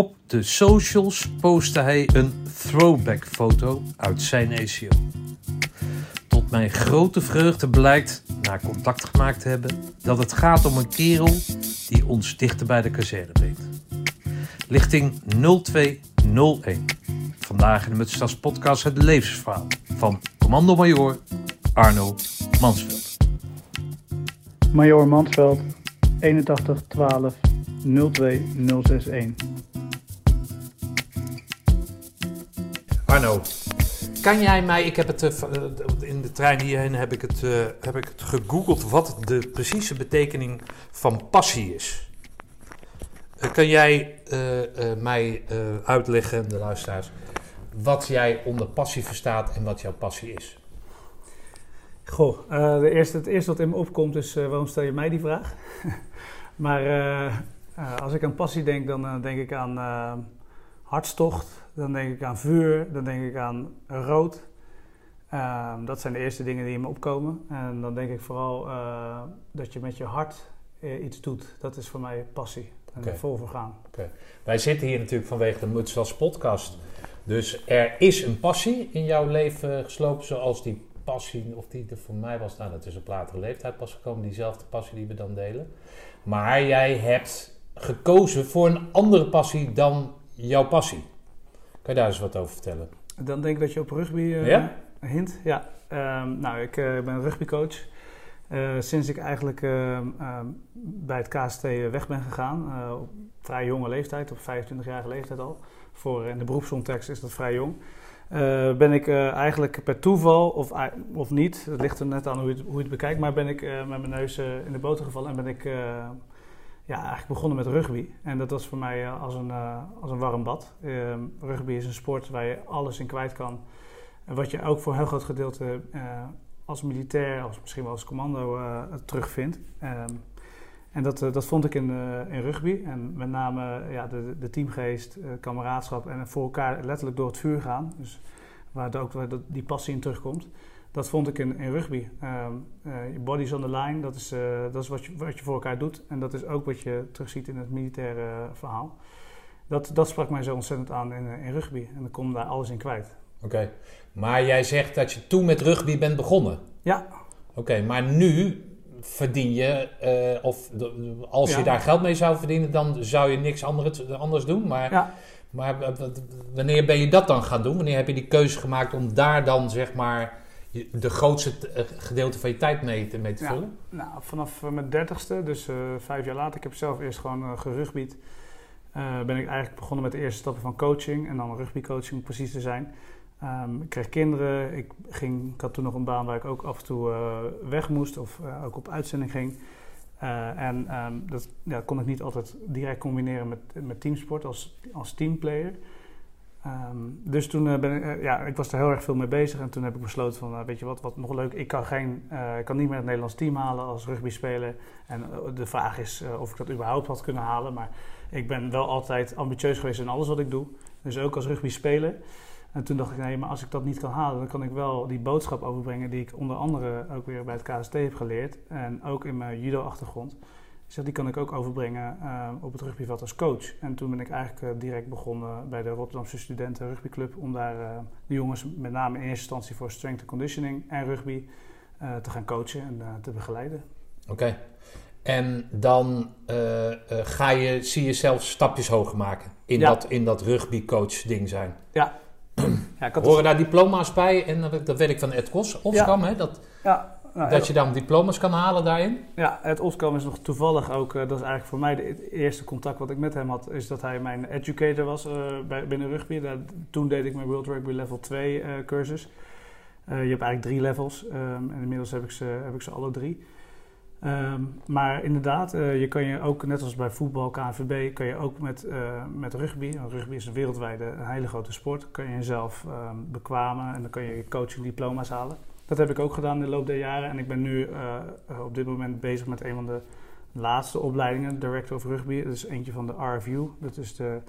Op de socials postte hij een throwback foto uit zijn ACO. Tot mijn grote vreugde blijkt, na contact gemaakt te hebben, dat het gaat om een kerel die ons dichter bij de kazerne brengt. Lichting 0201. Vandaag in de Mutstas podcast het levensverhaal van commando-major Arno Mansveld. Major Mansveld, 81 12 02 Arno, kan jij mij, ik heb het eh, eh, in de trein hierheen heb ik het, eh, heb ik het gegoogeld wat de precieze betekening van passie is. Kan jij eh, eh, mij eh, uitleggen, de luisteraars, wat jij onder passie verstaat en wat jouw passie is? Goh, eh, de eerste, het eerste wat in me opkomt is eh, waarom stel je mij die vraag? maar eh, eh, als ik aan passie denk, dan denk ik aan eh, hartstocht, dan denk ik aan vuur, dan denk ik aan rood. Ehm, dat zijn de eerste dingen die in me opkomen. En dan denk ik vooral eh, dat je met je hart eh, iets doet. Dat is voor mij passie. En er vol voor gaan. Wij zitten hier natuurlijk vanwege de Mutslas podcast. Dus er is een passie in jouw leven geslopen, zoals die passie, of die er voor mij was, nou dat is op latere leeftijd pas gekomen, diezelfde passie die we dan delen. Maar jij hebt gekozen voor een andere passie dan jouw passie. Je daar eens wat over vertellen? Dan denk ik dat je op rugby eh, Ja? hint. Ja, Ehm, nou, ik eh, ben rugbycoach. Eh, sinds ik eigenlijk ehm, ehm, bij het KST weg ben gegaan, op vrij jonge leeftijd, op 25-jarige leeftijd al. Voor in de beroepscontext is dat vrij jong. Ben ik eigenlijk per toeval, of, of niet, het ligt er net aan hoe je het, hoe je het bekijkt, maar ben ik met mijn neus in de boter gevallen en ben ik ja, eigenlijk begonnen met rugby. En dat was voor mij eh, als, een, eh, als een warm bad. Ehm, rugby is een sport waar je alles in kwijt kan. En wat je ook voor een heel groot gedeelte eh, als militair, als misschien wel als commando terugvindt. Ehm, en dat, dat vond ik in, in rugby. En met name ja, de, de teamgeest, eh, kameraadschap en voor elkaar letterlijk door het vuur gaan. Dus waar ook waar die passie in terugkomt. Dat vond ik in, in rugby. Ehm eh, je body's on the line, dat is, eh, dat is wat, je, wat je voor elkaar doet. En dat is ook wat je terugziet in het militaire eh, verhaal. Dat, dat sprak mij zo ontzettend aan in, eh, in rugby. En ik kon daar alles in kwijt. Oké. Maar jij zegt dat je toen met rugby bent begonnen. Ja, Oké, maar nu verdien je, eh, of als je daar geld mee zou verdienen, dan zou je niks anders, anders doen. Maar, ja. maar wanneer ben je dat dan gaan doen? Wanneer heb je die keuze gemaakt om daar dan zeg maar de grootste eh, gedeelte van je tijd mee te, mee te Ja. vullen? Nou, vanaf eh, mijn dertigste, dus eh, vijf jaar later, ik heb zelf eerst gewoon uh, gerugbied. ben ik eigenlijk begonnen met de eerste stappen van coaching en dan rugbycoaching om precies te zijn. Ehm, ik kreeg kinderen, ik, ging, ik had toen nog een baan waar ik ook af en toe weg moest of ook op uitzending ging. En ehm, dat ja, kon ik niet altijd direct combineren met, met teamsport als, als teamplayer. Ehm, dus toen eh, ben ik, eh, ja, ik was er heel erg veel mee bezig en toen heb ik besloten van, eh, weet je wat, wat nog leuk, ik kan, geen, eh, ik kan niet meer het Nederlands team halen als rugbyspeler. En eh, de vraag is of ik dat überhaupt had kunnen halen, maar ik ben wel altijd ambitieus geweest in alles wat ik doe. Dus ook als rugbyspeler. En toen dacht ik, nee, maar als ik dat niet kan halen, dan kan ik wel die boodschap overbrengen die ik onder andere ook weer bij het KST heb geleerd. En ook in mijn judo-achtergrond. Ik zeg, die kan ik ook overbrengen eh, op het rugbyveld als coach. En toen ben ik eigenlijk eh, direct begonnen bij de Rotterdamse Studenten Rugbyclub. Om daar eh, de jongens met name in eerste instantie voor strength and conditioning en rugby te gaan coachen en te begeleiden. Oké. En dan ga je, zie je jezelf stapjes hoger maken in Ja. dat, in dat rugbycoach ding zijn. Ja, ik had Horen daar diploma's bij? En dat, dat weet ik van Ed Kos, Oskam, hè? Dat, ja, nou, dat je dan diploma's kan halen daarin? Ja, het Oskam is nog toevallig ook, eh, dat is eigenlijk voor mij de, het eerste contact wat ik met hem had, is dat hij mijn educator was eh, bij, binnen rugby. Daar, toen deed ik mijn World Rugby Level 2 eh, cursus. Je hebt eigenlijk drie levels ehm, en inmiddels heb ik ze, heb ik ze alle drie. Ehm, maar inderdaad, je kan je ook, net als bij voetbal, KNVB, kan je ook met, met rugby, want rugby is een wereldwijde, een hele grote sport, kan je jezelf ehm, bekwamen en dan kan je je coaching diploma's halen. Dat heb ik ook gedaan in de loop der jaren en ik ben nu eh, eh, op dit moment bezig met een van de laatste opleidingen, Director of Rugby. Dat is eentje van de RFU, dat is de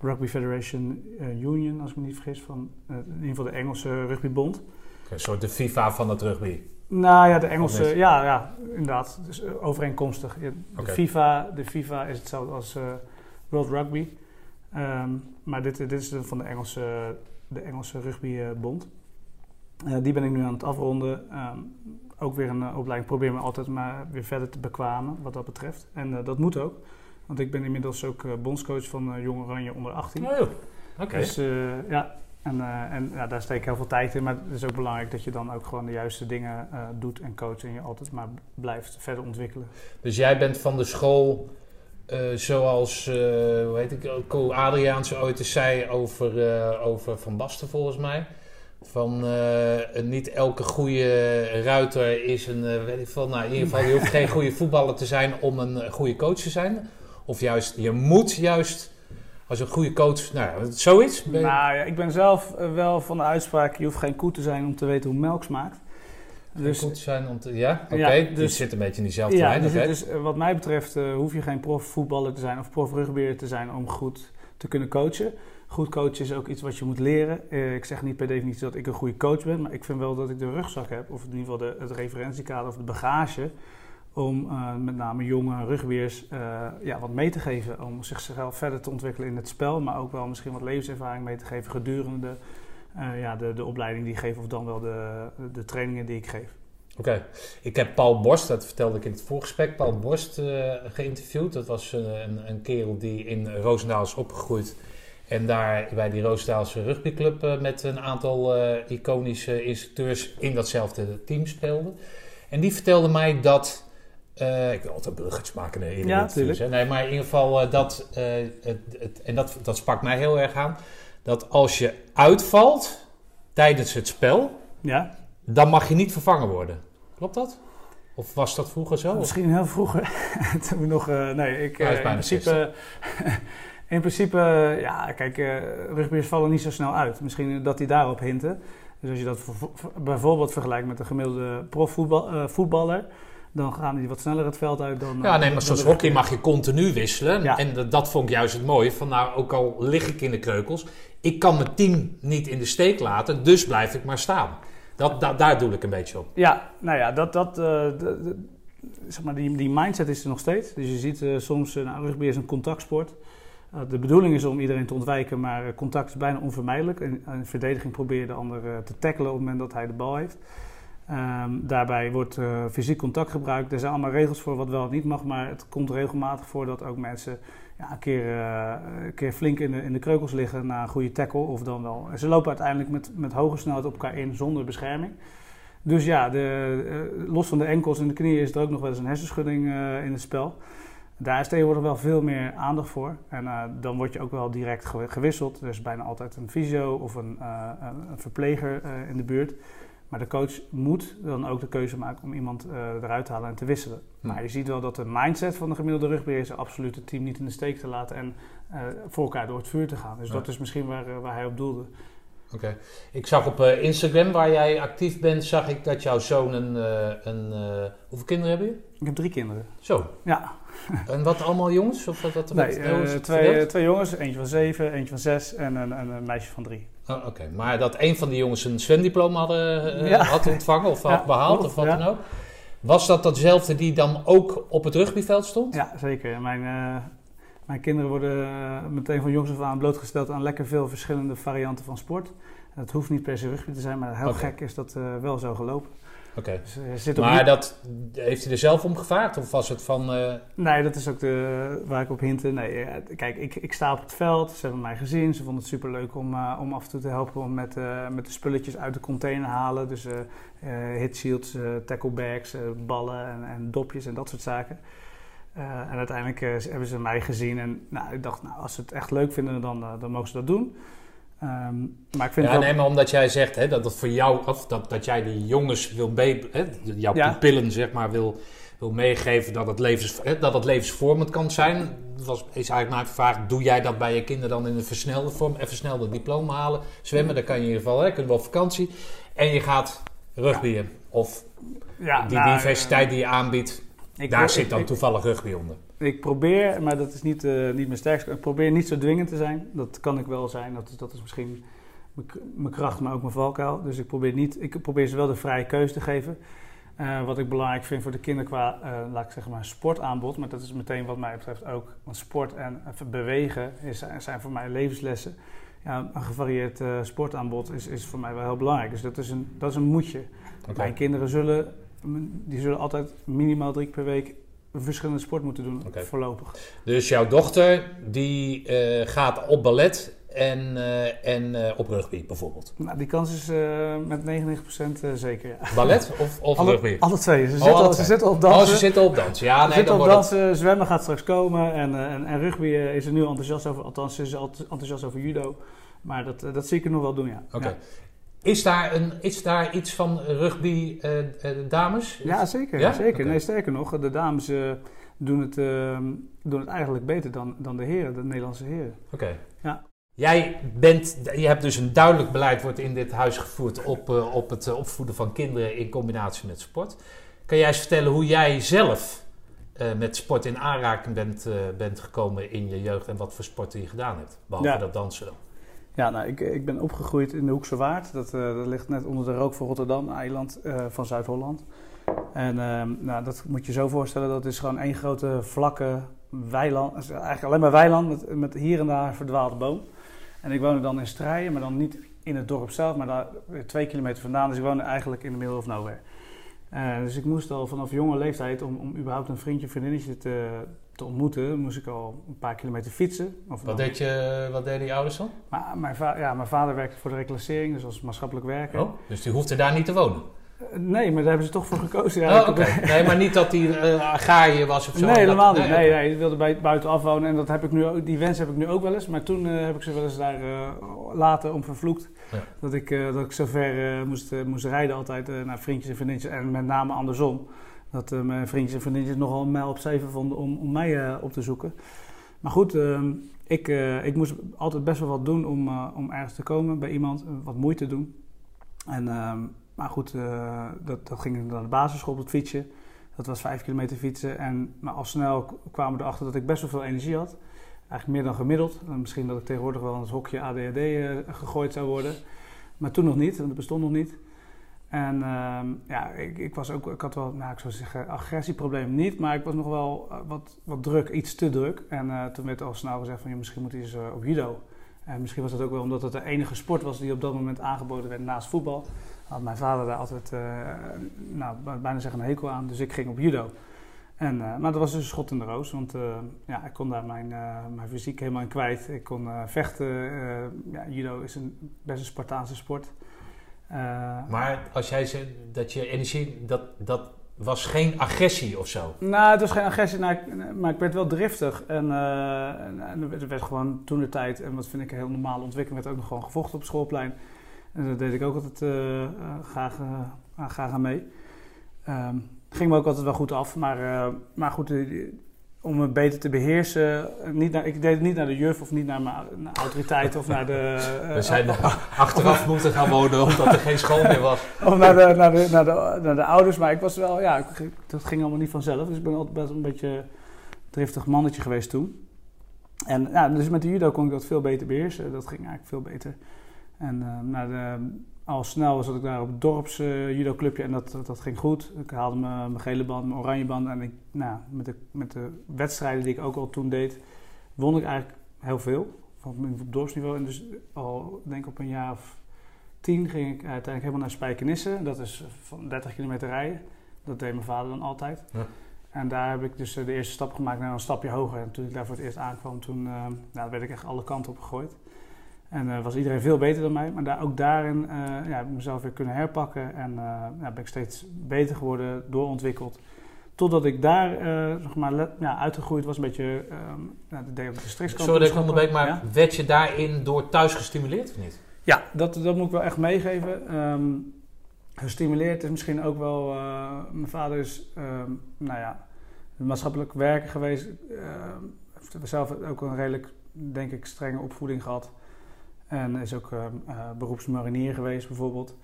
Rugby Federation eh, Union, als ik me niet vergis, van in ieder geval de Engelse rugbybond. Een soort de FIFA van het rugby. Nou ja, de Engelse, ja, ja, inderdaad. Dus overeenkomstig. De. FIFA, de FIFA is hetzelfde als World Rugby. Ehm, maar dit, dit is van de Engelse, de Engelse rugbybond. Uh, die ben ik nu aan het afronden. Ehm, ook weer een uh, opleiding. Probeer me altijd maar weer verder te bekwamen wat dat betreft. En dat moet ook. Want ik ben inmiddels ook bondscoach van Jong Oranje onder 18. Oh, Oké. Dus ja, en, uh, en ja, daar steek ik heel veel tijd in. Maar het is ook belangrijk dat je dan ook gewoon de juiste dingen uh, doet en coacht. En je altijd maar blijft verder ontwikkelen. Dus jij bent van de school uh, zoals, hoe heet ik, Co Adriaanse ooit eens zei over, over Van Basten volgens mij. Van niet elke goede ruiter is een, weet ik veel, nou in ieder geval, je hoeft geen goede voetballer te zijn om een goede coach te zijn. Of juist, je moet juist als een goede coach, nou zoiets? Nou ja, ik ben zelf eh, wel van de uitspraak, je hoeft geen koe te zijn om te weten hoe melk smaakt. Dus, koe te zijn om te, ja, oké, okay. dus, dus zit een beetje in diezelfde ja, lijn. Dus, dus eh, wat mij betreft uh, hoef je geen profvoetballer te zijn of profrugbeer te zijn om goed te kunnen coachen. Goed coachen is ook iets wat je moet leren. Uh, ik zeg niet per definitie dat ik een goede coach ben, maar ik vind wel dat ik de rugzak heb, of in ieder geval de, het referentiekader of de bagage om uh, met name jonge rugweers uh, ja, wat mee te geven. Om zichzelf verder te ontwikkelen in het spel, maar ook wel misschien wat levenservaring mee te geven gedurende uh, ja, de, de opleiding die ik geef of dan wel de, de trainingen die ik geef. Oké, ik heb Paul Borst, dat vertelde ik in het voorgesprek, Paul Borst geïnterviewd. Dat was een, een kerel die in Roosendaal is opgegroeid. En daar bij die Roosendaalse rugbyclub met een aantal iconische instructeurs in datzelfde team speelde. En die vertelde mij dat uh, ik wil altijd bruggetjes maken naar Ja, natuurlijk. Nee, maar in ieder geval uh, dat, uh, het, het, en dat, dat sprak mij heel erg aan, dat als je uitvalt tijdens het spel, ja. dan mag je niet vervangen worden. Klopt dat? Of was dat vroeger zo? Misschien heel vroeger. Toen we nog, nee, ik in principe, in principe, ja, kijk, rugbyers vallen niet zo snel uit. Misschien dat die daarop hinten. Dus als je dat bijvoorbeeld vergelijkt met een gemiddelde profvoetballer dan gaan die wat sneller het veld uit dan... Ja, nee, maar zoals hockey mag je continu wisselen. En dat, dat, vond ik juist het mooie. Van nou, ook al lig ik in de kreukels, ik kan mijn team niet in de steek laten, dus blijf ik maar staan. Dat, daar doe ik een beetje op. Ja, nou ja, dat, dat, uh, de, zeg maar, die, die mindset is er nog steeds. Dus je ziet uh, soms, uh, nou, rugby is een contactsport. De bedoeling is om iedereen te ontwijken, maar contact is bijna onvermijdelijk. En in verdediging probeer je de ander te tackelen op het moment dat hij de bal heeft. Um, daarbij wordt uh, fysiek contact gebruikt. Er zijn allemaal regels voor wat wel en niet mag, maar het komt regelmatig voor dat ook mensen ja, een, keer, uh, een keer flink in de, in de kreukels liggen na een goede tackle. Of dan wel. Ze lopen uiteindelijk met, met hoge snelheid op elkaar in zonder bescherming. Dus ja, de, los van de enkels en de knieën is er ook nog wel eens een hersenschudding in het spel. Daar is tegenwoordig wel veel meer aandacht voor. En dan word je ook wel direct gewisseld. Er is bijna altijd een fysio of een, een verpleger in de buurt. Maar de coach moet dan ook de keuze maken om iemand eruit te halen en te wisselen. Hm. Maar je ziet wel dat de mindset van de gemiddelde rugbeheer is absoluut het team niet in de steek te laten en voor elkaar door het vuur te gaan. Dus dat is misschien waar, waar hij op doelde. Oké. Ik zag op Instagram, waar jij actief bent, zag ik dat jouw zoon een... een hoeveel kinderen hebben je? Ik heb drie kinderen. Zo? Ja. en wat allemaal jongens? Of wat, nee, twee, twee jongens. Eentje van zeven, eentje van zes en een, een meisje van drie. Oh, Oké, maar dat een van de jongens een zwemdiploma hadden, had ontvangen of had behaald of wat dan ook. Was dat datzelfde die dan ook op het rugbyveld stond? Ja, zeker. Mijn, mijn kinderen worden uh, meteen van jongs af aan blootgesteld aan lekker veel verschillende varianten van sport. Het hoeft niet per se rugby te zijn, maar heel okay. gek is dat wel zo gelopen. Oké. Dus maar dat, heeft hij er zelf om gevraagd of was het van... Uh... Nee, dat is ook de, waar ik op hinte. Nee, kijk, ik, ik sta op het veld, ze hebben mij gezien. Ze vonden het superleuk om, uh, om af en toe te helpen om met, uh, met de spulletjes uit de container halen. Dus hit shields, tackle bags, ballen en, en, dopjes en dat soort zaken. En uiteindelijk hebben ze mij gezien en nou, ik dacht, nou, als ze het echt leuk vinden, dan, dan mogen ze dat doen. Um, maar ik vind ja, wel... nee, maar omdat jij zegt hè, dat het voor jou, of dat, dat jij die jongens wil, hè, jouw ja. pupillen zeg maar, wil, wil meegeven dat het, levens, hè, dat het levensvormend kan zijn. Dat was, is eigenlijk maar vraag, doe jij dat bij je kinderen dan in een versnelde vorm? Even snel dat diploma halen, zwemmen, dan kan je in ieder geval, hè, kunnen we op vakantie. En je gaat rugbyen. Of ja, die nou, diversiteit die je aanbiedt, daar zit dan toevallig rugby onder. Ik probeer, maar dat is niet, uh, niet mijn sterkste. Ik probeer niet zo dwingend te zijn. Dat kan ik wel zijn. Dat is, dat is misschien mijn kracht, maar ook mijn valkuil. Dus ik probeer, niet, ik probeer ze wel de vrije keuze te geven. Uh, wat ik belangrijk vind voor de kinderen qua, uh, laat ik zeggen maar, sportaanbod. Maar dat is meteen wat mij betreft ook. Want sport en bewegen is, zijn voor mij levenslessen. Ja, een gevarieerd uh, sportaanbod is, is voor mij wel heel belangrijk. Dus dat is een, dat is een moetje. Okay. Mijn kinderen zullen, die zullen altijd minimaal drie keer per week een verschillende sport moeten doen, okay. voorlopig. Dus jouw dochter die gaat op ballet en, uh, en uh, op rugby bijvoorbeeld? Nou, die kans is met 99% zeker. Ja. Ballet of, of alle, rugby? Alle twee. Ze, oh, zitten, alle ze zitten op dansen. Oh, ze zitten op dansen. Ja, nee, ze zitten op dansen. Het... Zwemmen gaat straks komen. En, en, en, rugby is er nu enthousiast over. Althans, ze is enthousiast over judo. Maar dat, dat zie ik er nog wel doen, ja. Oké. Okay. Is daar, een, is daar iets van rugby dames? Ja, zeker. Ja? zeker. Okay. Nee, sterker nog, de dames doen, het, doen het eigenlijk beter dan, dan de heren, de Nederlandse heren. Oké. Ja. Jij bent, je hebt dus een duidelijk beleid wordt in dit huis gevoerd op, op het opvoeden van kinderen in combinatie met sport. Kan jij eens vertellen hoe jij zelf met sport in aanraking bent, bent gekomen in je jeugd en wat voor sporten je gedaan hebt, behalve ja. dat dansen dan? Ja, nou, ik, ik ben opgegroeid in de Hoekse Waard. Dat, dat ligt net onder de rook van Rotterdam, een eiland van Zuid-Holland. En ehm, nou, dat moet je zo voorstellen, dat is gewoon één grote vlakke weiland. Eigenlijk alleen maar weiland met, met hier en daar verdwaalde boom. En ik woonde dan in Strijen, maar dan niet in het dorp zelf, maar daar twee kilometer vandaan. Dus ik woonde eigenlijk in de middle of nowhere. Uh, dus ik moest al vanaf jonge leeftijd, om, om überhaupt een vriendje, vriendinnetje te, te ontmoeten, moest ik al een paar kilometer fietsen. Of wat, deed je, wat deden die ouders dan? Maar, mijn, ja, mijn vader werkte voor de reclassering, dus als maatschappelijk werker. Oh, dus die hoefde daar niet te wonen? Nee, maar daar hebben ze toch voor gekozen. Oh. Nee, maar niet dat hij uh, agrariër was of zo? Nee, helemaal niet. Nee, nee, ik wilde bij, buiten afwonen en dat heb ik nu ook, die wens heb ik nu ook wel eens. Maar toen uh, heb ik ze wel eens daar uh, later om vervloekt. Ja. Dat, ik, dat ik zo ver moest, moest rijden altijd naar vriendjes en vriendinnetjes. En met name andersom. Dat mijn vriendjes en vriendinnetjes nogal mijl op zeven vonden om, om mij op te zoeken. Maar goed, ehm, ik, ik moest altijd best wel wat doen om, om ergens te komen bij iemand. Wat moeite doen. En... Ehm, maar goed, dat, dat ging naar de basisschool op het fietsje. Dat was vijf kilometer fietsen. En, maar al snel kwamen we erachter dat ik best wel veel energie had. Eigenlijk meer dan gemiddeld. En misschien dat ik tegenwoordig wel in het hokje ADHD eh, gegooid zou worden. Maar toen nog niet, want dat bestond nog niet. En uh, ja, ik, ik, was ook, ik had wel, nou ik zou zeggen, agressieprobleem niet, maar ik was nog wel uh, wat, wat druk, iets te druk. En uh, toen werd al snel gezegd van, je misschien moet je eens op judo. En misschien was dat ook wel omdat het de enige sport was die op dat moment aangeboden werd naast voetbal had mijn vader daar altijd, uh, nou, bijna zeggen een hekel aan. Dus ik ging op judo. En, maar dat was dus een schot in de roos, want ja, ik kon daar mijn, mijn fysiek helemaal in kwijt. Ik kon vechten. ja, judo is een, best een Spartaanse sport. Maar als jij zegt dat je energie, dat, dat was geen agressie of zo? Nou, het was geen agressie, nou, maar ik werd wel driftig. En, en er werd gewoon toen de tijd, en wat vind ik een heel normale ontwikkeling, werd ook nog gewoon gevochten op schoolplein. En daar deed ik ook altijd uh, graag, uh, graag aan mee. Um, ging me ook altijd wel goed af, maar, maar goed, om het beter te beheersen. Niet naar, ik deed het niet naar de juf of niet naar mijn naar autoriteit of naar de. We zijn achteraf moeten gaan wonen omdat er geen school meer was. Of naar de, naar, de, naar, de, naar de ouders, maar ik was wel, ja, dat ging allemaal niet vanzelf. Dus ik ben altijd best een beetje driftig mannetje geweest toen. En ja, dus met de judo kon ik dat veel beter beheersen. Dat ging eigenlijk veel beter. En uh, nou, de, al snel zat ik daar op het dorps uh, judo clubje en dat, dat, ging goed. Ik haalde mijn, gele band, mijn oranje band en ik, nou, met, de, met de wedstrijden die ik ook al toen deed, won ik eigenlijk heel veel. Van op dorpsniveau. En dus al denk ik op een jaar of tien ging ik uiteindelijk helemaal naar Spijkenisse. Dat is van 30 kilometer rijden. Dat deed mijn vader dan altijd. Ja. En daar heb ik dus de eerste stap gemaakt naar een stapje hoger. En toen ik daar voor het eerst aankwam, toen uh, nou, werd ik echt alle kanten op gegooid. En uh, was iedereen veel beter dan mij. Maar daar, ook daarin uh, ja, heb ik mezelf weer kunnen herpakken. En uh, ja, ben ik steeds beter geworden, doorontwikkeld. Totdat ik daar zeg maar, ja, uitgegroeid was. Een beetje uh, de, de strikskant. Sorry dat ik onderbreek, maar ja? werd je daarin door thuis gestimuleerd of niet? Ja, dat, dat moet ik wel echt meegeven. Um, gestimuleerd is misschien ook wel... mijn vader is um, nou ja, maatschappelijk werker geweest. heeft zelf ook een redelijk, denk ik, strenge opvoeding gehad. En is ook uh, uh, beroepsmarinier geweest bijvoorbeeld.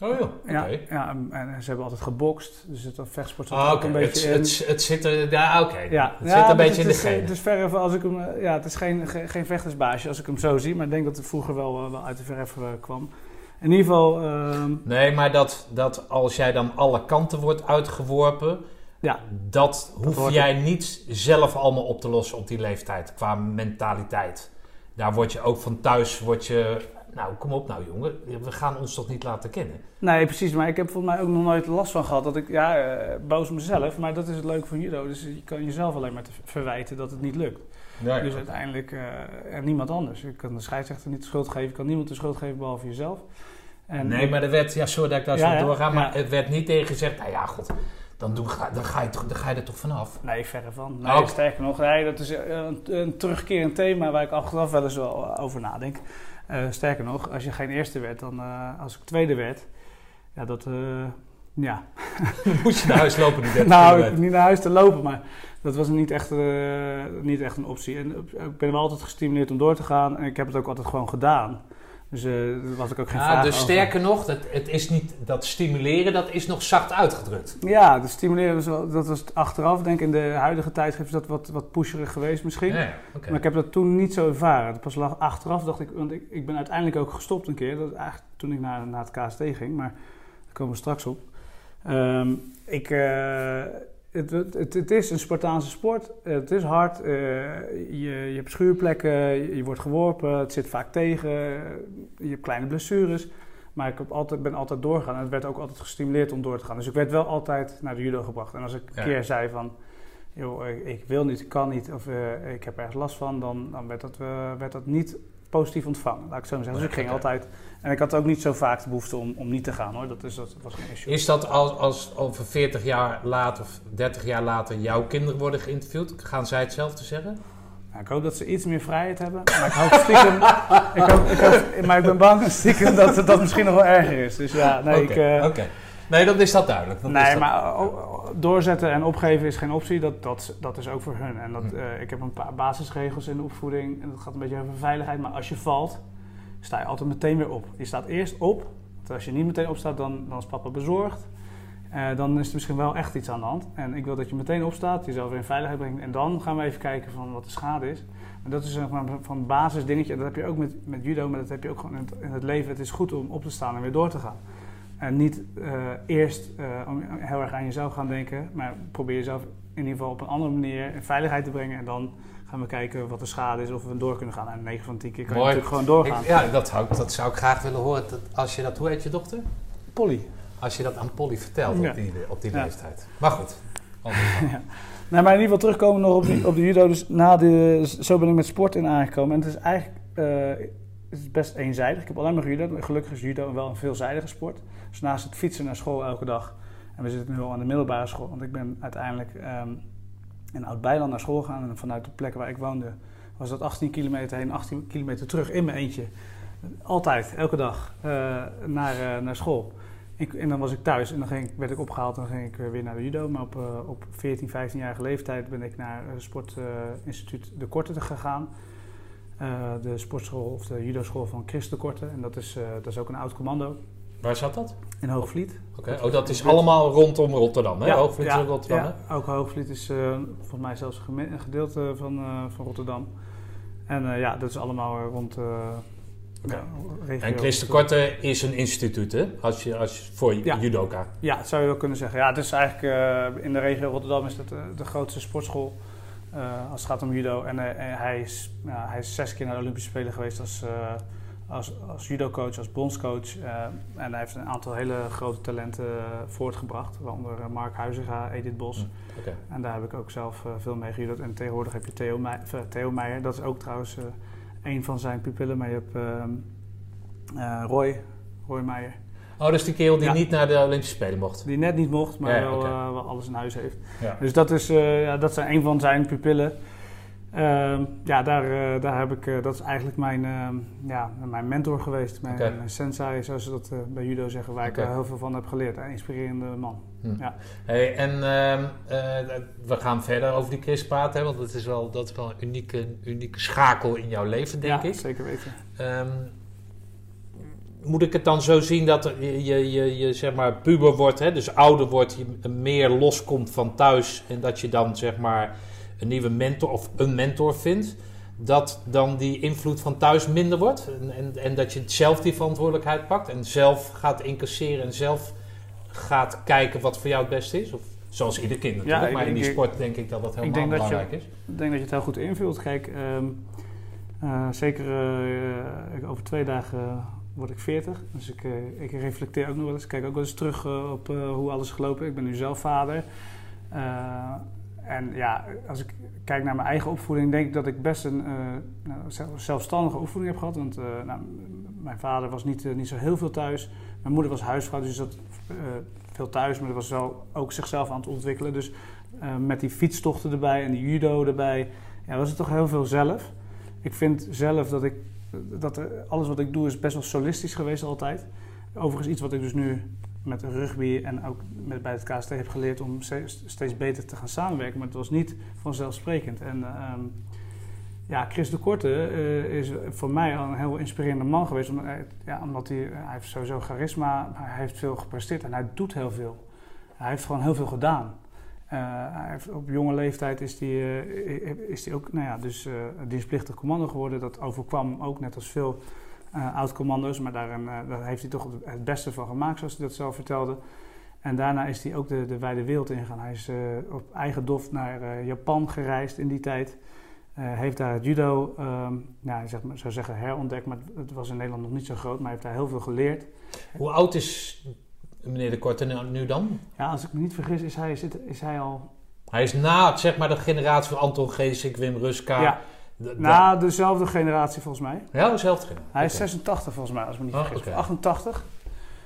Oh joh, ja, ja, en ze hebben altijd gebokst, dus het vechtsport zit ah, ook een beetje het, in. Het, het zit er, ja oké, ja. het zit een beetje in de genen. Het is verre als ik hem, ja, het is geen, geen, geen vechtersbaasje als ik hem zo zie, maar ik denk dat het vroeger wel, wel uit de verf kwam. In ieder geval, ehm, Nee, maar dat, dat als jij dan alle kanten wordt uitgeworpen, ja, dat hoef hoort jij niet zelf allemaal op te lossen op die leeftijd, qua mentaliteit. Daar word je ook van thuis, word je, nou kom op nou jongen, we gaan ons toch niet laten kennen. nee precies. Maar ik heb volgens mij ook nog nooit last van gehad dat ik, ja, eh, boos op mezelf. Maar dat is het leuke van judo. Dus je kan jezelf alleen maar te verwijten dat het niet lukt. Dus uiteindelijk, eh, en niemand anders. Je kan de scheidsrechter niet de schuld geven. Je kan niemand de schuld geven behalve jezelf. En, nee, maar er werd, ja sorry dat ik daar Ja, zo ja, doorga, maar ja. het werd niet tegen gezegd, nou ja god, dan, doe, ga- dan, ga, je, dan ga je er toch vanaf. Nee, verre van. Nee, Oh. Sterker nog, nee, dat is eh, een, een terugkerend thema waar ik achteraf wel eens wel over nadenk. Eh, sterker nog, als je geen eerste werd, dan eh, als ik tweede werd, ja, dat, eh, ja. Dan moest je naar huis lopen die 30 nou, ik niet naar huis te lopen, maar dat was niet echt, eh, niet echt een optie. En eh, ik ben wel altijd gestimuleerd om door te gaan en ik heb het ook altijd gewoon gedaan. Dus eh daar was ik ook geen Ja, vraag dus over. sterker nog, dat, het is niet, dat stimuleren, dat is nog zacht uitgedrukt. Ja, dat stimuleren was wel, dat was achteraf, denk ik, in de huidige tijdschrift is dat wat, wat pusherig geweest misschien. Ja, oké. Maar ik heb dat toen niet zo ervaren. Pas achteraf dacht ik, want ik, ik ben uiteindelijk ook gestopt een keer. Dat eigenlijk toen ik naar, naar het KST ging, maar daar komen we straks op. Ehm, ik, eh, het, het, is een Spartaanse sport. Het is hard. eh, je, je hebt schuurplekken, je, je wordt geworpen, het zit vaak tegen. je hebt kleine blessures. Maar ik heb altijd, ben altijd doorgegaan en het werd ook altijd gestimuleerd om door te gaan. Dus ik werd wel altijd naar de judo gebracht. En als ik Ja. een keer zei van, joh, ik, ik wil niet, ik kan niet of eh, ik heb ergens last van, dan, dan werd, dat, eh, werd dat niet positief ontvangen. Laat ik zo maar zeggen. Dus ik ging altijd, en ik had ook niet zo vaak de behoefte om, om niet te gaan hoor. Dat, is, dat was geen issue. Is dat als, als over 40 jaar later of 30 jaar later jouw kinderen worden geïnterviewd, gaan zij hetzelfde zeggen? Nou, ik hoop dat ze iets meer vrijheid hebben. Maar ik hoop stiekem, ik, hoop, ik hoop, maar ik ben bang stiekem dat het dat misschien nog wel erger is. Dus ja, nee, ik... eh, oké. Nee, dan is dat duidelijk. Is Nee, dat- maar o- doorzetten en opgeven is geen optie. Dat, dat, dat is ook voor hun. En dat, Hm. eh, ik heb een paar basisregels in de opvoeding. En dat gaat een beetje over veiligheid. Maar als je valt, sta je altijd meteen weer op. Je staat eerst op. Want als je niet meteen opstaat, dan, dan is papa bezorgd. Eh, dan is er misschien wel echt iets aan de hand. En ik wil dat je meteen opstaat, jezelf weer in veiligheid brengt. En dan gaan we even kijken van wat de schade is. En dat is maar van basis dingetje. En dat heb je ook met, met judo, maar dat heb je ook gewoon in het, in het leven. Het is goed om op te staan en weer door te gaan. En niet eh, eerst eh, heel erg aan jezelf gaan denken, maar probeer jezelf in ieder geval op een andere manier in veiligheid te brengen. En dan gaan we kijken wat de schade is, of we door kunnen gaan. En 9 van 10 keer kan Mooi. je natuurlijk gewoon doorgaan. Ik- ja, dat zou, ik- dat zou ik graag willen horen. Dat, als je dat, hoe heet je dochter? Polly. Als je dat aan Polly vertelt Ja. op die, op die Ja. leeftijd. Maar goed. Ja. Nou, maar in ieder geval terugkomen nog op, die, op de judo. Dus na de, zo ben ik met sport in aangekomen. En het is eigenlijk eh, het is best eenzijdig. Ik heb alleen maar judo. Gelukkig is judo wel een veelzijdige sport. Dus naast het fietsen naar school elke dag. En we zitten nu al aan de middelbare school. Want ik ben uiteindelijk ehm, in Oud-Beiland naar school gegaan. En vanuit de plek waar ik woonde was dat 18 kilometer heen, 18 kilometer terug in mijn eentje. Altijd, elke dag, eh, naar, eh, naar school. Ik, en dan was ik thuis en dan ging, werd ik opgehaald en dan ging ik eh, weer naar de judo. Maar op, op 14, 15-jarige leeftijd ben ik naar het sportinstituut De Korte te gegaan. De sportschool of de judoschool van Chris De Korte. En dat is, dat is ook een oud commando Waar zat dat? in Hoogvliet. Oké. Oh, dat is allemaal rondom Rotterdam, hè? Ja, Hoogvliet is ja, ook Rotterdam, ja, ook Hoogvliet is eh, volgens mij zelfs een gedeelte van, eh, van Rotterdam. En eh, ja, dat is allemaal rond ja, regio. En Chris de Korte is een instituut, hè? Als je, als voor Ja. judoka. Ja, dat zou je wel kunnen zeggen. Ja, het is eigenlijk in de regio Rotterdam is dat de grootste sportschool als het gaat om judo. En, hij, is, ja, hij is zes keer naar de Olympische Spelen geweest als, als, als judocoach, als bondscoach. eh, en hij heeft een aantal hele grote talenten eh, voortgebracht. Waaronder eh, Mark Huizinga, Edith Bos. Oké. En daar heb ik ook zelf veel mee gejudo'd. En tegenwoordig heb je Theo, Meij- Theo Meijer. Dat is ook trouwens een van zijn pupillen. Maar je hebt ehm, eh, Roy, Roy Meijer. Oh, is die kerel die Ja. niet naar de Olympische Spelen mocht. Die net niet mocht, maar Ja, wel, wel alles in huis heeft. Ja. Dus dat, is, ja, dat zijn een van zijn pupillen. Ehm, ja, daar, eh, daar heb ik, eh, dat is eigenlijk mijn, ehm, ja, mijn mentor geweest. Mijn, mijn sensei, zoals ze dat eh, bij judo zeggen, waar Oké. ik heel veel van heb geleerd. Een inspirerende man. Hm. Ja. Hey, en ehm, eh, we gaan verder over die Chris praten, hè, want dat is wel, dat is wel een unieke, unieke schakel in jouw leven, denk ja, ik. zeker weten. Moet ik het dan zo zien dat je, je, je, je zeg maar puber wordt, hè, dus ouder wordt, je meer loskomt van thuis en dat je dan zeg maar een nieuwe mentor of een mentor vindt? dat dan die invloed van thuis minder wordt. En, en, en dat je zelf die verantwoordelijkheid pakt en zelf gaat incasseren en zelf gaat kijken wat voor jou het beste is? Of zoals ieder kind natuurlijk, Ja, maar in die sport denk ik dat dat helemaal je- belangrijk is. Ik denk dat je het heel goed invult. Kijk, ehm, eh, zeker eh, over twee dagen word ik 40. Dus ik, eh, ik reflecteer ook nog wel eens. Kijk ook wel eens terug op hoe alles gelopen. Ik ben nu zelf vader. En ja, als ik kijk naar mijn eigen opvoeding, denk ik dat ik best een eh, nou, zelf- zelfstandige opvoeding heb gehad. Want eh, nou, mijn vader was niet, eh, niet zo heel veel thuis. Mijn moeder was huisvrouw, dus eh, veel thuis, maar was wel ook zichzelf aan het ontwikkelen. Dus met die fietstochten erbij en die judo erbij, ja, was het toch heel veel zelf. Ik vind zelf dat ik dat alles wat ik doe is best wel solistisch geweest altijd. Overigens iets wat ik dus nu met rugby en ook met, bij het KST heb geleerd om steeds, beter te gaan samenwerken. Maar het was niet vanzelfsprekend. En ehm, ja, Chris de Korte eh, is voor mij al een heel inspirerende man geweest. Omdat, hij, ja, omdat hij, hij heeft sowieso charisma, hij heeft veel gepresteerd en hij doet heel veel. Hij heeft gewoon heel veel gedaan. Eh, hij op jonge leeftijd is hij, eh, is ook nou ja, dus, eh, dienstplichtig commando geworden. Dat overkwam ook net als veel eh oud-commando's. Maar daarin, eh, daar heeft hij toch het beste van gemaakt, zoals hij dat zelf vertelde. En daarna is hij ook de, de wijde wereld ingegaan. Hij is eh, op eigen dof naar Japan gereisd in die tijd. Heeft daar het judo, ik zeg maar, zou zeggen herontdekt, maar het was in Nederland nog niet zo groot. Maar hij heeft daar heel veel geleerd. Hoe oud is meneer de Korte nu- nu dan? Ja, als ik me niet vergis, is hij, is hij al... Hij is na zeg maar, de generatie van Anton Geesink, Wim Ruska. Ja, de- de- na dezelfde generatie volgens mij. ja, dezelfde generatie. Hij is Oké. 86 volgens mij, als ik me niet Oh, vergis. oké. Of 88.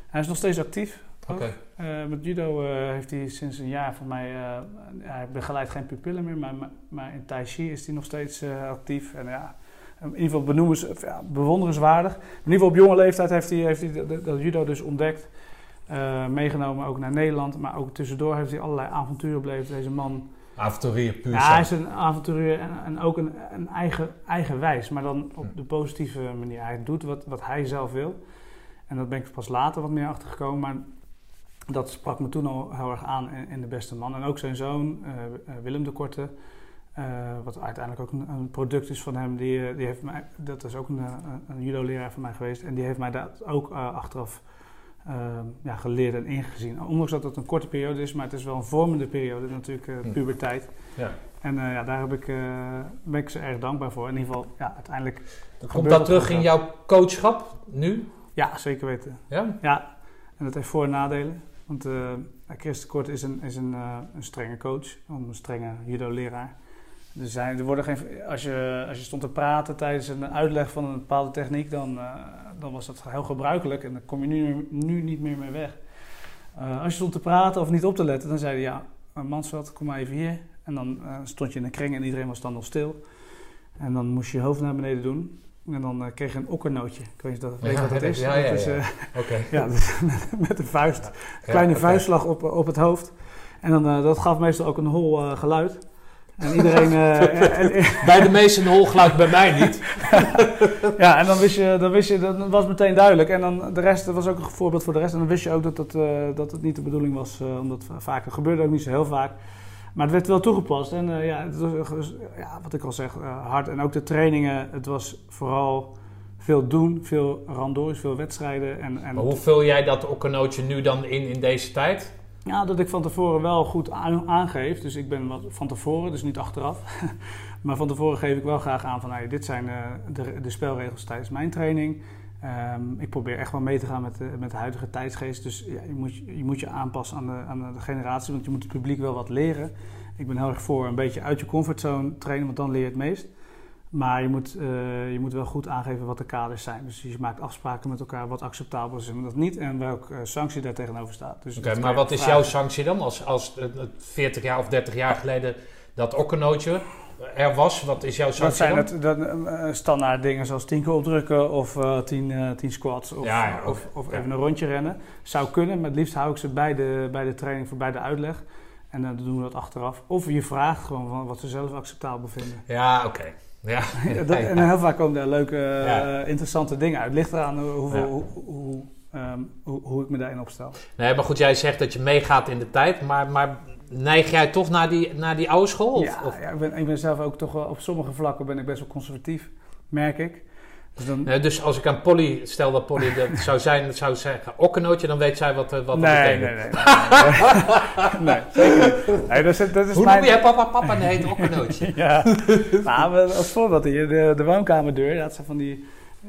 Hij is nog steeds actief. Oké. Eh, met judo eh, heeft hij sinds een jaar voor mij... eh, hij begeleidt geen pupillen meer, maar, maar, in Tai Chi is hij nog steeds actief. En ja, in ieder geval benoemens, ja, bewonderenswaardig. In ieder geval op jonge leeftijd heeft hij, heeft hij dat, judo dus ontdekt. Meegenomen ook naar Nederland. Maar ook tussendoor heeft hij allerlei avonturen beleefd. Deze man... Avonturier puur Ja, hij is een avonturier en, en ook een, een eigen, eigenwijs, maar dan op de positieve manier. Hij doet wat, wat hij zelf wil. En dat ben ik pas later wat meer achtergekomen, maar dat sprak me toen al heel erg aan in, in De Beste Man. En ook zijn zoon, eh, eh, Willem de Korte, eh, wat uiteindelijk ook een, een product is van hem, die, die heeft mij, dat is ook een, een judo-leraar van mij geweest. En die heeft mij dat ook achteraf eh, ja, geleerd en ingezien. Ondanks dat het een korte periode is, maar het is wel een vormende periode, natuurlijk Hm. puberteit. Ja. En eh, ja, daar heb ik, eh, ben ik ze erg dankbaar voor. In ieder geval, ja, uiteindelijk... Komt dat terug in jouw coachschap nu? Ja, zeker weten. Ja? Ja, en dat heeft voor- en nadelen. Want eh Chris Kort is een, is een, een strenge coach, een strenge judo-leraar. Er, zijn, er worden geen, als, je, als je stond te praten tijdens een uitleg van een bepaalde techniek, dan, eh, dan was dat heel gebruikelijk en daar kom je nu, nu niet meer mee weg. Eh, als je stond te praten of niet op te letten, dan zei hij ja, eh, Mansveld, kom maar even hier. En dan stond je in een kring en iedereen was dan nog stil. En dan moest je je hoofd naar beneden doen. En dan kreeg je een okkernootje. Ik weet niet of je weet Ja, wat dat is. ja, ja, dat is ja. Oké. ja, dus met, met een vuist. Kleine vuistslag op, op het hoofd. En dan, dat gaf meestal ook een hol geluid. En iedereen... eh, Bij de meesten een holgeluid, bij mij niet. ja, en dan wist je, dan wist je, dat was meteen duidelijk. En dan de rest, dat was ook een voorbeeld voor de rest. En dan wist je ook dat, dat, eh, dat het niet de bedoeling was. eh, omdat vaak, dat gebeurde ook niet zo heel vaak. Maar het werd wel toegepast. En eh, ja, het was, ja, wat ik al zeg, hard. En ook de trainingen, het was vooral veel doen. Veel randoors, veel wedstrijden. En, en Maar hoe vul jij dat okkernootje nu dan in in deze tijd? Ja, dat ik van tevoren wel goed aan- aangeef. Dus ik ben wat van tevoren, dus niet achteraf. maar van tevoren geef ik wel graag aan van hey, dit zijn eh, de, de spelregels tijdens mijn training. Ehm, ik probeer echt wel mee te gaan met de, met de huidige tijdsgeest. Dus ja, je, moet, je moet je aanpassen aan de, aan de generatie, want je moet het publiek wel wat leren. Ik ben heel erg voor een beetje uit je comfortzone trainen, want dan leer je het meest. Maar je moet, eh, je moet wel goed aangeven wat de kaders zijn. Dus je maakt afspraken met elkaar wat acceptabel is en wat niet. En welke eh, sanctie daar tegenover staat. Dus Oké, dat maar wat is jouw sanctie dan? Als, als het 40 jaar of 30 jaar geleden dat okkernootje er was, wat is jouw Dat sanctie zijn dan? het dat, eh, standaard dingen zoals 10 keer opdrukken of eh 10, eh, 10 squats of, Ja, ja, of, of even een rondje rennen. Zou kunnen, maar het liefst hou ik ze bij de, bij de training voor bij de uitleg. En dan doen we dat achteraf. Of je vraagt gewoon van wat ze zelf acceptabel vinden. Ja, oké. Ja. Dat- en heel vaak komen er leuke, eh, Ja. interessante dingen uit. Ligt eraan hoeveel, Ja. hoe, hoe, ehm, hoe, hoe ik me daarin opstel. Nee, maar goed, jij zegt dat je meegaat in de tijd, maar, maar neig jij toch naar die, naar die oude school? Of, ja, of- ja ik, ben, ik ben zelf ook toch wel... Op sommige vlakken ben ik best wel conservatief, merk ik. Dus dan... Nee, dus als ik aan Polly, stel dat Polly dat zou zijn, zou zeggen okkenootje, dan weet zij wat, eh, wat dat nee, betekent. nee, nee, nee, nee. Zeker niet. Nee, dat dat is Hoe mijn... noem jij papa papa? Nee, het okkenootje. Ja, nou, als voorbeeld hier, de, de woonkamerdeur, dat zijn van die,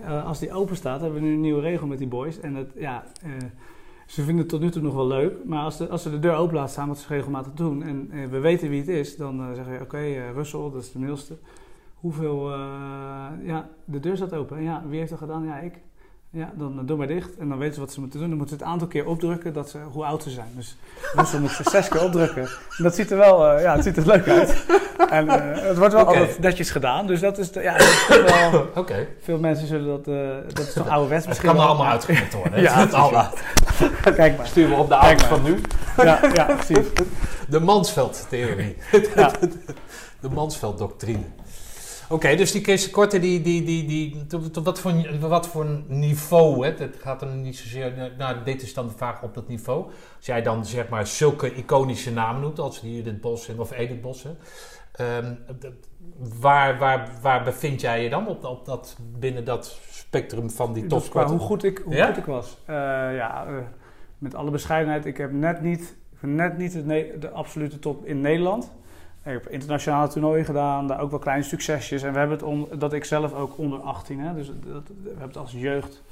eh, als die open staat, hebben we nu een nieuwe regel met die boys. En dat, ja, eh, ze vinden het tot nu toe nog wel leuk, maar als, de, als ze de deur open laten staan, wat ze regelmatig doen, en eh, we weten wie het is, dan eh, zeggen we, oké, eh, Russell, dat is de middelste. Hoeveel, eh, ja, de deur staat open. Ja, wie heeft dat gedaan? Ja, ik. Ja, dan eh, doe maar dicht. En dan weten ze wat ze moeten doen. Dan moeten ze het aantal keer opdrukken dat ze, hoe oud ze zijn. Dus Russell moet ze zes keer opdrukken. En dat ziet er wel, eh, ja, het ziet er leuk uit. En eh, het wordt wel Oké. altijd netjes gedaan. Dus dat is, de, ja, dat is toch wel... Oké. Veel mensen zullen dat, eh, dat is toch ouderwets Het misschien kan er allemaal uitgevoerd worden. Ja, Ja, het het is allemaal. Kijk maar. Sturen we op de maar. van nu. Ja, ja, precies. De Mansveld-theorie. Ja. De Mansveld-doctrine. Oké, dus die Kees Korte, die, die, die, die, tot- tot wat, voor, wat voor niveau, hè? het gaat er niet zozeer, naar- nou dit is dan de vraag op dat niveau. Als jij dan zeg maar zulke iconische namen noemt, als Judith Bos en- of Edith Bos, hè, dat- waar, waar, waar bevind jij je dan op, op dat, binnen dat spectrum van die qua topsporten? hoe goed ik, hoe Ja? goed ik was. Eh, ja, eh, met alle bescheidenheid, ik heb net niet, ik ben net niet de absolute top in Nederland. Ik heb internationale toernooien gedaan, daar ook wel kleine succesjes. En we hebben het om, dat ik zelf ook onder 18, hè, dus dat, we hebben het als jeugd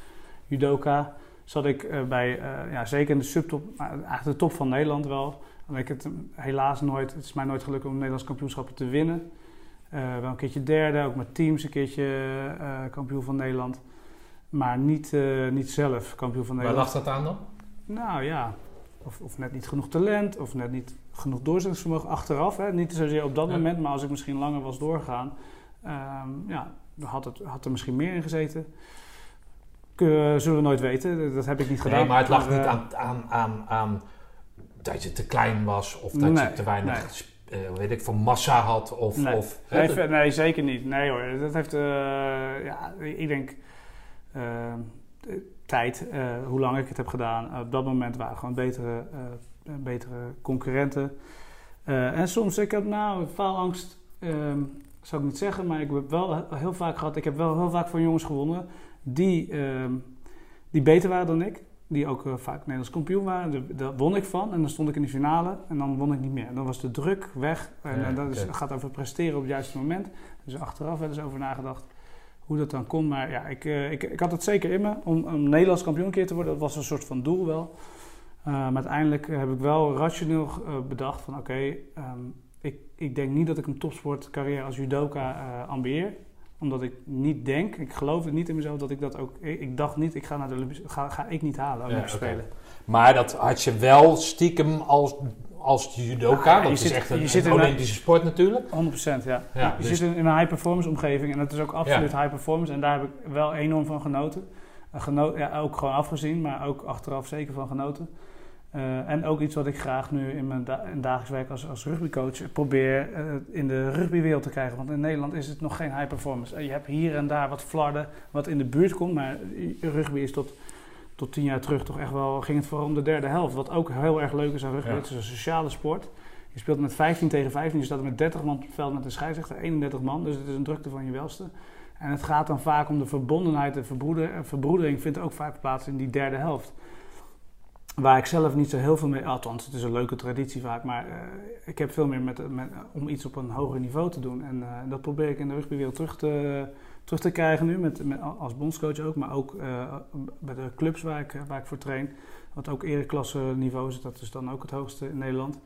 judoka, zat ik eh, bij, eh, ja, zeker in de subtop, maar eigenlijk de top van Nederland wel. En ik het helaas nooit, het is mij nooit gelukt om Nederlands kampioenschappen te winnen. Eh, wel een keertje derde, ook met teams een keertje kampioen van Nederland. Maar niet, niet zelf kampioen van Waar Nederland. lag dat aan dan? Nou ja, of, of net niet genoeg talent, of net niet genoeg doorzettingsvermogen achteraf. Hè. Niet zozeer op dat Ja. moment, maar als ik misschien langer was doorgegaan, ehm, ja, dan had, het, had er misschien meer in gezeten. Kun- zullen we nooit weten, dat heb ik niet gedaan. Nee, maar het lag niet eh, aan, aan, aan, aan dat je te klein was of dat Nee, je te weinig nee. sp- eh, weet ik, van massa had. Of, Nee. of, Nee, nee, zeker niet. Nee hoor, dat heeft, eh, ja, ik denk, eh, de tijd, eh, hoe lang ik het heb gedaan. Op dat moment waren gewoon betere, eh, betere concurrenten. Eh, en soms, ik heb nou, faalangst, ehm zou ik niet zeggen, maar ik heb wel heel vaak gehad, ik heb wel heel vaak van jongens gewonnen die, ehm, die beter waren dan ik. Die ook eh, vaak Nederlands kampioen waren. Daar- won ik van. En dan stond ik in de finale. En dan won ik niet meer. En dan was de druk weg. En Ja, eh, dat is, gaat over presteren op het juiste moment. Dus achteraf wel eens over nagedacht hoe dat dan kon. Maar ja, ik, eh, ik, ik had het zeker in me om, om Nederlands kampioen een keer te worden. Dat was een soort van doel wel. Eh, maar uiteindelijk heb ik wel rationeel eh, bedacht van oké, ehm, ik, ik denk niet dat ik een topsportcarrière als judoka eh ambieer omdat ik niet denk, ik geloof het niet in mezelf dat ik dat ook. Ik, ik dacht niet, ik ga naar de Olympische, ga, ga ik niet halen, Olympische oké. Spelen. Maar dat had je wel stiekem als, als judoka. Ja, want het zit- is echt een, je zit een in een- Olympische sport natuurlijk. 100% ja. Ja, je dus- zit in, een high performance omgeving en dat is ook absoluut high performance en daar heb ik wel enorm van genoten. Geno ja, ook gewoon afgezien, maar ook achteraf zeker van genoten. Eh, en ook iets wat ik graag nu in mijn da- in dagelijks werk als, als rugbycoach probeer eh, in de rugbywereld te krijgen. Want in Nederland is het nog geen high performance. Eh, je hebt hier en daar wat flarden wat in de buurt komt, maar rugby is tot, tot tien jaar terug toch echt wel, ging het vooral om de derde helft. Wat ook heel erg leuk is aan rugby. Ja. Het is een sociale sport. Je speelt met 15 tegen 15, je staat met 30 man op het veld met een scheidsrechter, 31 man. Dus het is een drukte van je welste. En het gaat dan vaak om de verbondenheid en verbroedering vindt ook vaak plaats in die derde helft. Waar ik zelf niet zo heel veel mee, althans het is een leuke traditie vaak, maar eh, ik heb veel meer met, met, om iets op een hoger niveau te doen. En eh, dat probeer ik in de rugbywereld terug te, terug te krijgen nu, met, met, als bondscoach ook, maar ook eh, bij de clubs waar ik, waar ik voor train. Wat ook ereklasse niveau is, dat is dan ook het hoogste in Nederland.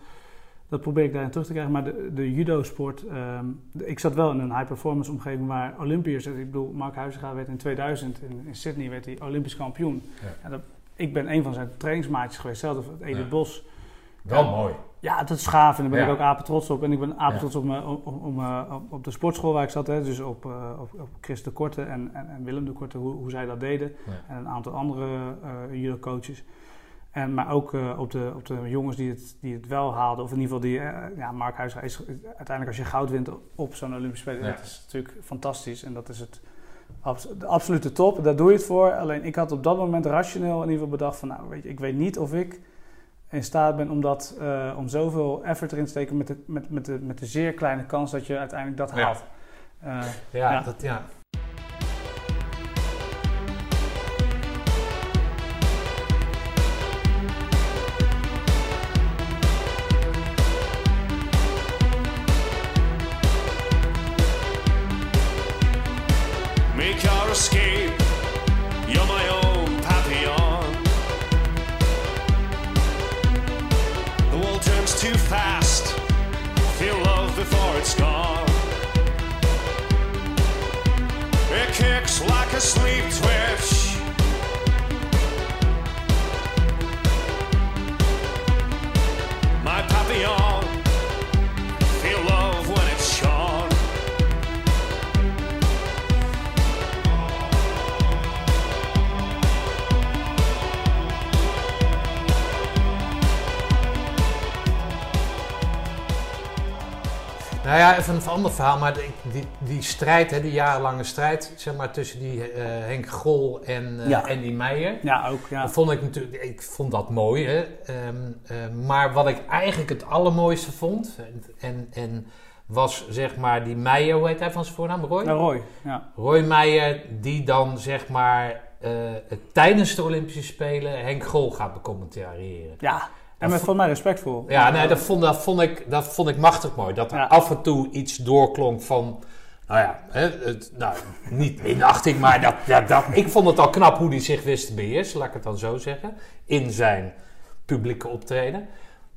Dat probeer ik daarin terug te krijgen. Maar de, de judo-sport, ehm, ik zat wel in een high-performance omgeving waar Olympiërs, ik bedoel, Mark Huizinga werd in 2000 in, in Sydney werd hij Olympisch kampioen. Ja. En dat, ik ben een van zijn trainingsmaatjes geweest, zelf Edith Ja. Bos. Wel Ja. mooi. Ja, dat is gaaf en daar ben Ja. ik ook apen trots op. En ik ben apen trots op, me, op, op, op, op- op de sportschool waar ik zat, hè, dus op, eh, op, Chris de Korte en, en, en Willem de Korte, hoe, hoe zij dat deden. En een aantal andere eh judo-coaches. En, maar ook eh, op, de, op de jongens die het, die het wel haalden. Of in ieder geval die... ja, Mark Huizinga is uiteindelijk als je goud wint op zo'n Olympische Spelen... Ja. Dat is natuurlijk fantastisch. En dat is het, de absolute top. Daar doe je het voor. Alleen ik had op dat moment rationeel in ieder geval bedacht van... Nou, weet je, ik weet niet of ik in staat bent om, dat, eh, om zoveel effort erin te steken met de, met, met, de, met de zeer kleine kans dat je uiteindelijk dat Ja. haalt. Eh, Ja, Ja. Dat, ja. It's. It kicks like a sleep twitch. Nou ja, even een ander verhaal, maar die, die, die strijd, hè, die jarenlange strijd, zeg maar, tussen die eh, Henk Grol en, eh, Ja. en die Meijer. ja, ook. Ja. Dat vond ik natuurlijk, ik vond dat mooi. Hè? Ehm, eh, maar wat ik eigenlijk het allermooiste vond, en, en, was zeg maar die Meijer, hoe heet hij van zijn voornaam? Roy? Roy. Ja. Roy Meijer, die dan zeg maar eh, tijdens de Olympische Spelen Henk Grol gaat becommentariëren. ja. En met voor mij respectvol. Ja, nee, dat, vond, dat, vond ik, dat vond ik machtig mooi. Dat er Ja. af en toe iets doorklonk van. Nou ja, hè, het, nou, niet minachting, maar dat, ja, dat, ik vond het al knap hoe hij zich wist te beheersen, laat ik het dan zo zeggen. In zijn publieke optreden.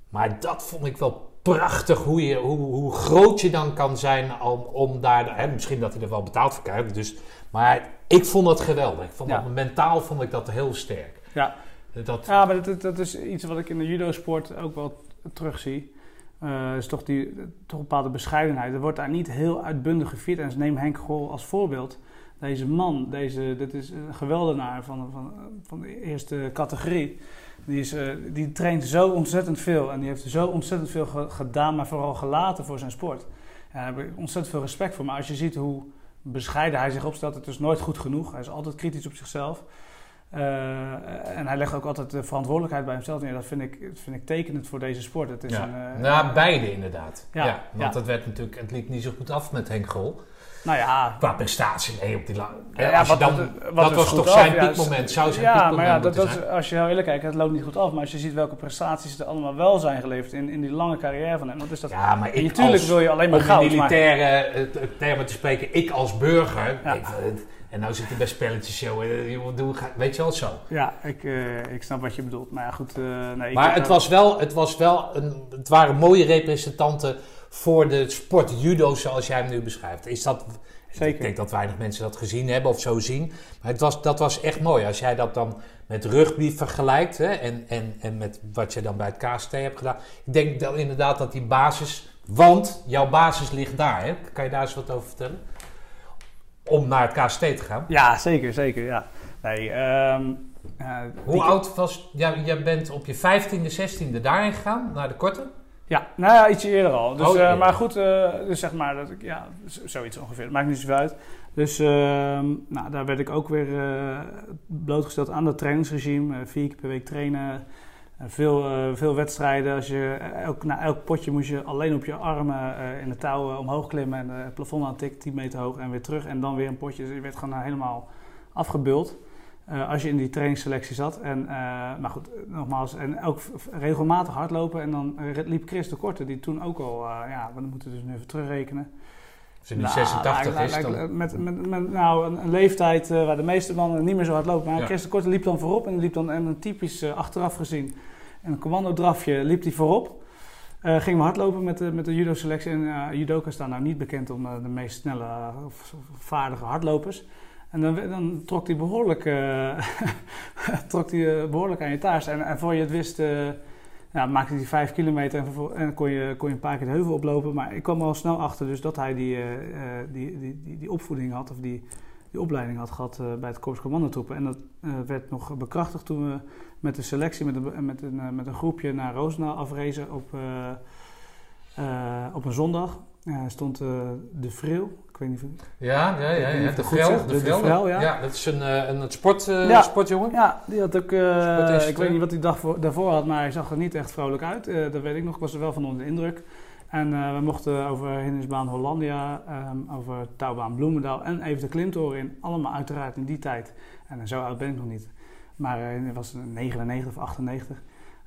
Maar dat vond ik wel prachtig, hoe, je, hoe, hoe groot je dan kan zijn om, om daar... Hè, misschien dat hij er wel betaald voor krijgt, dus, maar ik vond het geweldig. Ik vond Ja. dat, mentaal vond ik dat heel sterk. Ja. Dat, Ja, maar dat, dat is iets wat ik in de judo-sport ook wel terugzie. Eh is toch, die, toch een bepaalde bescheidenheid. Er wordt daar niet heel uitbundig gevierd. En neem Henk Grol als voorbeeld. Deze man, deze, dit is een geweldenaar van, van, van de eerste categorie. Die, is, eh, die traint zo ontzettend veel. En die heeft zo ontzettend veel ge- gedaan, maar vooral gelaten voor zijn sport. En daar heb ik ontzettend veel respect voor. Maar als je ziet hoe bescheiden hij zich opstelt, het is nooit goed genoeg. Hij is altijd kritisch op zichzelf. Eh, en hij legt ook altijd de verantwoordelijkheid bij hemzelf neer. Dat vind ik, dat vind ik tekenend voor deze sport. Het is ja. een, eh, nou, beide inderdaad. Ja, Ja, want ja. het werd natuurlijk, het liep niet zo goed af met Henk Grol. nou ja, Qua prestatie, nee, op die lange. Ja, wat- dan, wat- dat was toch af? zijn piekmoment, zou zijn ja, piekmoment maar ja, dat, dat, zijn. als je heel eerlijk kijkt, het loopt niet goed af. Maar als je ziet welke prestaties er allemaal wel zijn geleverd in, in die lange carrière van hem. Wat is dat? Ja, maar ik Natuurlijk wil je alleen maar om goud. Maar, militaire termen te spreken, ik als burger, ik, en nou zit hij bij spelletjes show, weet je wel zo. ja, ik, eh, ik snap wat je bedoelt. Maar ja, goed. eh, nee, Maar het was wel, het was wel een, het waren mooie representanten voor de sport judo zoals jij hem nu beschrijft. Is dat, Zeker. Ik denk dat weinig mensen dat gezien hebben of zo zien. Maar het was, dat was echt mooi. Als jij dat dan met rugby vergelijkt hè, en, en, en met wat je dan bij het KST hebt gedaan. Ik denk dan inderdaad dat die basis, want jouw basis ligt daar. Hè? Kan je daar eens wat over vertellen? Om naar het KST te gaan. Ja, zeker, zeker. Ja. Nee, ehm, ja, Hoe die- oud was, ja, jij bent op je 15e, 16e daarheen gegaan, naar de korte? Ja, nou ja, ietsje eerder al. Dus, Oh, eh, maar goed, eh, dus zeg maar, dat ik, ja, zoiets ongeveer. Maakt niet zoveel uit. Dus ehm, nou, daar werd ik ook weer eh, blootgesteld aan dat trainingsregime. Eh, vier keer per week trainen. Veel, eh, veel wedstrijden. Als je, eh, elk, na elk potje moest je alleen op je armen eh, in de touwen omhoog klimmen. En het plafond aantikken, 10 meter hoog en weer terug. En dan weer een potje. Dus je werd gewoon helemaal afgebuld. als je in die trainingsselectie zat. En, maar goed, nogmaals, en ook regelmatig hardlopen. En dan liep Chris de Korte, die toen ook al, ja, we moeten dus nu even terugrekenen. Als nu Nou, 86 lijkt- is, dan... Met, met, met nou, een, een leeftijd eh, waar de meeste mannen niet meer zo hard lopen. Maar Ja. De Korte liep dan voorop en die liep dan en een typisch eh, achteraf gezien. En een commandodrafje liep hij voorop. Eh gingen we hardlopen met de, met de judo-selectie. En judoka's staan nou niet bekend om de meest snelle of, vaardige hardlopers. En dan, dan trok hij behoorlijk, eh, trok eh, behoorlijk aan je taars. En, en voor je het wist, ja, maakte hij vijf kilometer en, en kon, je, kon je een paar keer de heuvel oplopen. Maar ik kwam al snel achter dus dat hij die, eh, eh, die, die, die, die opvoeding had, of die, die opleiding had gehad eh, bij het Korps Commandotroepen. En dat werd nog bekrachtigd toen we met de selectie, met een, met een, met een groepje naar Roosendaal afrezen op, op een zondag. Stond De ik weet niet of... Ja, ja, ja, ja. de Vrel. De De- de Vrel, Vrel, ja. dat is een, eh, een sport, Ja. sportjongen. Ja, die had ook... eh, ik weet niet wat hij dag voor, daarvoor had, maar hij zag er niet echt vrolijk uit. Eh, dat weet ik nog. Ik was er wel van onder de indruk. En we mochten over hindersbaan Hollandia, ehm, over touwbaan Bloemendaal en even de klimtoren in. Allemaal uiteraard in die tijd. En zo oud ben ik nog niet. Maar het was 99 of 98.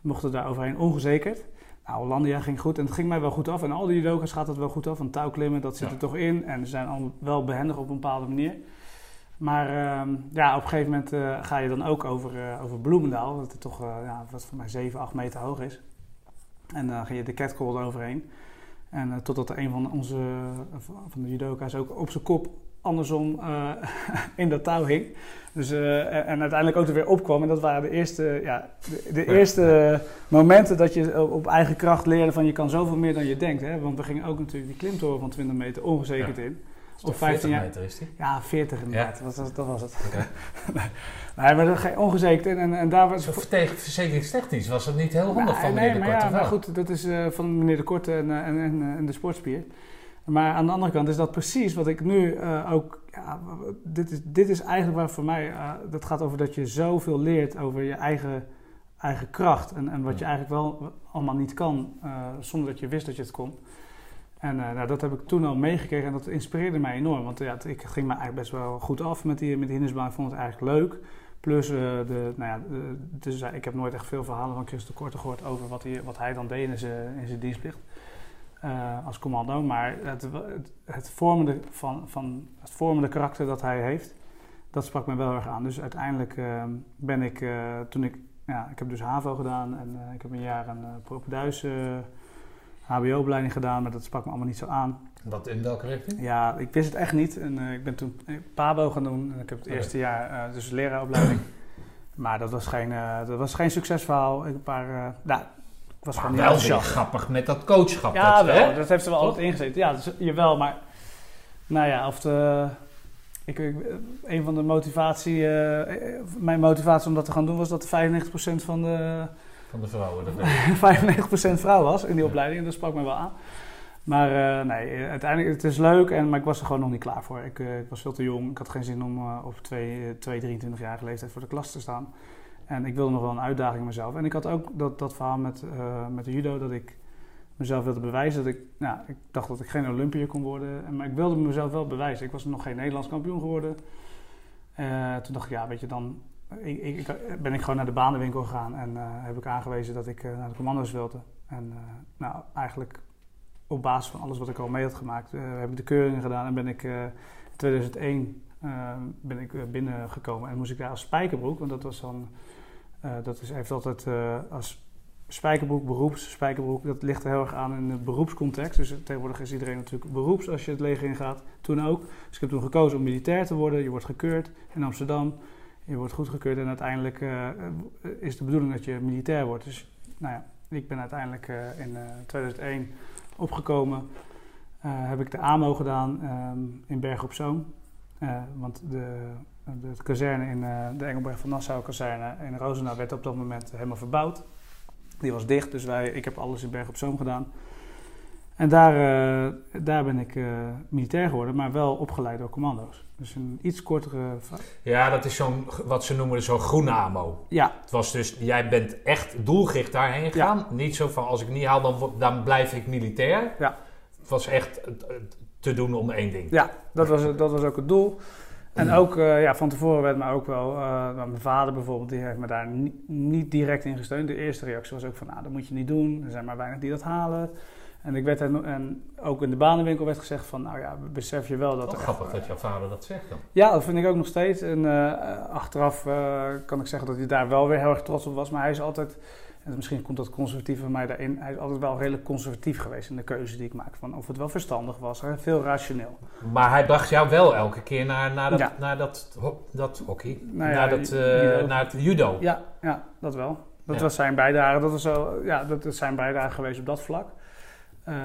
We mochten daar overheen ongezekerd. Nou, Hollandia ging goed en het ging mij wel goed af. En al die judoka's gaat het wel goed af. Want touwklimmen, dat zit Ja. er toch in. En ze zijn allemaal wel behendig op een bepaalde manier. Maar ehm, ja, op een gegeven moment eh, ga je dan ook over, eh, over Bloemendaal. Dat het toch, eh, ja, wat voor mij 7, 8 meter hoog is. En dan ga je de catcall eroverheen. En totdat er een van onze van de judoka's ook op zijn kop andersom eh, in dat touw hing. Dus, eh, en, en uiteindelijk ook er weer opkwam. En dat waren de eerste, ja, de, de eerste momenten dat je op, op eigen kracht leerde van je kan zoveel meer dan je denkt. Hè? Want we gingen ook natuurlijk die klimtoren van 20 meter ongezekerd in. Op 15 jaar. meter is die. Ja, 40 inderdaad. Dat, was, dat was het. Oké. nee, maar dat ga je ongezekerd in. En, en daar was... Zo vertegen- Verzekeringstechnisch was het niet heel handig van nee, meneer de maar Korte. ja, maar goed, dat is eh, van meneer de Korte en, en, en, en de sportspier. Maar aan de andere kant is dat precies wat ik nu eh, ook... Ja, dit, is, dit is eigenlijk waar voor mij... eh, dat gaat over dat je zoveel leert over je eigen, eigen kracht. En, en wat je eigenlijk wel allemaal niet kan, eh, zonder dat je wist dat je het kon. En nou, dat heb ik toen al meegekregen en dat inspireerde mij enorm. Want ja, ik ging me eigenlijk best wel goed af met die, met die hindersbaan. Ik vond het eigenlijk leuk. Plus, de, nou ja, de, dus, ik heb nooit echt veel verhalen van Christel Korte gehoord over wat hij, wat hij dan deed in zijn, in zijn dienstplicht. Eh, als commando. Maar het, het, het, vormende van, van, het vormende karakter dat hij heeft, dat sprak me wel erg aan. Dus uiteindelijk eh, ben ik, eh, toen ik, ja, ik heb dus HAVO gedaan en eh, ik heb een jaar een propeduis HBO-opleiding gedaan, maar dat sprak me allemaal niet zo aan. Wat in welke richting? Ja, ik wist het echt niet. En ik ben toen PABO gaan doen. En ik heb het eerste jaar, dus leraaropleiding. maar dat was geen, dat was geen succesverhaal. Ik een paar, nou, was maar gewoon wel heel grappig met dat coachschap. Ja, dat, wel. Hè? Dat heeft er wel altijd ingezeten. Ja, dus, jawel, maar... Nou ja, of de... Ik, ik, een van de motivatie... Uh, mijn motivatie om dat te gaan doen was dat 95% van de... Van de vrouwen. 95% vrouw was in die opleiding. En dat sprak me wel aan. Maar uh, nee, uiteindelijk, het is leuk, en, maar ik was er gewoon nog niet klaar voor. Ik, uh, ik was veel te jong. Ik had geen zin om op 2, 2 23-jarige leeftijd voor de klas te staan. En ik wilde nog wel een uitdaging in mezelf. En ik had ook dat, dat verhaal met, met de judo, dat ik mezelf wilde bewijzen. Dat ik, nou, ik dacht dat ik geen Olympiër kon worden. Maar ik wilde mezelf wel bewijzen. Ik was nog geen Nederlands kampioen geworden. Uh, toen dacht ik, ja, weet je, dan ik, ik, ben ik gewoon naar de banenwinkel gegaan. En uh, heb ik aangewezen dat ik naar de commando's wilde. En nou, eigenlijk op basis van alles wat ik al mee had gemaakt, heb ik de keuringen gedaan. En ben ik in 2001 ben ik binnengekomen. En moest ik daar als spijkerbroek, want dat was dan... dat is, heeft altijd als spijkerbroek, beroeps, spijkerbroek, dat ligt er heel erg aan in de beroepscontext. Dus tegenwoordig is iedereen natuurlijk beroeps als je het leger ingaat. Toen ook. Dus ik heb toen gekozen om militair te worden. Je wordt gekeurd in Amsterdam. Je wordt goedgekeurd en uiteindelijk uh, is de bedoeling dat je militair wordt. Dus nou ja, ik ben uiteindelijk in uh, 2001 opgekomen. Heb ik de AMO gedaan um, in Bergen op Zoom. want de, de kazerne in de Engelberg van Nassau kazerne in Roosendaal werd op dat moment helemaal verbouwd. Die was dicht, dus wij, ik heb alles in Bergen op Zoom gedaan. En daar, uh, daar ben ik uh, militair geworden, maar wel opgeleid door commando's. Dus een iets kortere... Ja, dat is zo'n, wat ze noemen zo'n groene AMO. Ja. Het was dus, jij bent echt doelgericht daarheen gegaan. Ja. Niet zo van, als ik niet haal, dan, dan blijf ik militair. Ja. Het was echt te doen om één ding. Ja, dat was, dat was ook het doel. En ook uh, ja, van tevoren werd me ook wel, uh, mijn vader bijvoorbeeld, die heeft me daar niet, niet direct in gesteund. De eerste reactie was ook van, nou, dat moet je niet doen. Er zijn maar weinig die dat halen. En, ik werd er, en ook in de banenwinkel werd gezegd van, nou ja, besef je wel dat... Grappig echt, dat jouw vader dat zegt dan. Ja, dat vind ik ook nog steeds. En uh, achteraf kan ik zeggen dat hij daar wel weer heel erg trots op was. Maar hij is altijd, en misschien komt dat conservatief van mij daarin, hij is altijd wel redelijk conservatief geweest in de keuze die ik maak. Van of het wel verstandig was, hè? veel rationeel. Maar hij bracht jou wel elke keer naar, naar, dat, ja. naar dat, ho dat hockey, nou ja, naar, dat, uh, naar het judo. Ja, ja dat wel. Dat was zijn bijdrage. Dat, was zo, ja, dat is zijn bijdrage geweest op dat vlak. Uh,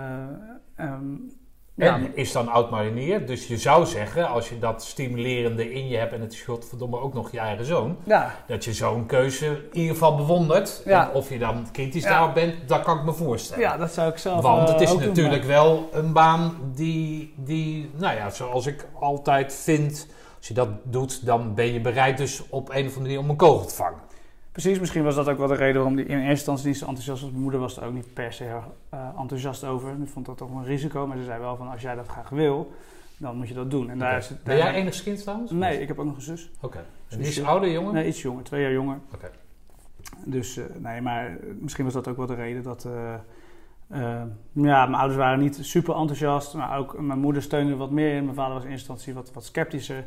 um, Ja. En is dan oud-marinier. Dus je zou zeggen, als je dat stimulerende in je hebt en het is godverdomme ook nog je eigen zoon, Ja, dat je zo'n keuze in ieder geval bewondert. Ja. En of je dan kritisch daarop bent, dat kan ik me voorstellen. ja, dat zou ik zelf Want eh, het is ook doen, natuurlijk wel een baan die, die, nou ja, zoals ik altijd vind, als je dat doet, dan ben je bereid dus op een of andere manier om een kogel te vangen. Precies, misschien was dat ook wel de reden waarom die in eerste instantie niet zo enthousiast was. Mijn moeder was er ook niet per se eh, enthousiast over. Die vond dat toch een risico, maar ze zei wel van als jij dat graag wil, dan moet je dat doen. En daar is het, Ben jij zijn- enigszins trouwens? Nee, ik heb ook nog een zus. Oké. En die is Zusje. ouder, jongen? Nee, iets jonger, twee jaar jonger. Oké. Dus eh, nee, maar eh, misschien was dat ook wel de reden dat. ja, mijn ouders waren niet super enthousiast, maar ook mijn moeder steunde wat meer in. Mijn vader was in eerste instantie wat, wat sceptischer.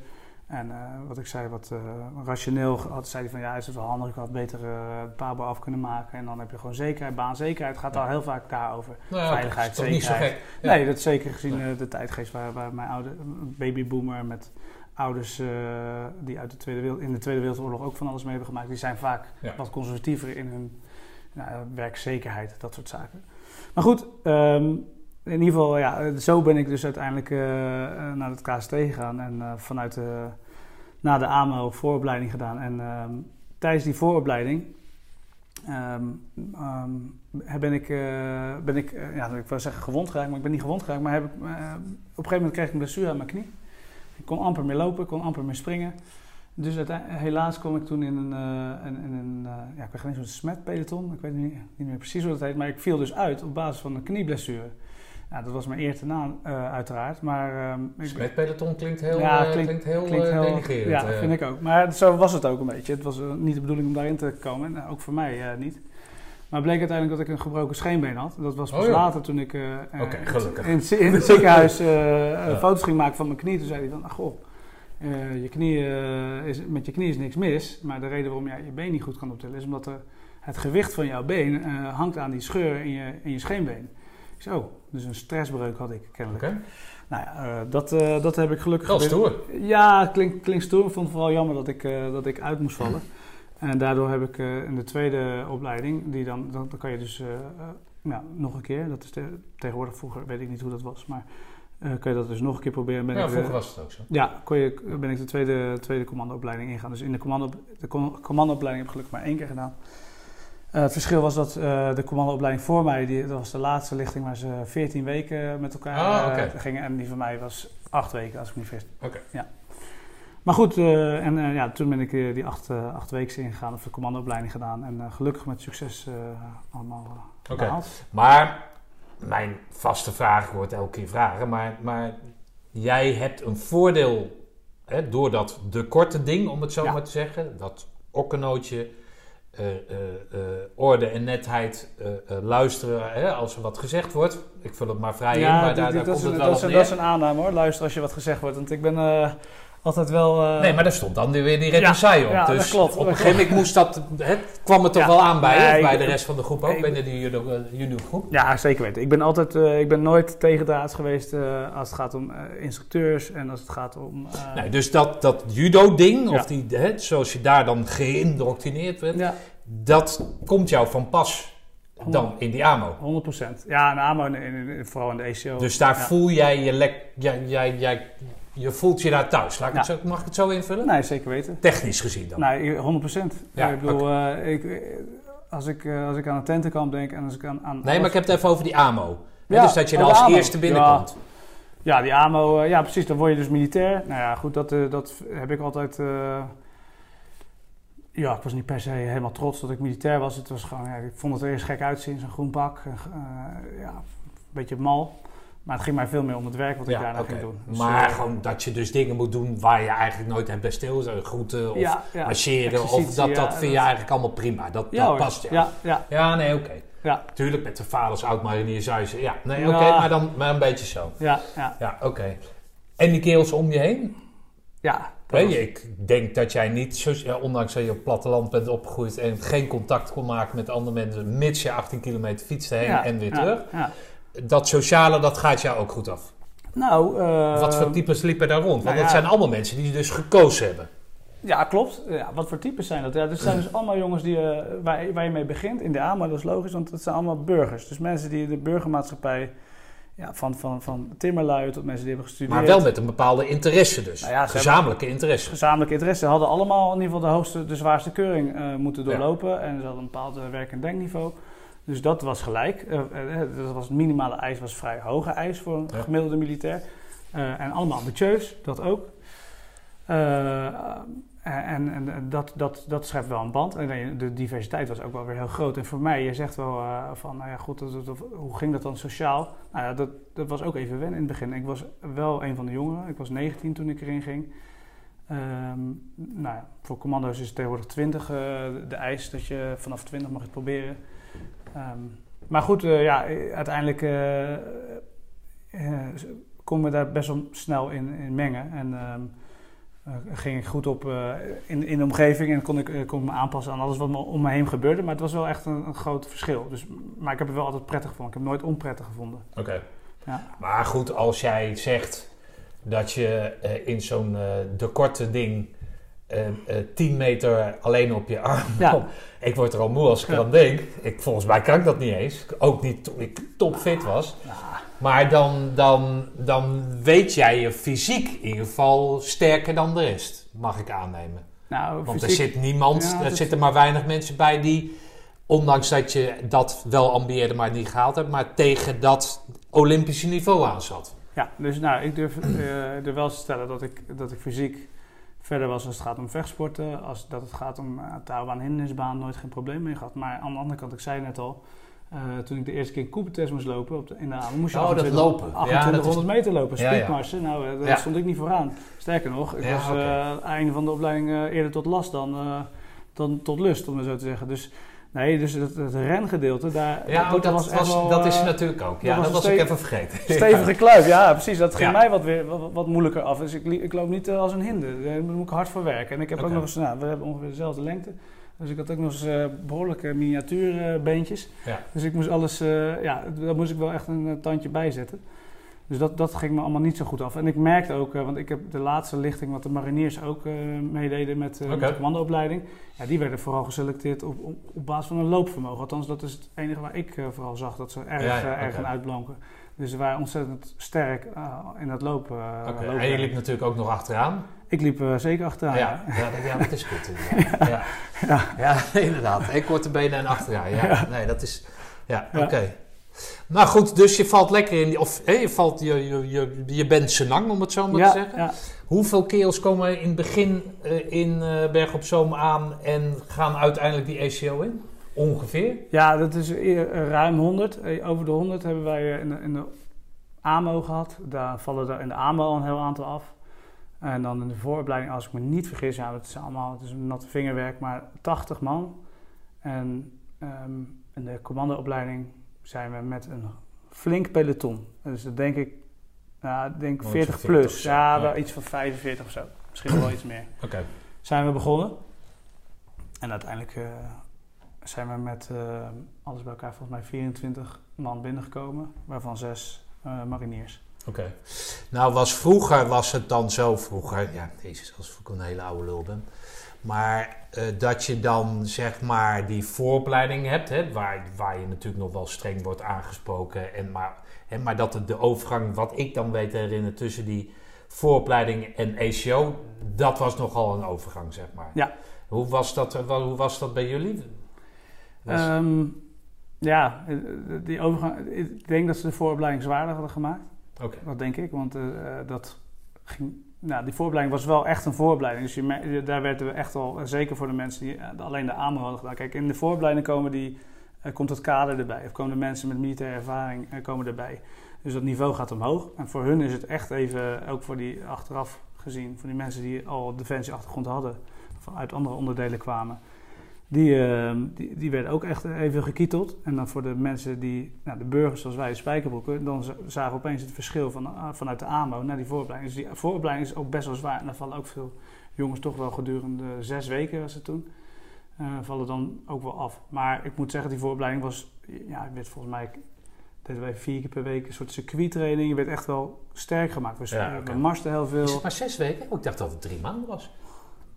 En eh, wat ik zei, wat eh, rationeel had, zei hij van ja, is het wel handig, ik had beter eh het pabo af kunnen maken. En dan heb je gewoon zekerheid, baanzekerheid. Het gaat Ja. al heel vaak daarover. Nou, Veiligheid, is toch niet zo zekerheid. gek? Ja. Nee, dat is zeker gezien de tijdgeest waar, waar mijn oude babyboomer met ouders die uit de Tweede Wereld, in de Tweede Wereldoorlog ook van alles mee hebben gemaakt, die zijn vaak wat conservatiever in hun nou, werkzekerheid, dat soort zaken. Maar goed, ehm, in ieder geval, ja, zo ben ik dus uiteindelijk naar het KST gegaan en vanuit de, na de AMO vooropleiding gedaan. En ehm, tijdens die vooropleiding ehm, ben ik, eh, ben ik eh, ja, ik wil zeggen gewond geraakt, maar ik ben niet gewond geraakt. Maar heb ik, eh, op een gegeven moment kreeg ik een blessure aan mijn knie. Ik kon amper meer lopen, ik kon amper meer springen. Dus helaas kwam ik toen in een, een ja, ik weet niet zo'n smetpeloton. Ik weet niet, niet meer precies hoe dat heet, maar ik viel dus uit op basis van een knieblessure. Ja, dat was mijn eer te naam, eh, uiteraard. Maar ehm, ik, Smetpeloton klinkt heel, Ja, eh, klinkt- heel, klinkt eh, heel. Ja, eh. vind ik ook. Maar zo was het ook een beetje. Het was niet de bedoeling om daarin te komen. En, ook voor mij niet. Maar het bleek uiteindelijk dat ik een gebroken scheenbeen had. Dat was pas Oh, ja. later toen ik gelukkig. in, het- in het ziekenhuis Ja. foto's ging maken van mijn knie. Toen zei hij van, ach goh, eh, je knie, is, met je knie is niks mis. Maar de reden waarom jij je been niet goed kan optillen is omdat er, het gewicht van jouw been hangt aan die scheur in je, in je scheenbeen. Ik zei, oh, dus een stressbreuk had ik kennelijk. Nou ja, eh, dat, eh, dat heb ik gelukkig gewild- stoer. ja, klinkt, klinkt stoer. Ik vond het vooral jammer dat ik, eh, dat ik uit moest vallen. En daardoor heb ik in de tweede opleiding, die dan, dan, dan kan je dus nou, nog een keer, dat is te- tegenwoordig vroeger, weet ik niet hoe dat was, maar eh kan je dat dus nog een keer proberen. Ben Ja, ik, vroeger was het ook zo. ja, kon je, ben ik de tweede, tweede commandoopleiding ingegaan. Dus in de, commando, de com- commandoopleiding heb ik gelukkig maar één keer gedaan. Eh, het verschil was dat eh, de commandoopleiding voor mij, die, dat was de laatste lichting waar ze 14 weken met elkaar Ah, eh, gingen. En die van mij was 8 weken, als ik me niet vergis. Oké. Ja. Maar goed, en ja, toen ben ik die acht, eh, acht weken ingegaan, of de commandoopleiding gedaan. En gelukkig met succes allemaal Oké. behaald. Maar mijn vaste vraag wordt elke keer vragen. Maar, maar jij hebt een voordeel hè, door dat de korte ding, om het zo Ja. maar te zeggen. Dat okkennootje, eh, eh, eh, orde en netheid, luisteren hè, als er wat gezegd wordt. Ik vul het maar vrij in, maar daar, daar dat, komt is het een, wel dat, op is neer. dat is een aanname hoor. Luister als je wat gezegd wordt. Want ik ben eh, altijd wel... eh, Nee, maar daar stond dan weer die represaille op. ja, dat dus klopt. op een gegeven moment moest dat, hè, kwam het toch Ja. wel aan bij Nee, bij de rest van de groep ook, binnen die judo, eh. Ja, zeker weten. Ik ben altijd, eh, ik ben nooit tegendraads geweest als het gaat om instructeurs en als het gaat om. Nee, dus dat, dat judo-ding, of die, hè, zoals je daar dan geïndoctrineerd ja, dat komt jou van pas dan in die AMO. 100 procent. Ja, en AMO, en, vooral in de ACO. Dus daar voel jij je lek, jij, jij, jij, je voelt je daar thuis. Laat ik het zo, mag ik het zo invullen? Nee, zeker weten. Technisch gezien dan. Nee, 100 procent. Ja, ik bedoel, eh, ik, eh, als, ik, eh, als ik aan een tentenkamp denk en als ik aan. aan nee, maar ik heb het even over die AMO. Dus dat je er als AMO. eerste binnenkomt. Ja, die AMO, ja precies, dan word je dus militair. Nou ja, goed, dat, dat heb ik altijd... ja, ik was niet per se helemaal trots dat ik militair was. Het was gewoon, ja, ik vond het er eerst gek uitzien, zo'n groen pak. ja, een beetje mal. Maar het ging mij veel meer om het werk wat ik daarna oké. ging doen. Dus, maar eh, gewoon dat je dus dingen moet doen waar je eigenlijk nooit hebt bij stil. Groeten of ja, ja, marcheren. Of dat, dat ja, vind je eigenlijk allemaal prima. Dat, ja, dat hoor. past. Ja, ja, Ja, nee, oké. ja, Tuurlijk, met de vaders oud-marinier zou je zeggen, Ja, nee, Ja. oké, maar dan maar een beetje zo. ja, ja. Ja, oké. En die kerels om je heen? ja Weet was- je, ik denk dat jij niet, zo, ja, ondanks dat je op het platteland bent opgegroeid en geen contact kon maken met andere mensen, mits je 18 kilometer fietste heen ja, en weer ja, terug. Ja. Dat sociale, dat gaat jou ook goed af. Nou, Wat voor types liepen daar rond? Want nou dat zijn allemaal mensen die dus gekozen hebben. Ja, klopt. Ja, wat voor types zijn dat? Ja, er zijn dus allemaal jongens die, eh, waar, waar je mee begint in de AMO. Dat is logisch, want het zijn allemaal burgers. Dus mensen die de burgermaatschappij ja, van, van, van timmerlui tot mensen die hebben gestudeerd. Maar wel met een bepaalde interesse dus. Nou ja, Gezamenlijke interesse. gezamenlijke interesse. Ze hadden allemaal in ieder geval de hoogste, de zwaarste keuring eh, moeten doorlopen. En ze hadden een bepaald eh, werk- en denkniveau. Dus dat was gelijk. Eh, eh, dat was het minimale eis, was vrij hoge eis voor een Ja. gemiddelde militair. Eh, en allemaal ambitieus, dat ook. Eh, en en, en dat, dat, dat schrijft wel een band. En de diversiteit was ook wel weer heel groot. En voor mij, je zegt wel eh, van, nou ja, goed, dat- dat- dat- hoe ging dat dan sociaal? Nou ja, dat, dat was ook even wennen in het begin. Ik was wel een van de jongeren. Ik was 19 toen ik erin ging. Ehm, nou ja, voor commando's is het tegenwoordig 20 eh, de eis dat je vanaf 20 mag het proberen. Ehm, maar goed, eh, ja, uiteindelijk eh, eh, kon me daar best wel snel in, in mengen. En eh, ging ik goed op in, in de omgeving en kon ik, kon ik me aanpassen aan alles wat me, om me heen gebeurde. Maar het was wel echt een, een groot verschil. Dus, maar ik heb het wel altijd prettig gevonden. Ik heb het nooit onprettig gevonden. Oké. Ja. Maar goed, als jij zegt dat je in zo'n eh, de korte ding 10 meter alleen op je arm. Ja. ik word er al moe als ik Ja. denk. Ik, volgens mij kan ik dat niet eens. Ook niet toen ik topfit was. Maar dan, dan, dan weet jij je fysiek in ieder geval sterker dan de rest, mag ik aannemen. Nou, Want fysiek- er zit niemand, er zitten maar weinig mensen bij die, ondanks dat je dat wel ambieerde, maar niet gehaald hebt, maar tegen dat Olympische niveau aan zat. Ja, dus nou, ik durf eh, er wel te stellen dat ik, dat ik fysiek verder was als het gaat om vechtsporten. Als dat het gaat om uh, touwbaan, hindernisbaan, nooit geen probleem mee gehad. Maar aan de andere kant, ik zei net al, eh, toen ik de eerste keer een Cooper-test moest lopen op de, in de avond, moest je Oh, dat 28 lopen. Ja, 2800 dat is- meter lopen, Ja, ja. speedmarsen. Nou, eh, daar stond ik niet vooraan. Sterker nog, ik was eh, aan het einde van de opleiding eh, eerder tot last dan, eh, dan tot lust, om het zo te zeggen. Dus nee, dus het, het rengedeelte, daar, Ja, dat, dat, was wel, dat is eh, natuurlijk ook. Ja, dat dat, was ik even vergeten. Stevige kluif, ja, precies. Dat ging Ja. mij wat, weer, wat, wat moeilijker af. Dus ik, ik loop niet eh, als een hinder. Daar moet ik hard voor werken. En ik heb ook nog eens, nou, we hebben ongeveer dezelfde lengte. Dus ik had ook nog eens eh, behoorlijke miniatuurbeentjes. Ja. Dus ik moest alles, eh, ja, daar moest ik wel echt een eh, tandje bij zetten. Dus dat, dat ging me allemaal niet zo goed af. En ik merkte ook, eh, want ik heb de laatste lichting wat de mariniers ook eh, meededen met, eh, met de commandoopleiding. Ja, die werden vooral geselecteerd op, op, op basis van een loopvermogen. Althans, dat is het enige waar ik vooral zag dat ze erg, Ja, ja, erg in uitblonken. Dus ze waren ontzettend sterk in dat lopen. En je liep natuurlijk ook nog achteraan. Ik liep zeker achteraan. ja, ja. ja, dat- ja, dat is goed. Ja. Ja. Ja. inderdaad. En korte benen en achteraan. Ja, nee, dat is... Ja, Ja. oké. Nou goed, dus je valt lekker in... die- Of hè, je, valt, je, je, je, je bent senang, om het zo maar Ja, te zeggen. ja. Hoeveel kerels komen in het begin eh, in eh, Berg op Zoom aan en gaan uiteindelijk die ACO in? Ongeveer? Ja, dat is eh, ruim 100. Eh, Over de 100 hebben wij in de, in de AMO gehad. Daar vallen er in de AMO al een heel aantal af. En dan in de vooropleiding, als ik me niet vergis, ja, het is allemaal het is een natte vingerwerk, maar 80 man. En ehm, in de commandoopleiding zijn we met een flink peloton. Dus dat denk ik, nou, denk Wel iets 40 van 40 plus. Ja, ja. wel iets van 45 of zo. Misschien wel iets meer. Oké. Zijn we begonnen. En uiteindelijk eh, zijn we met eh, alles bij elkaar volgens mij 24 man binnengekomen, waarvan zes eh, mariniers. Oké. Nou, was vroeger was het dan zo, vroeger, ja, jezus, als ik een hele oude lul ben. Maar eh, dat je dan zeg maar die vooropleiding hebt, hè, waar, waar je natuurlijk nog wel streng wordt aangesproken. En maar, hè, maar dat de overgang, wat ik dan weet te herinneren, tussen die vooropleiding en ACO, dat was nogal een overgang, zeg maar. Ja. Hoe was dat, eh, wel- hoe was dat bij jullie? Was- Ehm, ja, eh, die overgang, ik denk dat ze de vooropleiding zwaarder hadden gemaakt. Oké. Dat denk ik, want dat ging, nou, die vooropleiding was wel echt een vooropleiding. Dus je, daar werden we echt al, eh, zeker voor de mensen die eh, alleen de AMO hadden gedaan. Kijk, in de vooropleiding komen die, eh, komt het kader erbij. Of komen de mensen met militaire ervaring komen erbij. Dus dat niveau gaat omhoog. En voor hun is het echt even, ook voor die achteraf gezien, voor die mensen die al defensieachtergrond hadden, of uit andere onderdelen kwamen. Die, eh, die, die werden ook echt even gekieteld. En dan voor de mensen die, nou, de burgers zoals wij, de spijkerbroeken, dan zagen we opeens het verschil van, ah, vanuit de AMO naar die vooropleiding. Dus die vooropleiding is ook best wel zwaar. En daar vallen ook veel jongens toch wel gedurende zes weken was het toen. eh, vallen dan ook wel af. Maar ik moet zeggen, die vooropleiding was, ja, ik werd volgens mij, deden wij vier keer per week een soort circuittraining. Je werd echt wel sterk gemaakt. We, Ja, we oké. marsten heel veel. Is het maar zes weken? Ik dacht dat het drie maanden was.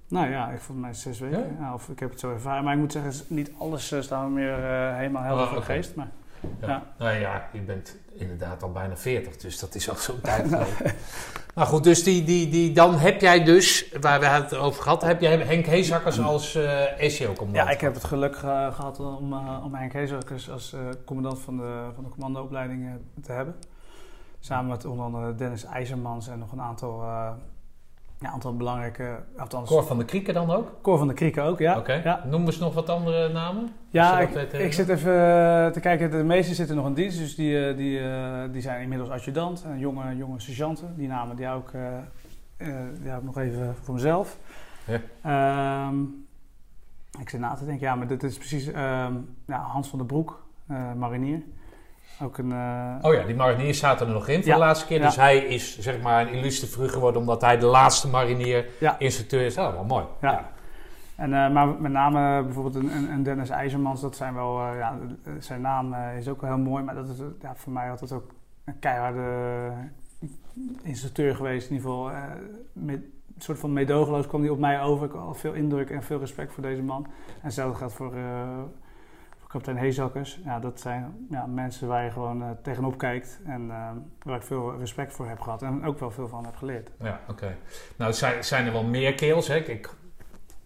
Nou ja, ik vond mij zes weken. Ja? Ja, of ik heb het zo ervaren. Maar ik moet zeggen, niet alles uh, staan we meer uh, helemaal helder Oh, voor de geest. Maar Ja. Ja. Nou ja, je bent inderdaad al bijna 40, dus dat is al zo'n tijd geleden. nou goed, dus die, die, die, dan heb jij dus, waar we het over gehad, heb jij Henk Heesakkers als eh ECO-commandant. Ja, ik heb het geluk ge- gehad om, eh, om Henk Heesakkers als eh, commandant van de, van de commandoopleiding eh, te hebben. Samen met onder andere Dennis IJzermans en nog een aantal, ja, aantal belangrijke... Althans, Cor van de Krieken dan ook? Cor van de Krieken ook, ja. Oké. ja. Noem eens nog wat andere namen. Ja, ik, ik zit even eh, te kijken. De meesten zitten nog in dienst, dus die, eh, die, eh, die zijn inmiddels adjudant. En jonge, jonge sergeanten, die namen die eh, die nog even voor mezelf. Ja. Ehm, ik zit na te denken, ja, maar dit is precies ehm, ja, Hans van der Broek, marinier. Ook een... eh, Oh ja, die mariniers zaten er nog in voor Ja. de laatste keer. Ja. Dus hij is zeg maar een illustre figuur geworden omdat hij de laatste marinier Ja. instructeur is. Oh, wel mooi. Ja. En, eh, maar met name bijvoorbeeld een, een, Dennis IJzermans, dat zijn wel, eh, ja, zijn naam is ook wel heel mooi, maar dat is ja, voor mij altijd ook een keiharde instructeur geweest. In ieder geval, met, een soort van meedogenloos kwam hij op mij over. Ik had al veel indruk en veel respect voor deze man. En hetzelfde geldt voor, voor kapitein Heesakkers. Ja, dat zijn ja, mensen waar je gewoon eh, tegenop kijkt en eh, waar ik veel respect voor heb gehad en ook wel veel van heb geleerd. Ja, oké. Nou, zijn, zijn er wel meer keels. Hè? Ik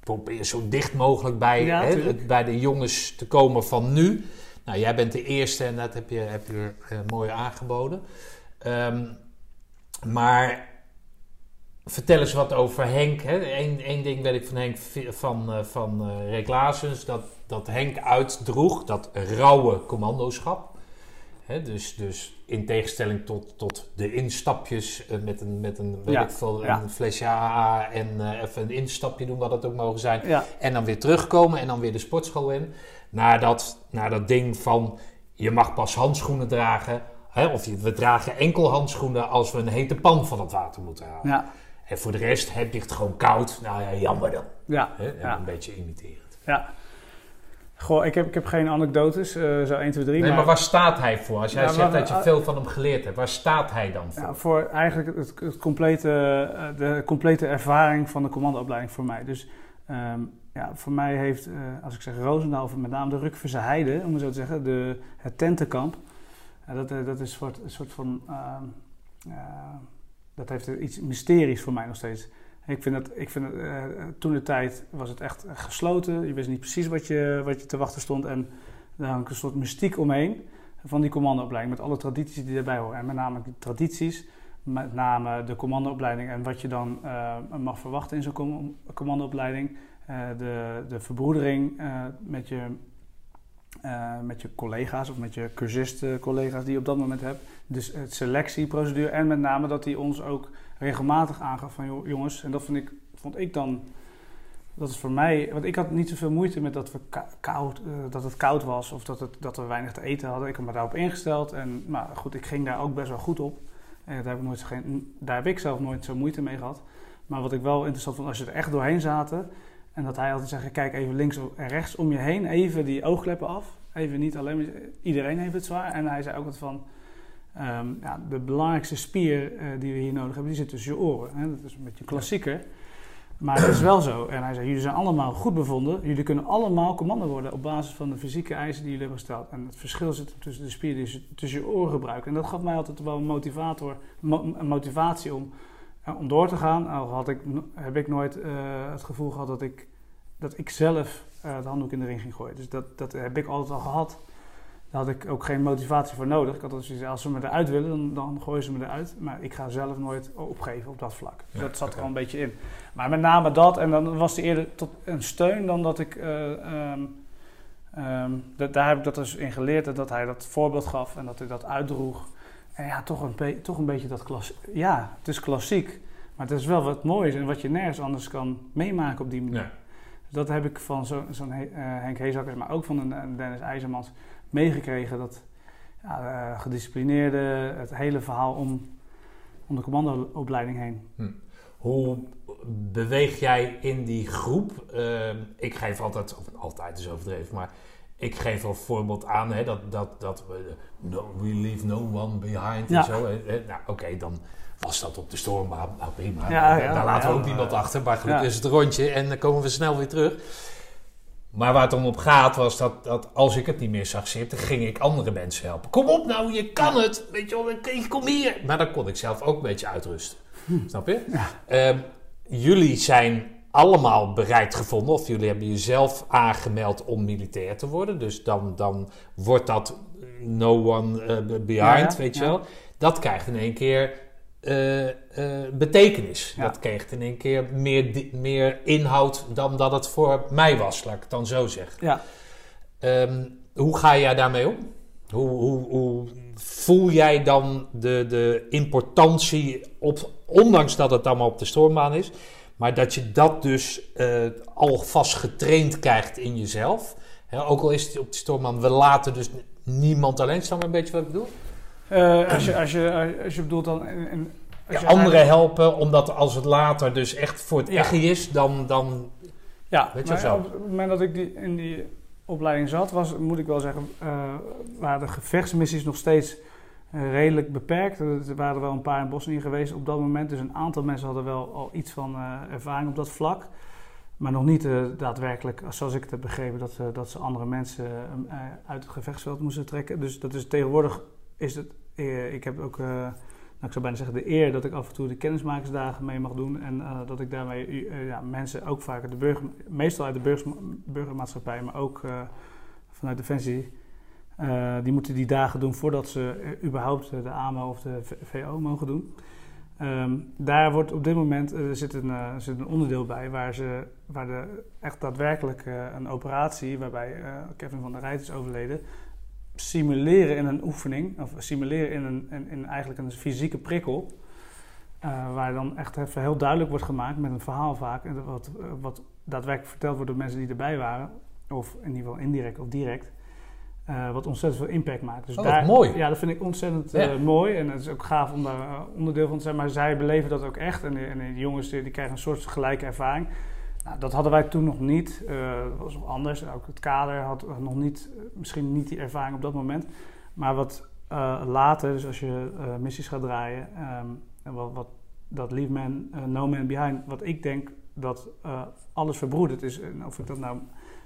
probeer zo dicht mogelijk bij, Ja, hè, bij de jongens te komen van nu. Nou, jij bent de eerste en dat heb je, heb je eh, mooi aangeboden. Ehm, maar vertel eens wat over Henk. Eén één ding weet ik van Henk van, eh, van eh Rick Lazens, dat, dat Henk uitdroeg, dat rauwe commandoschap. Hè, dus, dus in tegenstelling tot, tot de instapjes eh, met een, met een, weet Ja, ik veel, ja. een flesje AA en even een instapje doen, wat het ook mogen zijn. Ja, En dan weer terugkomen en dan weer de sportschool in. Naar dat, naar dat ding van je mag pas handschoenen dragen. Hè, of je, we dragen enkel handschoenen als we een hete pan van het water moeten halen. ja, En voor de rest heb je het gewoon koud. Nou ja, jammer dan. ja. Hè? En Ja. Een beetje imiterend. Ja. Goh, ik heb, ik heb geen anecdotes, eh, zo 1, 2, 3. Nee, maar waar staat hij voor? Als jij Ja, zegt dat je veel van hem geleerd hebt, waar staat hij dan voor? Ja, voor eigenlijk het, het complete, eh, de complete ervaring van de commandoopleiding voor mij. Dus ehm, ja, voor mij heeft, eh, als ik zeg Roosendaal, of met name de Rukverse Heide, om het zo te zeggen, de, het tentenkamp. Dat, dat is een soort, een soort van. Dat heeft iets mysteries voor mij nog steeds. Ik vind dat, ik vind het, eh, toen de tijd was het echt gesloten. Je wist niet precies wat je, wat je te wachten stond. En daar hangt een soort mystiek omheen van die commandoopleiding. Met alle tradities die daarbij horen. En met name die tradities, met name de commandoopleiding en wat je dan eh, mag verwachten in zo'n com- commandoopleiding. Eh, de, de verbroedering met, je, eh, met je collega's of met je cursisten-collega's die je op dat moment hebt. Dus het selectieprocedure en met name dat hij ons ook regelmatig aangaf van "Joh, jongens, en dat vond ik, vond ik dan, dat is voor mij, want ik had niet zoveel moeite met dat, we koud, eh, dat het koud was of dat, het, dat we weinig te eten hadden. Ik had me daarop ingesteld en maar goed, ik ging daar ook best wel goed op. En daar heb ik, nooit daar heb ik zelf nooit zo moeite mee gehad. Maar wat ik wel interessant vond, als je er echt doorheen zaten en dat hij altijd zei, kijk even links en rechts om je heen, even die oogkleppen af. Even niet alleen, iedereen heeft het zwaar. En hij zei ook wat van, ehm, ja, de belangrijkste spier eh, die we hier nodig hebben, die zit tussen je oren. Hè? Dat is een beetje klassieker. Maar het is wel zo. En hij zei, jullie zijn allemaal goed bevonden. Jullie kunnen allemaal commando worden op basis van de fysieke eisen die jullie hebben gesteld. En het verschil zit tussen de spier die je tussen je oren gebruikt. En dat gaf mij altijd wel een motivator, motivatie om, om door te gaan. Al had ik, heb ik nooit eh, het gevoel gehad dat ik, dat ik zelf eh het handdoek in de ring ging gooien. Dus dat, dat heb ik altijd al gehad. Daar had ik ook geen motivatie voor nodig. Ik had altijd als ze me eruit willen, dan, dan gooien ze me eruit. Maar ik ga zelf nooit opgeven op dat vlak. Ja, dat zat er al een beetje in. Maar met name dat, en dan was hij eerder tot een steun dan dat ik. eh, ehm, ehm, dat, daar heb ik dat dus in geleerd, dat hij dat voorbeeld gaf en dat hij dat uitdroeg. Ja, toch een, toch een beetje dat klas. Ja, het is klassiek, maar het is wel wat moois en wat je nergens anders kan meemaken op die manier. Dus dat heb ik van zo- zo'n He- eh, Henk Heesakkers, maar ook van een, Dennis IJzermans meegekregen. Dat ja, eh, gedisciplineerde, het hele verhaal om, om de commandoopleiding heen. Hoe beweeg jij in die groep? Ehm, ik geef altijd, of altijd is overdreven, maar ik geef wel voorbeeld aan hè, dat, dat, dat we, no, we leave no one behind Ja. en zo. hè. Nou, oké, dan was dat op de stormbaan. Nou, prima. Ja, Daar ja, laten we ook niemand achter, maar gelukkig Ja. is het een rondje en dan komen we snel weer terug. Maar waar het om op gaat was dat, dat als ik het niet meer zag zitten, ging ik andere mensen helpen. Kom op nou, je kan het. Weet je wel, kom hier. Maar dan kon ik zelf ook een beetje uitrusten. Snap je? Ehm, jullie zijn allemaal bereid gevonden, of jullie hebben jezelf aangemeld om militair te worden. Dus dan, dan wordt dat no one eh, behind, Ja, weet je ja. wel. Dat krijgt in één keer eh, eh, betekenis. Ja. Dat kreeg in één keer meer, meer inhoud dan dat het voor mij was, laat ik het dan zo zeggen. Ja. Ehm, hoe ga jij daarmee om? Hoe, hoe, hoe voel jij dan de, de importantie, op, ondanks dat het allemaal op de stormbaan is, maar dat je dat dus eh, alvast getraind krijgt in jezelf? Ook al is het op de stormbaan, we laten dus niemand alleen staan, een beetje wat ik bedoel? Eh, als, je, als, je, als je bedoelt dan... Als Ja, je anderen helpen, omdat als het later dus echt voor het Ja. echt is, dan, dan Ja, Weet je maar zo? op het moment dat ik die, in die opleiding zat, was, moet ik wel zeggen, eh, waren de gevechtsmissies nog steeds redelijk beperkt. Er waren wel een paar in Bosnië geweest op dat moment. Dus een aantal mensen hadden wel al iets van eh, ervaring op dat vlak. Maar nog niet eh, daadwerkelijk, zoals ik het heb begrepen, dat, eh, dat ze andere mensen eh, uit het gevechtsveld moesten trekken. Dus dat is tegenwoordig is het. eh, ik heb ook, eh, nou, ik zou bijna zeggen, de eer dat ik af en toe de kennismakersdagen mee mag doen. En eh, dat ik daarmee eh, ja, mensen ook vaak de burger, meestal uit de burgermaatschappij, maar ook eh, vanuit Defensie. Eh, die moeten die dagen doen voordat ze eh, überhaupt eh, de AMO of de VO mogen doen. Ehm, daar wordt op dit moment zit een, zit een onderdeel bij waar, ze, waar de, echt daadwerkelijk een operatie, waarbij Kevin van der Rijt is overleden, simuleren in een oefening, of simuleren in, een, in, eigenlijk een fysieke prikkel. waar dan echt even heel duidelijk wordt gemaakt met een verhaal vaak, wat, wat daadwerkelijk verteld wordt door mensen die erbij waren, of in ieder geval indirect of direct. Eh, wat ontzettend veel impact maakt. Dus Oh, wat mooi. Ja, dat vind ik ontzettend eh, mooi. En het is ook gaaf om daar eh, onderdeel van te zijn. Maar zij beleven dat ook echt. En, en die jongens die, die krijgen een soort gelijke ervaring. Nou, dat hadden wij toen nog niet. Dat was anders. Ook het kader had nog niet, misschien niet die ervaring op dat moment. Maar wat later, dus als je missies gaat draaien, ehm, en wat, wat dat Leave Man, No Man Behind, wat ik denk dat alles verbroedert is. En of ik dat nou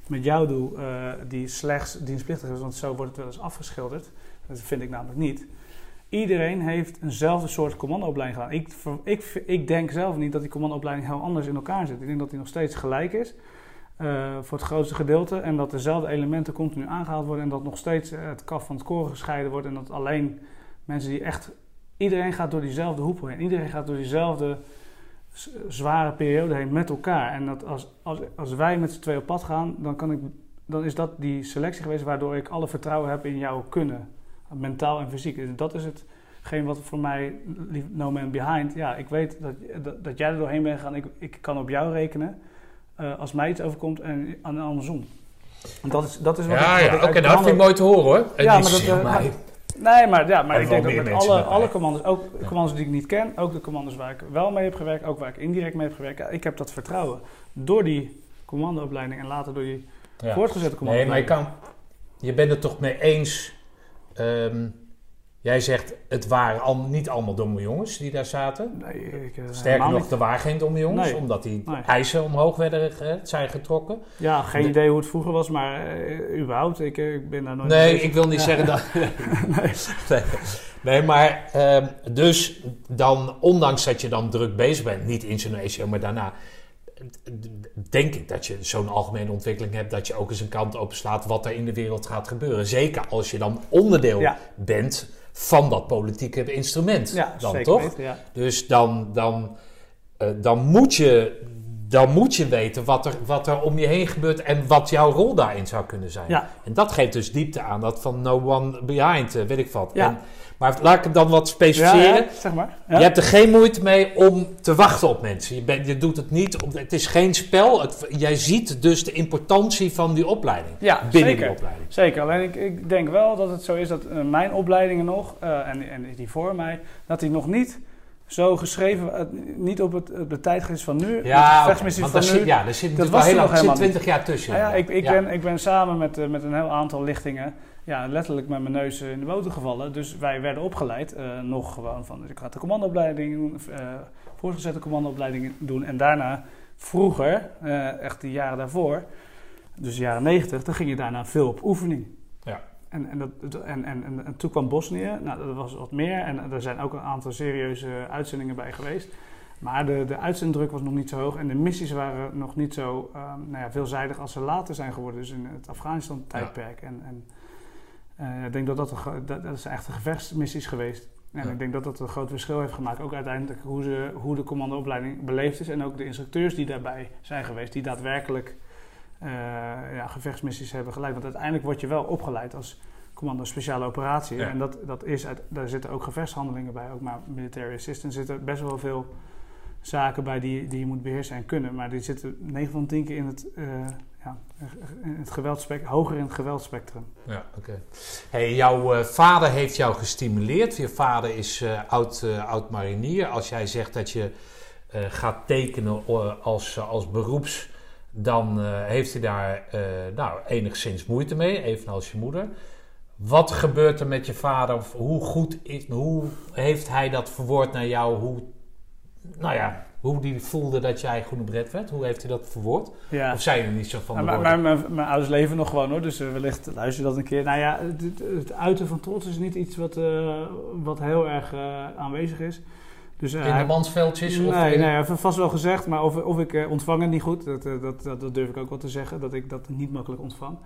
met jou doe, eh, die slechts dienstplichtig is, want zo wordt het wel eens afgeschilderd. Dat vind ik namelijk niet. Iedereen heeft eenzelfde soort commandoopleiding gedaan. Ik, ik, ik denk zelf niet dat die commandoopleiding heel anders in elkaar zit. Ik denk dat die nog steeds gelijk is. eh, voor het grootste gedeelte. En dat dezelfde elementen continu aangehaald worden. En dat nog steeds eh, het kaf van het koren gescheiden wordt. En dat alleen mensen die echt. Iedereen gaat door diezelfde hoepel heen. Iedereen gaat door diezelfde zware periode heen met elkaar. En dat als, als, als wij met z'n twee op pad gaan, dan, kan ik, dan is dat die selectie geweest waardoor ik alle vertrouwen heb in jouw kunnen. Mentaal en fysiek. En dat is hetgeen wat voor mij, lief- no man behind. Ja, ik weet dat, dat, dat jij er doorheen bent gegaan. Ik, ik kan op jou rekenen. eh, als mij iets overkomt en, en andersom. En dat is, dat is wat Ja, ik, ja, oké, uit nou, dat vind ik mooi te horen hoor. En Ja, maar dat, mij. Nee, maar, ja, maar ik denk dat met alle, alle commanders, ook commanders die ik niet ken, ook de commanders waar ik wel mee heb gewerkt, ook waar ik indirect mee heb gewerkt, ja, ik heb dat vertrouwen. Door die commandoopleiding en later door die Ja. voortgezette Nee, maar je kan... Je bent het toch mee eens... ehm, jij zegt, het waren al, niet allemaal domme jongens die daar zaten. Nee, ik, eh, Sterker nog, er waren geen domme jongens, Nee. omdat die Nee. eisen omhoog werden ge- zijn getrokken. Ja, geen idee hoe het vroeger was, maar eh, überhaupt, ik, eh, ik ben daar nooit Nee, ik wil niet Ja. zeggen dat... nee. nee, maar ehm, dus dan, ondanks dat je dan druk bezig bent, niet in Indonesië, maar daarna, denk ik dat je zo'n algemene ontwikkeling hebt dat je ook eens een kant openslaat wat er in de wereld gaat gebeuren. Zeker als je dan onderdeel Ja. bent van dat politieke instrument. Ja, dan zeker toch? weten, ja. Dus dan, dan, eh, dan, moet je, dan moet je weten wat er, wat er om je heen gebeurt en wat jouw rol daarin zou kunnen zijn. Ja. En dat geeft dus diepte aan dat van no one behind, eh, weet ik wat. En, maar laat ik het dan wat specificeren. ja, zeg maar. Ja. Je hebt er geen moeite mee om te wachten op mensen. Je, je doet het niet, om, het is geen spel. Het, jij ziet dus de importantie van die opleiding. Ja, binnen zeker. die opleiding. Zeker, alleen ik, ik denk wel dat het zo is dat eh, mijn opleidingen nog, eh, en, en die voor mij, dat die nog niet zo geschreven, eh, niet op het, de tijdgeest van nu, Ja, want van daar nu. zit, ja, daar zit natuurlijk was wel heel lang, nog er zit helemaal 20 jaar tussen. Nou ja, ik, ik, Ja. Ben, ik ben samen met, met een heel aantal lichtingen ja, letterlijk met mijn neus in de boter gevallen. Dus wij werden opgeleid, eh, nog gewoon van, dus ik had de commandoopleiding doen, eh, voortgezette commandoopleiding doen. En daarna, vroeger, eh, echt de jaren daarvoor, Dus de jaren 90, dan ging je daarna veel op oefening. Ja. En, en, dat, en, en, en, en toen kwam Bosnië, nou, dat was wat meer. En er zijn ook een aantal serieuze uitzendingen bij geweest. Maar de, de uitzenddruk was nog niet zo hoog en de missies waren nog niet zo ehm, nou ja, veelzijdig als ze later zijn geworden. Dus in het Afghanistan-tijdperk. En, en eh, ik denk dat dat, een, dat, dat is echt een gevechtsmissies geweest. En Ja. ik denk dat dat een groot verschil heeft gemaakt. Ook uiteindelijk hoe, ze, hoe de commandoopleiding beleefd is. En ook de instructeurs die daarbij zijn geweest. Die daadwerkelijk eh, ja, gevechtsmissies hebben geleid. Want uiteindelijk word je wel opgeleid als commando speciale operatie. Ja. En dat, dat is uit, daar zitten ook gevechtshandelingen bij. Ook maar military assistance zitten best wel veel zaken bij die, die je moet beheersen en kunnen. Maar die zitten 9 van 10 keer in het, eh ja, het hoger in het geweldspectrum. Ja, oké. Hey, jouw eh, vader heeft jou gestimuleerd. Je vader is eh, oud, eh, oud marinier. Als jij zegt dat je eh, gaat tekenen eh, als, als beroeps, dan eh, heeft hij daar eh, nou, enigszins moeite mee, evenals je moeder. Wat gebeurt er met je vader? Of hoe goed is, hoe heeft hij dat verwoord naar jou? Hoe, nou ja, hoe die voelde dat jij groene bret werd? Hoe heeft hij dat verwoord? Ja. Of zijn er niet zo van Maar, mijn, mijn ouders leven nog gewoon hoor, dus eh, wellicht luister je dat een keer. Nou ja, het, uiten van trots is niet iets wat, eh, wat heel erg eh, aanwezig is. Dus, eh, In de mansveldjes? Nee, of nee, heeft vast wel gezegd, maar of, of ik ontvang het niet goed, dat, dat, dat, dat durf ik ook wel te zeggen, dat ik dat niet makkelijk ontvang.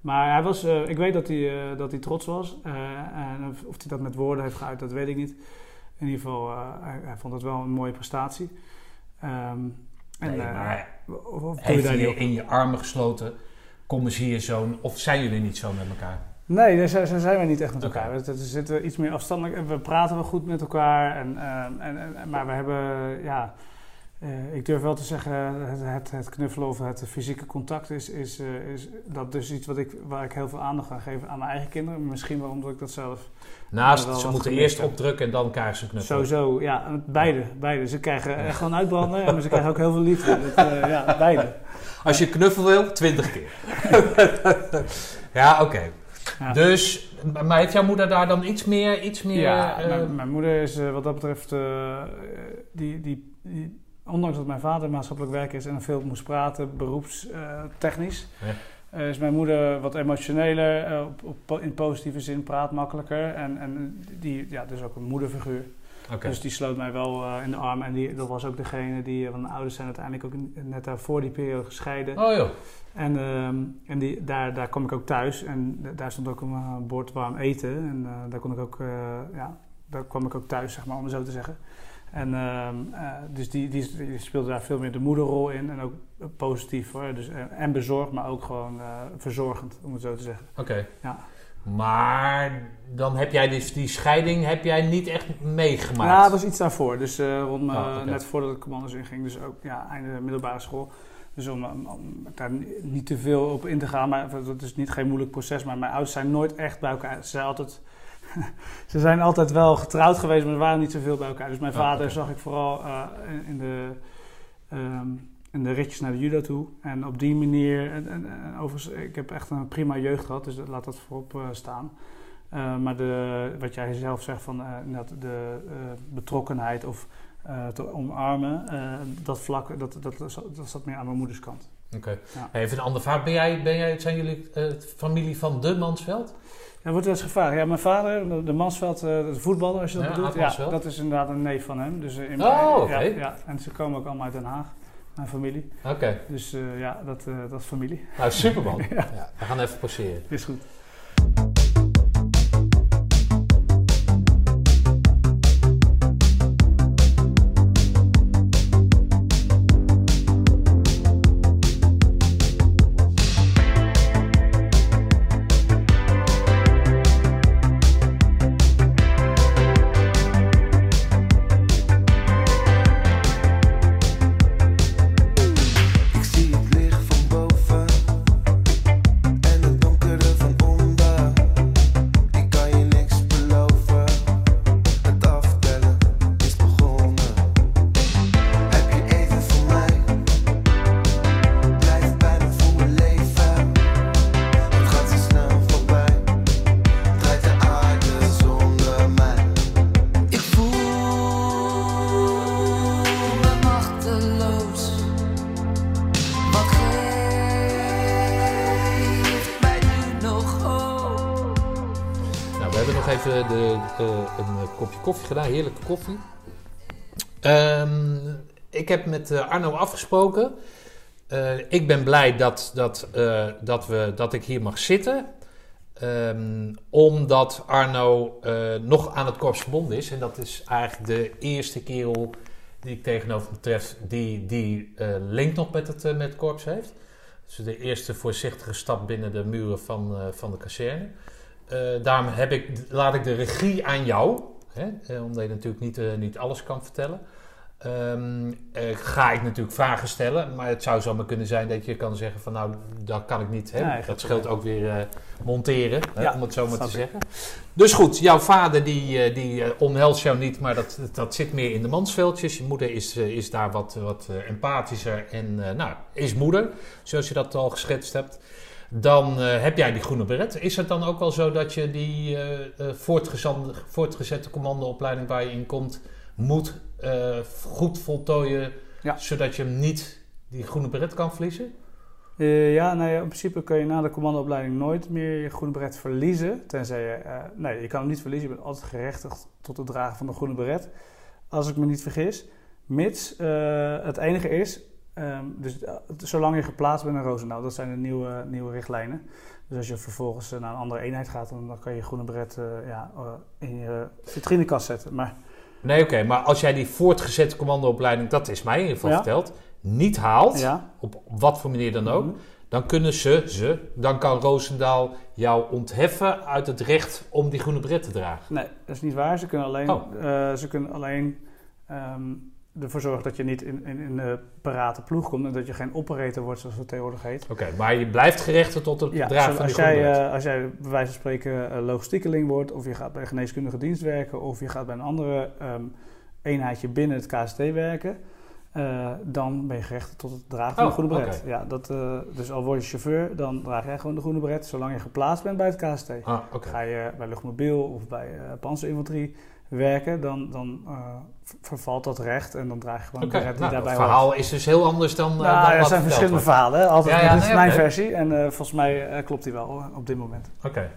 Maar hij was, ik weet dat hij, dat hij trots was. en of, of hij dat met woorden heeft geuit, dat weet ik niet. In ieder geval, hij, hij vond het wel een mooie prestatie. Ehm, en, Nee, eh, maar of, of doe je daar in je armen gesloten? Kom zie je zo'n... Of zijn jullie niet zo met elkaar? Nee, daar zijn, daar zijn we niet echt met elkaar. We, we zitten iets meer afstandelijk. We praten wel goed met elkaar. En, ehm, en, en, maar we hebben, ja... eh, ik durf wel te zeggen, het, het, het knuffelen of het fysieke contact is, is, eh, is dat dus iets wat ik, waar ik heel veel aandacht aan geef aan mijn eigen kinderen. Misschien wel omdat ik dat zelf Naast, ze moeten eerst opdrukken en dan elkaar ze knuffelen. sowieso, ja, beide, beide. Ze krijgen gewoon uitbranden, maar ze krijgen ook heel veel liefde. Dat, eh, ja, beide. Als je knuffel wil, 20 keer. ja, oké. Ja. Dus, maar heeft jouw moeder daar dan iets meer... Iets meer Ja, mijn, mijn moeder is wat dat betreft, die, die, die, ondanks dat mijn vader maatschappelijk werker is en veel moest praten, beroepstechnisch, Ja. is mijn moeder wat emotioneler, eh, op, op, in positieve zin, praat makkelijker. En, en die, ja, dus ook een moederfiguur. Dus die sloot mij wel eh, in de arm. En die, dat was ook degene die, eh, want mijn ouders zijn uiteindelijk ook net daarvoor die periode gescheiden. Oh joh. En, ehm, en die, daar, daar kwam ik ook thuis en daar stond ook een eh, bord warm eten. En eh, daar kon ik ook, eh, ja, daar kwam ik ook thuis, zeg maar, om het zo te zeggen. En ehm, eh, dus die, die, die speelde daar veel meer de moederrol in en ook positief hoor. Dus, eh, en bezorgd, maar ook gewoon eh, verzorgend, om het zo te zeggen. Oké. Ja. Maar dan heb jij dus die scheiding heb jij niet echt meegemaakt. Ja, het was iets daarvoor. Dus rond Ah, net voordat ik commando's inging. Dus ook ja, einde middelbare school. Dus om, om- daar ni- niet te veel op in te gaan. Maar dat is niet geen moeilijk proces. Maar mijn ouders zijn nooit echt bij elkaar. Ze zijn altijd, ze zijn altijd wel getrouwd geweest. Maar er waren niet zoveel bij elkaar. Dus mijn Ah, vader zag ik vooral eh, in, in de... ehm, in de ritjes naar de judo toe. En op die manier... En, en, en overigens, ik heb echt een prima jeugd gehad. Dus dat- laat dat voorop eh, staan. Eh, maar de, wat jij zelf zegt van dat de betrokkenheid of te omarmen, dat vlak, dat, dat, dat, dat zat meer aan mijn moeders kant. Oké. Ja. Even een ander vraag. Ben jij, ben jij, zijn jullie familie van de Mansveld? Ja, wordt wel eens gevraagd. Ja, mijn vader, de, Mansveld, eh, de voetballer als je dat Ja, bedoelt, ja, dat is inderdaad een neef van hem. Dus, eh, in, Oh, oké. ja, ja, en ze komen ook allemaal uit Den Haag, mijn familie. Oké. Dus eh, ja, dat, dat is familie. Nou, superman. Ja. ja. We gaan even passeren. Is goed. Kopje koffie gedaan. Heerlijke koffie. Ehm, ik heb met eh, Arno afgesproken. Eh, ik ben blij dat, dat, eh, dat, we, dat ik hier mag zitten. Ehm, omdat Arno nog aan het korps verbonden is. En dat is eigenlijk de eerste kerel die ik tegenover me tref die, die link nog met het, met het korps heeft. Dus de eerste voorzichtige stap binnen de muren van, van de kazerne. Daarom heb ik, laat ik de regie aan jou. Hè, eh, omdat je natuurlijk niet, eh, niet alles kan vertellen. Ehm, eh, ga ik natuurlijk vragen stellen, maar het zou zomaar kunnen zijn dat je kan zeggen van nou, dat kan ik niet. Hè? Dat scheelt ook weer monteren, hè, Ja, om het zo maar te ik. zeggen. Dus goed, jouw vader die, die omhelst jou niet, maar dat, dat zit meer in de mansveldjes. Je moeder is, is daar wat, wat empathischer en nou, is moeder, zoals je dat al geschetst hebt. Dan eh, heb jij die groene beret. Is het dan ook wel zo dat je die eh, eh, voortgezande- voortgezette commandoopleiding waar je in komt, moet goed voltooien, Ja. zodat je hem niet die groene beret kan verliezen? Ja, nou ja, in principe kun je na de commandoopleiding nooit meer je groene beret verliezen. Tenzij je, eh, nee, je kan hem niet verliezen. Je bent altijd gerechtigd tot het dragen van de groene beret. Als ik me niet vergis. Mits het enige is, ehm, dus eh, zolang je geplaatst bent in Roosendaal, dat zijn de nieuwe, nieuwe richtlijnen. Dus als je vervolgens eh, naar een andere eenheid gaat, dan, dan kan je groene beret eh, ja, in je vitrinekast zetten. Maar Nee, oké, maar als jij die voortgezette commandoopleiding, dat is mij in ieder geval Ja. verteld, niet haalt, ja, op wat voor manier dan ook, Mhm. dan kunnen ze, ze, dan kan Roosendaal jou ontheffen uit het recht om die groene bret te dragen. Nee, dat is niet waar. Ze kunnen alleen, Oh. ze kunnen alleen ehm, ervoor zorgen dat je niet in, in, in de parate ploeg komt en dat je geen operator wordt, zoals het tegenwoordig heet. Oké, maar je blijft gerechten tot het Ja, dragen van die als, groene jij, bret. eh, als jij bij wijze van spreken eh, logistiekeling wordt, of je gaat bij een geneeskundige dienst werken, of je gaat bij een andere ehm, eenheidje binnen het KST werken, eh, dan ben je gerechtigd tot het dragen van Oh, de groene beret. oké. Ja, dat, dus al word je chauffeur, dan draag jij gewoon de groene beret, zolang je geplaatst bent bij het KST. Ah. Ga je bij luchtmobiel of bij eh panzerinfanterie werken, dan, dan eh, vervalt dat recht en dan draag je gewoon Oké, de die nou, daarbij het verhaal is dus heel anders dan, eh, Nou, dan er zijn verschillende wordt. verhalen, hè? altijd. Ja, ja, dit is mijn versie en eh, volgens mij klopt die wel op dit moment. Oké.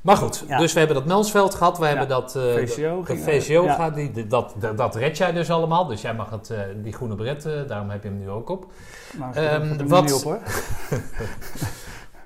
Maar goed, Ja. dus we hebben dat Melsveld gehad, we hebben dat... VCO De VCO gaat, die, dat, dat, dat red jij dus allemaal. Dus jij mag het, die groene bret, daarom heb je hem nu ook op. Nou, Ehm, nu wat- niet op hoor.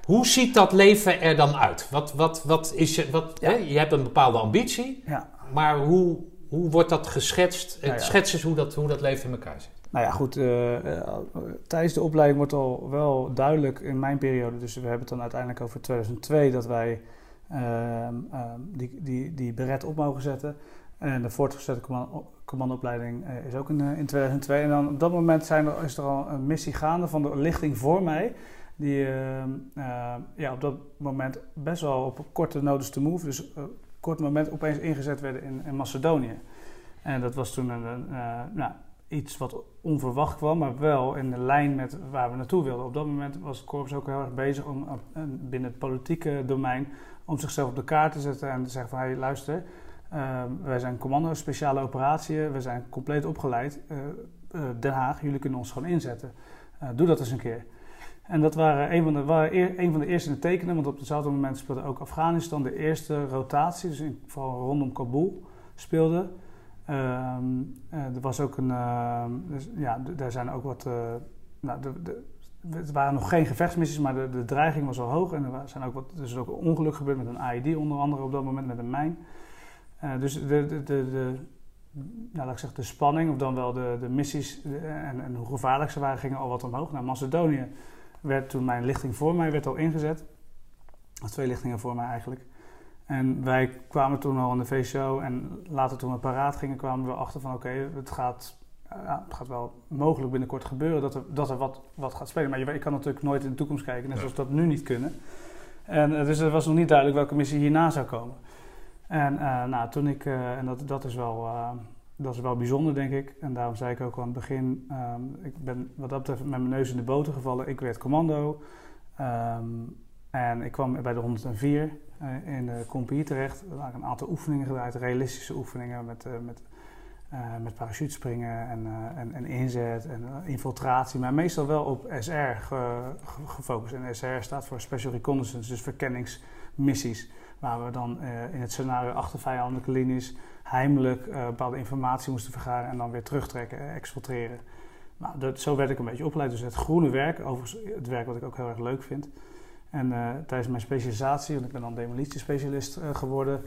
Hoe ziet dat leven er dan uit? Wat, wat, wat is je, wat, hè, je hebt een bepaalde ambitie, Ja. Maar hoe, hoe wordt dat geschetst? Nou ja. Schets eens hoe dat, hoe dat leven in elkaar zit. Nou ja, goed. eh, eh, tijdens de opleiding wordt al wel duidelijk in mijn periode, dus we hebben het dan uiteindelijk over 2002, dat wij ehm, ehm, die, die, die beret op mogen zetten. En de voortgezette commando- commandoopleiding eh, is ook in, in 2002. En dan op dat moment zijn er, is er al een missie gaande van de lichting voor mij. Die ehm, eh, ja, op dat moment best wel op korte notice to move, dus kort moment opeens ingezet werden in, in Macedonië. En dat was toen een, eh, nou, iets wat onverwacht kwam, maar wel in de lijn met waar we naartoe wilden. Op dat moment was het korps ook heel erg bezig om eh, binnen het politieke domein om zichzelf op de kaart te zetten en te zeggen van hey, luister, eh, wij zijn commando speciale operatieën, we zijn compleet opgeleid. eh, Den Haag, jullie kunnen ons gewoon inzetten. Doe dat eens een keer. En dat waren een van de, waren een van de eerste tekenen, want op hetzelfde moment speelde ook Afghanistan de eerste rotatie, dus in, vooral rondom Kabul speelde. Ehm, eh, er was ook een, ehm, dus, ja, daar zijn ook wat, eh, nou, de, de, het waren nog geen gevechtsmissies, maar de, dreiging was al hoog en er zijn ook wat, is ook een ongeluk gebeurd met een AED onder andere op dat moment met een mijn. Eh, dus de, de, de, nou, laat ik zeggen, de spanning, of dan wel de, de missies en, en hoe gevaarlijk ze waren, gingen al wat omhoog. Nou, Macedonië werd toen mijn lichting voor mij werd al ingezet. Of twee lichtingen voor mij eigenlijk. En wij kwamen toen al in de VCO en later toen we paraat gingen, kwamen we achter van oké, het, gaat, ja, het gaat wel mogelijk binnenkort gebeuren dat er, dat er wat, wat gaat spelen. Maar je, je kan natuurlijk nooit in de toekomst kijken, net zoals we dat nu niet kunnen. En eh, dus er was nog niet duidelijk welke missie hierna zou komen. En eh, nou, toen ik, eh, en dat, dat, is wel, dat is wel bijzonder denk ik. En daarom zei ik ook aan het begin, ehm, ik ben wat dat betreft met mijn neus in de boter gevallen. Ik werd commando. Ehm, en ik kwam bij de 104 eh, in de compagnie terecht. Er waren een aantal oefeningen gedraaid, realistische oefeningen met, eh, met eh, met parachutespringen en, en, en inzet en infiltratie, maar meestal wel op SR ge- ge- gefocust. En SR staat voor Special Reconnaissance, dus verkenningsmissies, waar we dan in het scenario achter vijandelijke linies heimelijk eh, bepaalde informatie moesten vergaren en dan weer terugtrekken, eh, exfiltreren. Nou, dat, zo werd ik een beetje opgeleid. Dus het groene werk, overigens het werk wat ik ook heel erg leuk vind. En eh, tijdens mijn specialisatie, want ik ben dan demolitiespecialist geworden,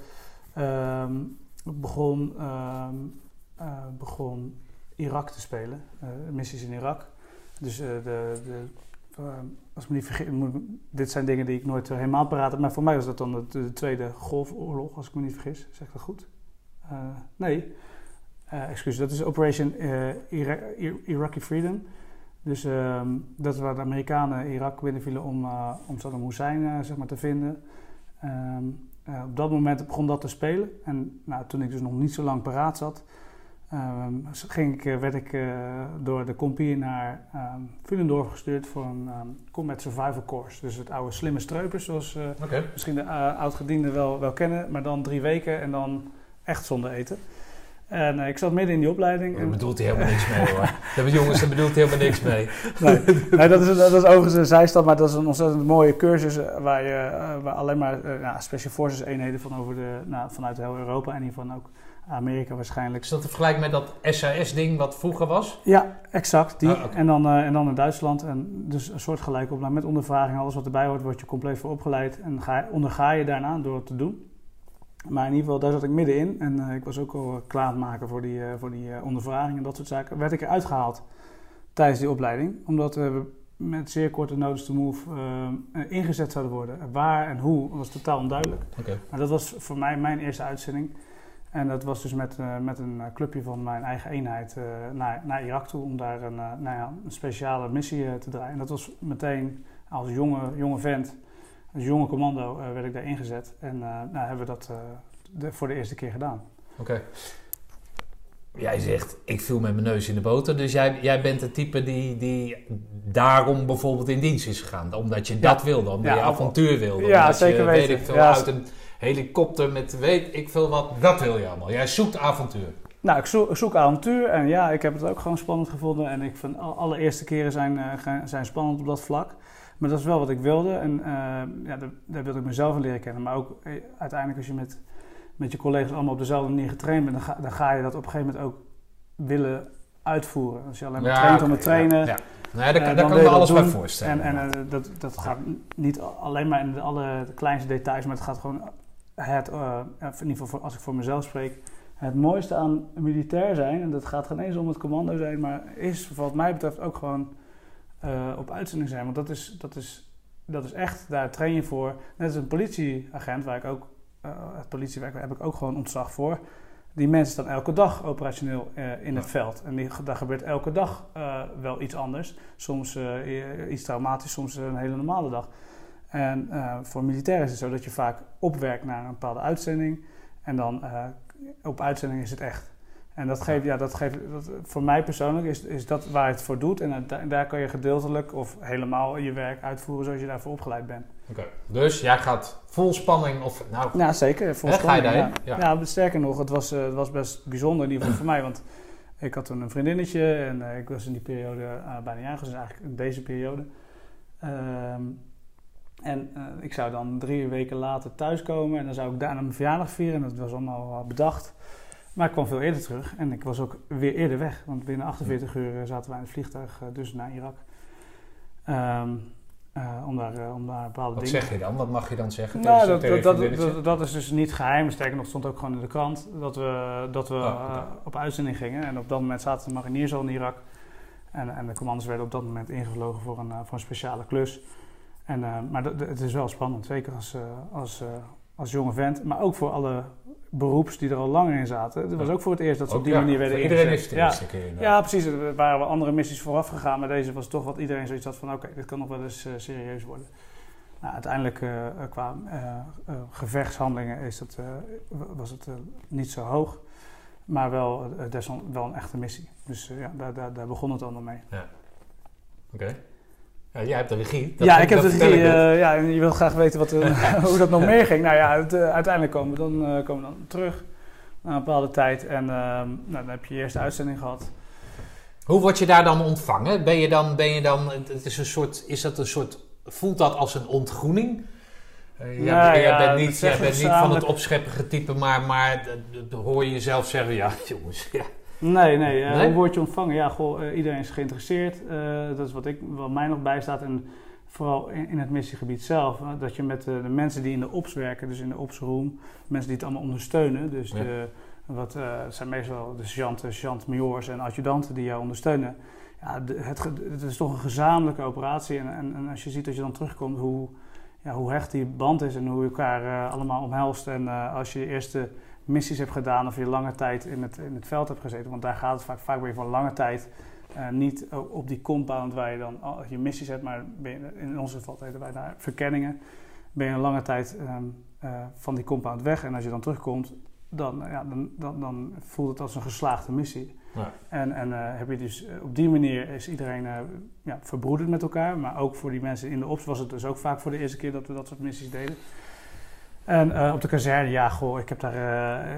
ehm, begon, ehm, eh, begon Irak te spelen. missies in Irak. Dus de, de, eh, als ik me niet vergis, dit zijn dingen die ik nooit helemaal paraat. Maar voor mij was dat dan de, de Tweede Golfoorlog, als ik me niet vergis. Zeg ik dat goed? Eh, nee. Eh excuus, dat is Operation eh, Ira- Ir- Iraqi Freedom. Dus ehm, dat is waar de Amerikanen Irak binnenvielen om, om Saddam Hussein zeg maar, te vinden. Ehm, eh, op dat moment begon dat te spelen. En nou, toen ik dus nog niet zo lang paraat zat, ehm, ging ik, werd ik door de compie naar ehm Villendorf gestuurd voor een combat survival course. Dus het oude slimme streupers, zoals misschien de oud-gedienden wel, wel kennen, maar dan drie weken en dan echt zonder eten. En eh, ik zat midden in die opleiding. Daar bedoelt hij helemaal niks mee hoor. Jongens, daar bedoelt hij helemaal niks mee. nee, nee, dat, is, dat is overigens een zijstap, maar dat is een ontzettend mooie cursus eh, waar, je, eh, waar alleen maar nou, Special Forces eenheden van over de, nou, vanuit heel Europa en hiervan ook Amerika waarschijnlijk. Is dat te vergelijken met dat SAS-ding wat vroeger was? Ja, exact. Die. Ah, en, dan, en dan in Duitsland. En dus een soort gelijke opleiding met ondervraging. Alles wat erbij hoort, word je compleet voor opgeleid. En ga, onderga je daarna door het te doen. Maar in ieder geval, daar zat ik middenin. En eh, ik was ook al klaar aan het maken voor die, eh, voor die eh, ondervraging en dat soort zaken. Werd ik eruit gehaald tijdens die opleiding. Omdat eh, we met zeer korte notice to move eh, eh, ingezet zouden worden. Waar en hoe was totaal onduidelijk. Maar dat was voor mij mijn eerste uitzending. En dat was dus met, eh, met een eh, clubje van mijn eigen eenheid eh, naar, naar Irak toe om daar een, eh, nou ja, een speciale missie eh, te draaien. En dat was meteen als jonge, jonge vent, als jonge commando, eh, werd ik daar ingezet. En eh, nou, hebben we dat eh, de, voor de eerste keer gedaan. Oké. Jij zegt, ik viel met mijn neus in de boter. Dus jij, jij bent het type die, die daarom bijvoorbeeld in dienst is gegaan. Omdat je dat wilde, omdat Ja, je avontuur wilde. ja, zeker je, weten. Weet ik veel, Ja, uit een helikopter met weet ik veel wat. Dat wil je allemaal. Jij zoekt avontuur. Nou, ik zoek, ik zoek avontuur en ja, ik heb het ook gewoon spannend gevonden. En ik vind al- alle eerste keren zijn, zijn spannend op dat vlak. Maar dat is wel wat ik wilde en eh, ja, daar, daar wilde ik mezelf in leren kennen. Maar ook eh, uiteindelijk als je met, met je collega's allemaal op dezelfde manier getraind bent, dan ga, dan ga je dat op een gegeven moment ook willen uitvoeren. Als je alleen maar traint om het trainen. Ja, ja. Ja, daar, Eh, daar kan ik je me alles bij voorstellen. En, en dat, dat gaat niet alleen maar in de alle kleinste details, maar het gaat gewoon het, in ieder geval voor, als ik voor mezelf spreek, het mooiste aan militair zijn, en dat gaat geen eens om het commando zijn, maar is wat mij betreft ook gewoon eh, op uitzending zijn. Want dat is, dat, is, dat is echt, daar train je voor. Net als een politieagent, waar ik ook, eh, het politiewerk, heb ik ook gewoon ontzag voor. Die mensen staan elke dag operationeel eh, in het veld. En die, daar gebeurt elke dag wel iets anders. Soms iets traumatisch, soms een hele normale dag. En voor militairen is het zo dat je vaak opwerkt naar een bepaalde uitzending. En dan op uitzending is het echt. En dat geeft, ja, dat geeft dat, voor mij persoonlijk is, is dat waar het voor doet. En da- daar kan je gedeeltelijk of helemaal je werk uitvoeren zoals je daarvoor opgeleid bent. Oké. Dus jij gaat vol spanning, of nou, Ja, zeker. Vol Hè, ga je spanning, daarheen? Ja. Ja. Ja. sterker nog, het was, eh, het was best bijzonder in ieder geval voor mij. Want ik had toen een vriendinnetje en eh, ik was in die periode eh, bijna jarig, dus eigenlijk in deze periode. Ehm, en eh, ik zou dan drie weken later thuiskomen en dan zou ik daarna mijn verjaardag vieren. En dat was allemaal bedacht. Maar ik kwam veel eerder terug en ik was ook weer eerder weg. Want binnen 48 uur eh, zaten wij in het vliegtuig eh, dus naar Irak. Ehm, eh, om, daar, om daar bepaalde wat dingen... zeg je dan? Wat mag je dan zeggen? Nou, dat, dat, dat, is dus niet geheim. Sterker nog, stond ook gewoon in de krant dat we, dat we Oh, op uitzending gingen. En op dat moment zaten de mariniers al in Irak. En, en de commanders werden op dat moment ingevlogen voor een, voor een speciale klus. En, maar het is wel spannend, zeker als, als, als jonge vent. Maar ook voor alle beroeps die er al langer in zaten. Het was Ja. ook voor het eerst dat ze op die ja, manier werden voor iedereen is ingezet. het eerste keer. Ja. Ja, precies. Er waren wel andere missies vooraf gegaan, maar deze was toch wat iedereen zoiets had van: oké, dit kan nog wel eens eh, serieus worden. Nou, uiteindelijk eh, qua gevechtshandelingen is w- was het niet zo hoog, maar wel, desalniettemin wel een echte missie. Dus ja, daar, daar, daar begon het allemaal mee. Oké. Ja, jij hebt de regie. Dat ja, ik heb de regie, eh, ja, en je wilt graag weten wat, er- hoe dat nog meer ging. Nou ja, het, eh, uiteindelijk komen we dan, eh, komen we dan terug. na een bepaalde tijd. En ehm, nou, dan heb je je eerste uitzending gehad. Hoe word je daar dan ontvangen? Ben je dan, ben je dan het is, een soort, is dat een soort, voelt dat als een ontgroening? Uh, Ja, jij, ja, bent dat niet, jij bent we niet van het opscheppige type, maar, maar hoor je jezelf zeggen, ja jongens, ja. Nee, nee. eh, Nee? Hoe word je ontvangen? Ja, goh, eh, iedereen is geïnteresseerd. Eh, dat is wat, ik, wat mij nog bijstaat. En vooral in, in het missiegebied zelf. dat je met eh, de mensen die in de ops werken, dus in de opsroom, mensen die het allemaal ondersteunen. Dus Ja. de, wat, eh, het zijn meestal de sergeanten, sergeant-majors en adjudanten die jou ondersteunen. Ja, de- het, het is toch een gezamenlijke operatie. En, en, en als je ziet dat je dan terugkomt, hoe, ja, hoe hecht die band is en hoe je elkaar eh, allemaal omhelst. En eh, als je je eerste missies hebt gedaan of je lange tijd in het, in het veld hebt gezeten. Want daar gaat het vaak, vaak ben je van lange tijd eh, niet o- op die compound waar je dan je missies hebt, maar je, in onze geval heten wij daar verkenningen. Ben je een lange tijd ehm, eh, van die compound weg en als je dan terugkomt, dan, eh, ja, dan, dan, dan voelt het als een geslaagde missie. Ja. En, en eh, heb je dus, eh, op die manier is iedereen eh, ja, verbroederd met elkaar. Maar ook voor die mensen in de ops was het dus ook vaak voor de eerste keer dat we dat soort missies deden. En eh, op de kazerne, ja, goh, ik heb daar eh,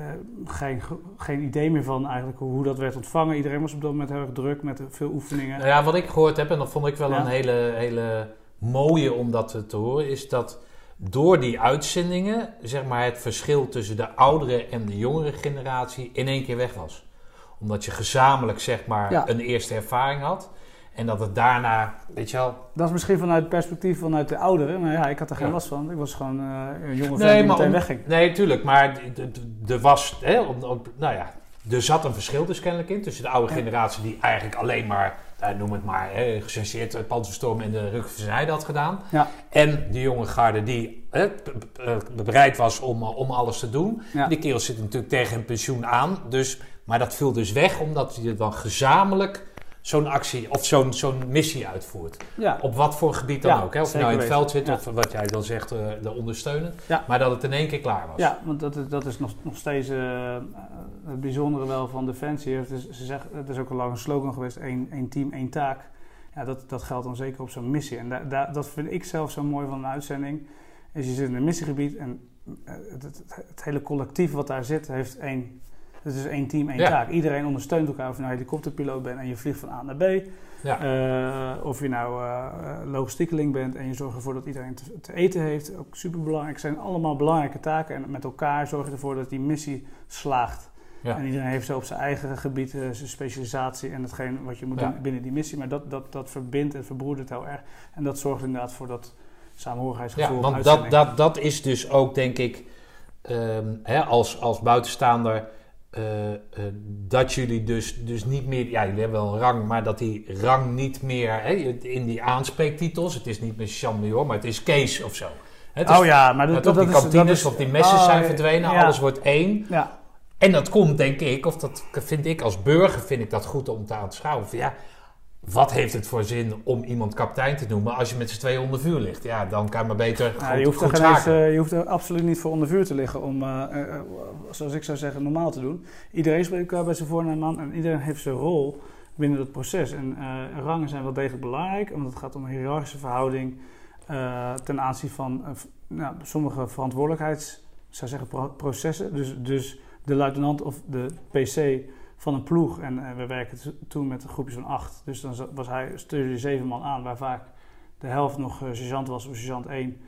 geen, geen idee meer van eigenlijk hoe, hoe dat werd ontvangen. Iedereen was op dat moment heel erg druk met veel oefeningen. Nou ja, wat ik gehoord heb, en dat vond ik wel Ja. een hele, hele mooie om dat te, te horen, is dat door die uitzendingen, zeg maar, het verschil tussen de oudere en de jongere generatie in één keer weg was. Omdat je gezamenlijk, zeg maar, Ja. een eerste ervaring had. En dat het daarna, weet je wel, Dat is misschien vanuit het perspectief vanuit de ouderen. Maar ja, ik had er geen Ja. last van. Ik was gewoon eh, een jonge Nee, die meteen om- wegging. Nee, tuurlijk. Maar er was, hè, nou ja, er zat een verschil dus kennelijk in tussen de oude Ja. generatie die eigenlijk alleen maar, eh, noem het maar, hè, gechargeerd het Panzerstorm en de Rukverzijde had gedaan. Ja. En de jonge garde die hè, eh, bereid was om, eh, om alles te doen. Die kerels zitten natuurlijk tegen een pensioen aan. Dus, maar dat viel dus weg omdat je dan gezamenlijk zo'n actie of zo'n zo'n missie uitvoert. Ja, Op wat voor gebied dan Ja, ook. Hè? Of je nou in het veld zit Ja. of wat jij dan zegt, eh, de ondersteunen. Maar dat het in één keer klaar was. ja want dat is, dat is nog, nog steeds eh, het bijzondere wel van Defensie. Het is, ze zeggen, het is ook al lang een slogan geweest, één, één team, één taak. Ja, dat, dat geldt dan zeker op zo'n missie. En da, da- dat vind ik zelf zo mooi van een uitzending. Is je zit in een missiegebied en eh, het, het, het hele collectief wat daar zit, heeft één... Het is één team, één Ja. taak. Iedereen ondersteunt elkaar. Of je nou helikopterpiloot bent en je vliegt van A naar B. Ja. Eh, of je nou eh logistiekeling bent en je zorgt ervoor dat iedereen te, te eten heeft. Ook super belangrijk. Het zijn allemaal belangrijke taken. En met elkaar zorg je ervoor dat die missie slaagt. Ja. En iedereen heeft zo op zijn eigen gebied eh, zijn specialisatie en hetgeen wat je moet Ja. doen binnen die missie. Maar dat, dat, dat verbindt en verbroedert heel erg. En dat zorgt inderdaad voor dat samenhorigheidsgevoel. Ja, want dat, dat, dat is dus ook, denk ik, ehm, hè, als, als buitenstaander, eh, eh, dat jullie dus, dus niet meer, ja, jullie hebben wel een rang, maar dat die rang niet meer, hè, in die aanspreektitels, het is niet meer Jean Major, maar het is Kees of zo. Het is, oh ja, maar dat, dat, die is... kantines dat is of die messen oh, zijn verdwenen, ja. alles wordt één. Ja, En dat komt, denk ik, of dat vind ik als burger, vind ik dat goed om te aanschouwen. Van, ja, wat heeft het voor zin om iemand kapitein te noemen als je met z'n tweeën onder vuur ligt? Ja, dan kan je maar beter Ja, goed, je, hoeft goed eens, eh, je hoeft er absoluut niet voor onder vuur te liggen om, eh, eh, zoals ik zou zeggen, normaal te doen. Iedereen spreekt elkaar bij zijn voornaam aan en iedereen heeft zijn rol binnen dat proces. En rangen zijn wel degelijk belangrijk, want het gaat om een hiërarchische verhouding ten aanzien van nou, sommige verantwoordelijkheids, zou zeggen, pro- processen. Dus, dus de luitenant of de PC van een ploeg, en eh, we werken toen met een groepje van acht, dus dan was hij, stuurde hij zeven man aan, waar vaak de helft nog eh, sergeant was of sergeant 1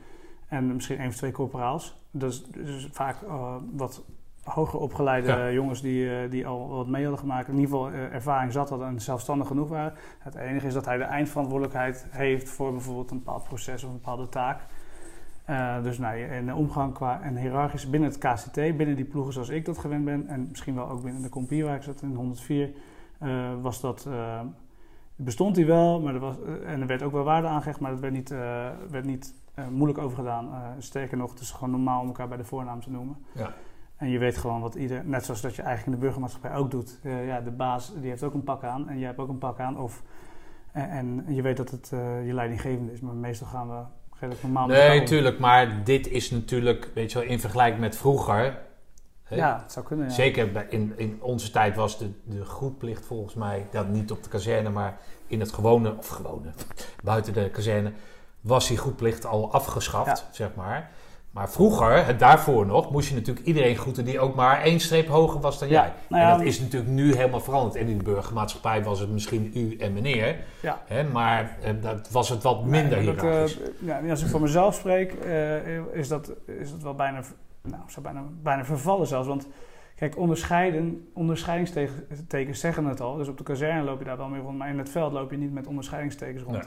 en misschien één of twee corporaals. Dat is dus vaak eh, wat hoger opgeleide Ja. jongens die, die al wat mee hadden gemaakt, in ieder geval ervaring zat hadden en zelfstandig genoeg waren. Het enige is dat hij de eindverantwoordelijkheid heeft voor bijvoorbeeld een bepaald proces of een bepaalde taak. Eh, dus nou, in de omgang qua en hiërarchisch binnen het KCT, binnen die ploegen zoals ik dat gewend ben, en misschien wel ook binnen de compie waar ik zat in 104, eh, was dat, eh, bestond die wel, maar er was, en er werd ook wel waarde aangehecht, maar het werd niet, werd niet moeilijk over gedaan. Eh, sterker nog, het is gewoon normaal om elkaar bij de voornaam te noemen. Ja. En je weet gewoon wat ieder, net zoals dat je eigenlijk in de burgermaatschappij ook doet. Ja, de baas die heeft ook een pak aan en jij hebt ook een pak aan. Of, en, en je weet dat het je leidinggevende is, maar meestal gaan we redelijk normaal Nee, tuurlijk, maar dit is natuurlijk, weet je wel, in vergelijking met vroeger. hè, Ja, het zou kunnen. Ja. Zeker bij- in, in onze tijd was de, de volgens mij, dat niet op de kazerne, maar in het gewone, of gewone, buiten de kazerne, was die groetplicht al afgeschaft, zeg maar. Maar vroeger, het daarvoor nog, moest je natuurlijk iedereen groeten die ook maar één streep hoger was dan Ja, jij. nou ja, en dat is natuurlijk nu helemaal veranderd. En in de burgermaatschappij was het misschien u en meneer. Ja. Hè, maar eh, dat was het wat minder Nee, dat, eh, ja, als ik voor mezelf spreek, eh, is, dat, is dat wel bijna, nou, zou bijna, bijna vervallen zelfs. Want kijk, onderscheiden, onderscheidingstekens zeggen het al. Dus op de kazerne loop je daar wel mee rond, maar in het veld loop je niet met onderscheidingstekens rond. Nee.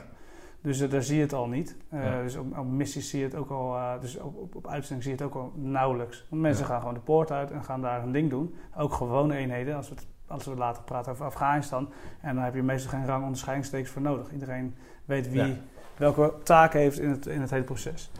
Dus eh, daar zie je het al niet. Eh, Ja. Dus op, op missies zie je het ook al, eh, dus op, op, op uitzending zie je het ook al nauwelijks. Want mensen Ja. gaan gewoon de poort uit en gaan daar een ding doen. Ook gewone eenheden, als we, het, als we later praten over Afghanistan. En dan heb je meestal geen rang onderscheidingstekens voor nodig. Iedereen weet wie Ja. welke taak heeft in het, in het hele proces.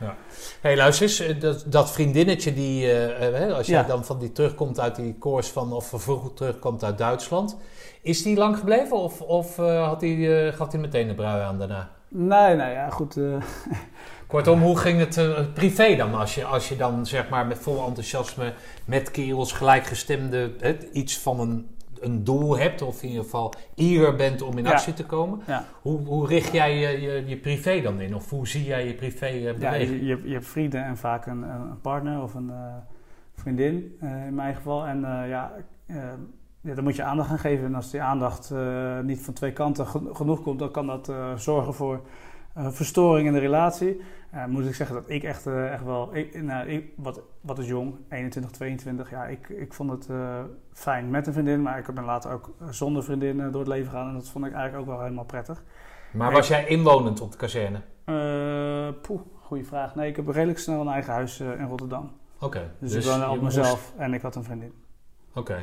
hey, luister eens, dat, dat vriendinnetje die, hè, als jij Ja. dan van die terugkomt uit die koers van, of vroeger terugkomt uit Duitsland. Is die lang gebleven of, of had die, gaf hij meteen de brui aan daarna? Nee, nee, ja, goed. eh, Kortom, hoe ging het eh, privé dan? Als je, als je dan zeg maar met vol enthousiasme met kerels gelijkgestemde hè, iets van een, een doel hebt, of in ieder geval eager bent om in Ja. actie te komen. Ja. Hoe, hoe richt jij je, je, je privé dan in? Of hoe zie jij je privé eh, ja, je, je, hebt- je hebt vrienden en vaak een, een partner of een vriendin, in mijn geval. En ja, ja, daar moet je aandacht aan geven. En als die aandacht eh, niet van twee kanten geno- genoeg komt, dan kan dat eh, zorgen voor eh, verstoring in de relatie. Moet ik zeggen dat ik echt, echt wel, ik, nou, ik, wat, wat is jong, 21, 22, ja, ik, ik vond het fijn met een vriendin, maar ik ben later ook zonder vriendin door het leven gegaan en dat vond ik eigenlijk ook wel helemaal prettig. Maar was jij inwonend op de kazerne? Eh poeh, goede vraag. Nee, ik heb redelijk snel een eigen huis in Rotterdam. Oké. Dus, ik woonde op moest- mezelf en ik had een vriendin. Oké.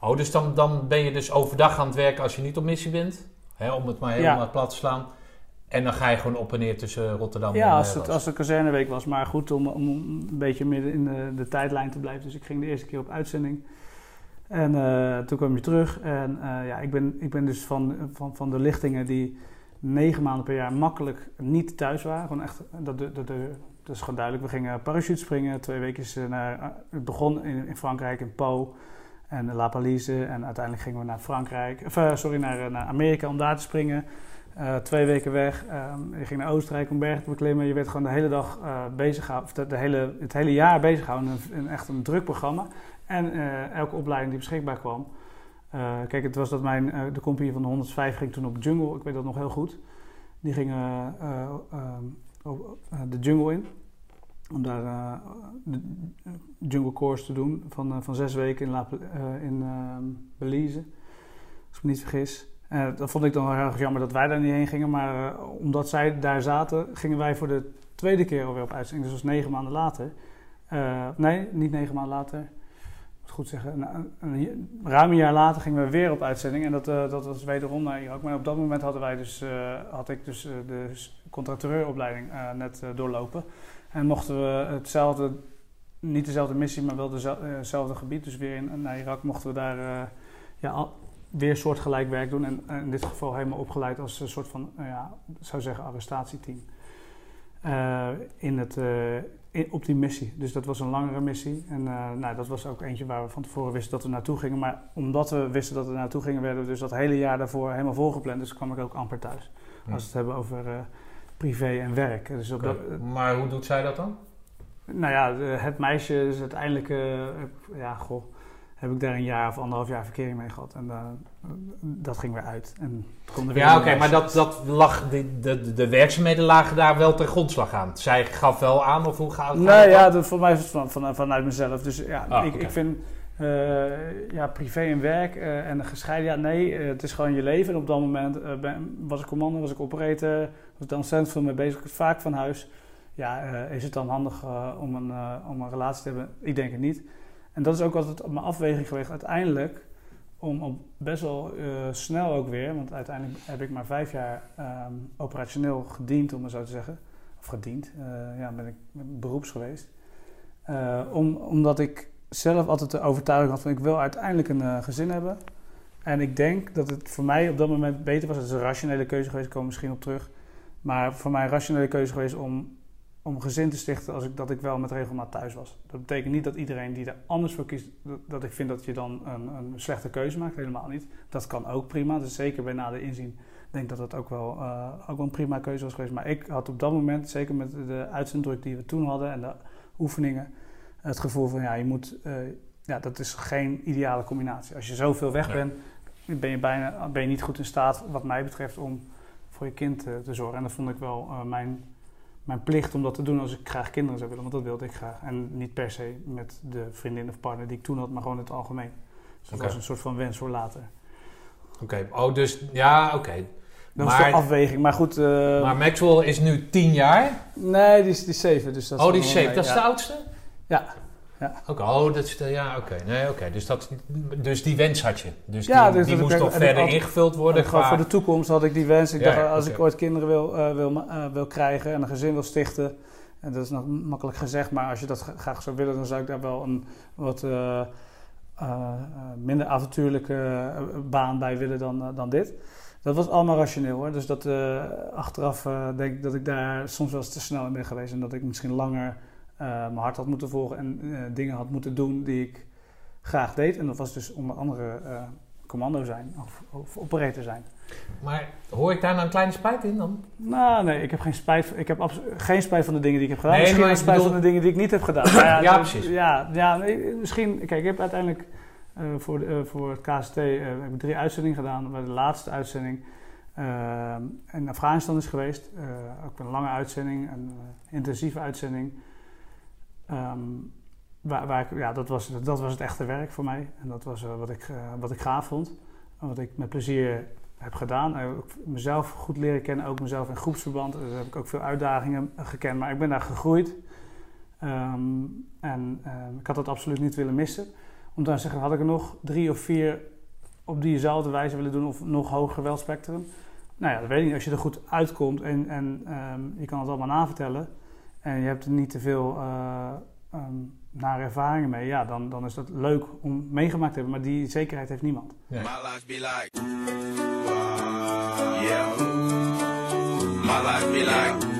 Oh, dus dan, dan ben je dus overdag aan het werken als je niet op missie bent? Hè, om het maar helemaal Ja. plat te slaan. En dan ga je gewoon op en neer tussen Rotterdam en Ja, als eh, het, Roos. als het kazerneweek was. Maar goed, om, om een beetje midden in de, de tijdlijn te blijven. Dus ik ging de eerste keer op uitzending. En eh, toen kwam je terug. En eh, ja, ik ben, ik ben dus van, van, van de lichtingen die negen maanden per jaar makkelijk niet thuis waren. Gewoon echt, dat, dat, dat, dat is gewoon duidelijk. We gingen parachute springen, twee weken naar... eh, Het begon in, in Frankrijk, in Po en La Palise. En uiteindelijk gingen we naar Frankrijk, of, eh, sorry, naar, eh, naar Amerika om daar te springen. Eh, twee weken weg. Ehm, je ging naar Oostenrijk om bergen te beklimmen. Je werd gewoon de hele dag bezig of de, hele, het hele jaar bezig gehouden. Een, echt een druk programma. En elke opleiding die beschikbaar kwam. Kijk, het was dat mijn, de compagnie van de 105 ging toen op jungle. Ik weet dat nog heel goed. Die gingen eh, ehm, eh, de jungle in. Om daar eh, de jungle course te doen van, eh, van zes weken in, eh, in ehm, Belize. Als ik me niet vergis. Dat vond ik dan heel erg jammer dat wij daar niet heen gingen. Maar omdat zij daar zaten, gingen wij voor de tweede keer alweer op uitzending. Dus dat was negen maanden later. Nee, niet negen maanden later. Ik moet goed zeggen. Een, ruim een jaar later gingen we weer op uitzending. En dat, dat was wederom naar Irak. Maar op dat moment hadden wij dus, had ik dus de contracteuropleiding net doorlopen. En mochten we hetzelfde, niet dezelfde missie, maar wel eh, hetzelfde gebied. Dus weer in, naar Irak mochten we daar eh, ja, al- weer soortgelijk werk doen. En, in dit geval helemaal opgeleid als een soort van, nou ja, ik zou zeggen, arrestatieteam. Eh, in het, eh, in- op die missie. Dus dat was een langere missie. En eh, nou, dat was ook eentje waar we van tevoren wisten dat we naartoe gingen. Maar omdat we wisten dat we naartoe gingen, werden we dus dat hele jaar daarvoor helemaal volgepland. Dus kwam ik ook amper thuis. Als we het hebben over eh, privé en werk. Dus op dat, Maar hoe doet zij dat dan? nou ja, het meisje is uiteindelijk, eh, ja, goh, heb ik daar een jaar of anderhalf jaar verkering mee gehad. En eh, dat ging weer uit. En er weer Ja, oké, maar dat, dat lag, de, de, de werkzaamheden lagen daar wel ten grondslag aan. Zij gaf wel aan, of hoe gaat het ja, dan? dat, voor mij is het van, van, vanuit mezelf. Dus ja, Ah, ik, ik vind eh, ja, privé en werk eh, en gescheiden, ja, nee, eh, het is gewoon je leven. En op dat moment eh, ben, was ik commando, was ik operator, was ik dan ontzettend veel mee bezig, vaak van huis. Ja, eh, is het dan handig eh, om, een, eh, om een relatie te hebben? Ik denk het niet. En dat is ook altijd mijn afweging geweest. Uiteindelijk, om op best wel eh, snel ook weer, want uiteindelijk heb ik maar vijf jaar ehm, operationeel gediend, om het zo te zeggen. Of gediend, eh, ja, ben ik beroeps geweest. Eh, om, omdat ik zelf altijd de overtuiging had van ik wil uiteindelijk een eh, gezin hebben. En ik denk dat het voor mij op dat moment beter was. Het is een rationele keuze geweest, ik kom misschien op terug. Maar voor mij een rationele keuze geweest om, om gezin te stichten als ik, dat ik wel met regelmaat thuis was. Dat betekent niet dat iedereen die er anders voor kiest, dat, ik vind dat je dan een, een slechte keuze maakt. Helemaal niet. Dat kan ook prima. Dus zeker bij nader inzien denk dat dat ook wel, eh, ook wel een prima keuze was geweest. Maar ik had op dat moment, zeker met de uitzenddruk die we toen hadden en de oefeningen. Het gevoel van ja, je moet, eh, ja, dat is geen ideale combinatie. Als je zoveel weg Nee. bent, ben je bijna ben je niet goed in staat, wat mij betreft, om voor je kind eh, te zorgen. En dat vond ik wel eh, mijn, mijn plicht om dat te doen als ik graag kinderen zou willen, want dat wilde ik graag. En niet per se met de vriendin of partner die ik toen had, maar gewoon in het algemeen. Dus dat Oké. was een soort van wens voor later. Oké, oh, dus ja, oké. Dat was Maar- de afweging. Maar goed, Maar Maxwell is nu tien jaar. nee, die is, die is zeven. Dus dat oh, die is zeven. Dat is de oudste? Ja. Oké, oh, dat is ja, oké. Nee, oké. Dus, dat, dus die wens had je. Dus Ja, die, dus die moest nog ik verder had- ingevuld worden. Qua- voor de toekomst had ik die wens. Ik Ja, dacht, ja, als ik ooit kinderen wil, eh, wil, eh, wil krijgen en een gezin wil stichten... En dat is nog makkelijk gezegd, maar als je dat gra- graag zou willen... dan zou ik daar wel een wat eh, minder avontuurlijke baan bij willen dan, dan dit. Dat was allemaal rationeel hoor. Dus dat, achteraf denk ik dat ik daar soms wel eens te snel in ben geweest... en dat ik misschien langer mijn hart had moeten volgen... en eh, dingen had moeten doen die ik graag deed. En dat was dus onder andere eh, commando zijn of, of operator zijn. Maar hoor ik daar nou een kleine spijt in dan? Nou, nee, ik heb geen spijt. Ik heb geen spijt van de dingen die ik heb gedaan. Nee, misschien wel ik spijt bedoel- van de dingen die ik niet heb gedaan. Ja, dat- precies. Ja, ja nee, misschien. Kijk, ik heb uiteindelijk eh, voor, de, eh, voor het KST eh, heb ik drie uitzendingen gedaan. Waar de laatste uitzending eh, in Afghanistan is geweest. Eh, ook een lange uitzending, een eh, intensieve uitzending. Ehm, waar, waar ja, dat, was, dat was het echte werk voor mij. En dat was eh, wat, ik, eh, wat ik gaaf vond. En wat ik met plezier heb gedaan. Mezelf goed leren kennen, ook mezelf in groepsverband. Dus heb ik ook veel uitdagingen gekend, maar ik ben daar gegroeid. Ehm, en ehm, ik had dat absoluut niet willen missen. Om dan te zeggen, had ik er nog drie of vier op diezelfde wijze willen doen of nog hoger welspectrum? Nou ja, dat weet ik niet. Als je er goed uitkomt en, en je kan het allemaal navertellen en je hebt er niet te veel eh, ehm, nare ervaringen mee, ja, dan, dan is dat leuk om meegemaakt te hebben. Maar die zekerheid heeft niemand. Ja. My life be like, ah, yeah. My life be like,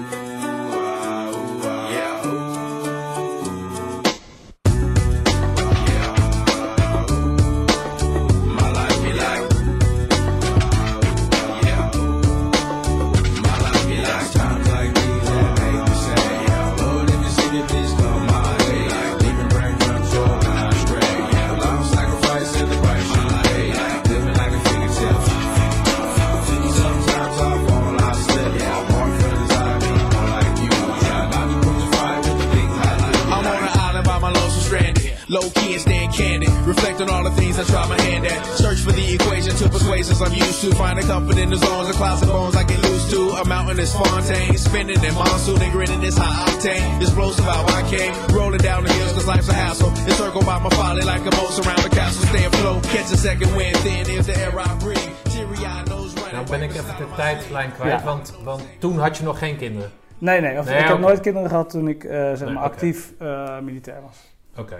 on all the things I try my hand at. Search for the equation to persuasions I'm used to. Find a comfort in the zones of clouds and bones I get used to. A mountain is Fontaine. Spinning in monsoon and grinning is high octane. Explosive how I came. Rolling down the hills cause life's a hassle. Encircled by my folly like a moat around the castle. Stay afloat. Catch a second wind. Thin is the air I breathe. Teary eyed nose running. Nou ben ik even de tijdlijn kwijt, Ja. want, want toen had je nog geen kinderen. Nee, nee. Of, Nee, ik heb nooit kinderen gehad toen ik eh, zeg Nee, maar oké. actief eh, militair was. Oké.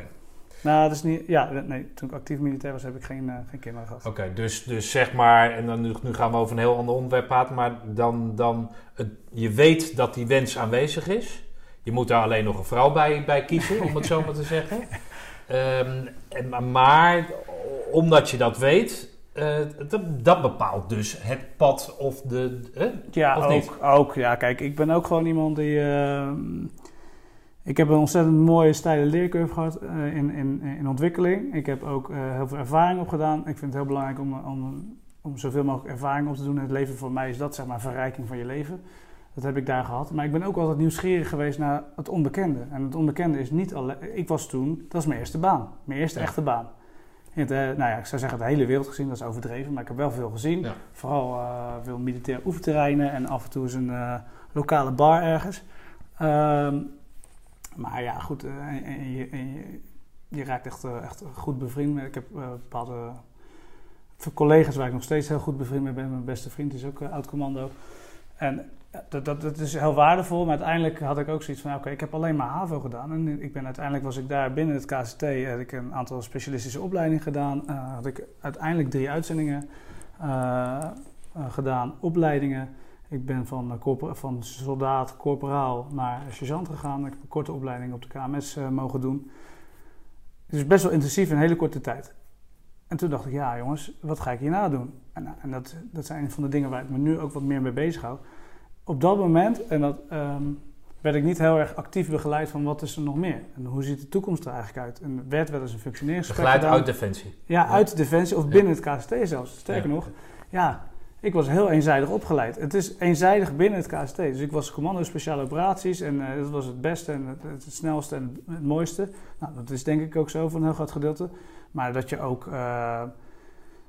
Nou, dat is niet. Ja, nee. Toen ik actief militair was, heb ik geen, eh, geen kinderen gehad. Oké, dus, dus zeg maar, en dan nu, nu gaan we over een heel ander onderwerp praten, maar dan, dan het, je weet dat die wens aanwezig is. Je moet daar alleen nog een vrouw bij, bij kiezen, om het zo maar te zeggen. Ehm, en, maar- omdat je dat weet, eh, dat, dat bepaalt dus het pad of de. Ja, Of ook, niet? ook. Ja, kijk, ik ben ook gewoon iemand die. Ik heb een ontzettend mooie steile leercurve gehad eh, in, in, in ontwikkeling. Ik heb ook eh, heel veel ervaring opgedaan. Ik vind het heel belangrijk om, om, om zoveel mogelijk ervaring op te doen in het leven. Voor mij is dat zeg maar verrijking van je leven. Dat heb ik daar gehad. Maar ik ben ook altijd nieuwsgierig geweest naar het onbekende. En het onbekende is niet alleen. Ik was toen, dat is mijn eerste baan. Mijn eerste Ja. echte baan. Het, eh, nou ja, ik zou zeggen de hele wereld gezien, dat is overdreven. Maar ik heb wel veel gezien. Ja. Vooral veel militaire oefenterreinen en af en toe eens een lokale bar ergens. Ehm, maar ja, goed, eh, en, en je, en je, raakt echt, eh, echt goed bevriend. Ik heb eh, bepaalde collega's waar ik nog steeds heel goed bevriend mee ben. Mijn beste vriend is ook oud-commando. En dat, dat, dat is heel waardevol, maar uiteindelijk had ik ook zoiets van... oké, ik heb alleen maar HAVO gedaan. En ik ben, uiteindelijk was ik daar binnen het KCT... had ik een aantal specialistische opleidingen gedaan. Eh, had ik uiteindelijk drie uitzendingen eh, gedaan, opleidingen. Ik ben van, eh, corpora- van soldaat, corporaal naar sergeant gegaan. Ik heb een korte opleiding op de KMS eh, mogen doen. Dus best wel intensief in een hele korte tijd. En toen dacht ik, ja jongens, wat ga ik hierna doen? En, nou, en dat, dat zijn een van de dingen waar ik me nu ook wat meer mee bezig hou. Op dat moment, en dat, ehm, werd ik niet heel erg actief begeleid van wat is er nog meer. En hoe ziet de toekomst er eigenlijk uit. En er werd wel eens een functioneringsgesprek Begeleid gedaan. uit Defensie. Ja, uit de Defensie of Ja. binnen het KST zelfs. Sterker Ja. nog, ja, ik was heel eenzijdig opgeleid. Het is eenzijdig binnen het KST. Dus ik was commando speciale operaties en eh, dat was het beste en het, het snelste en het mooiste. Nou, dat is denk ik ook zo voor een heel groot gedeelte. Maar dat je ook, eh,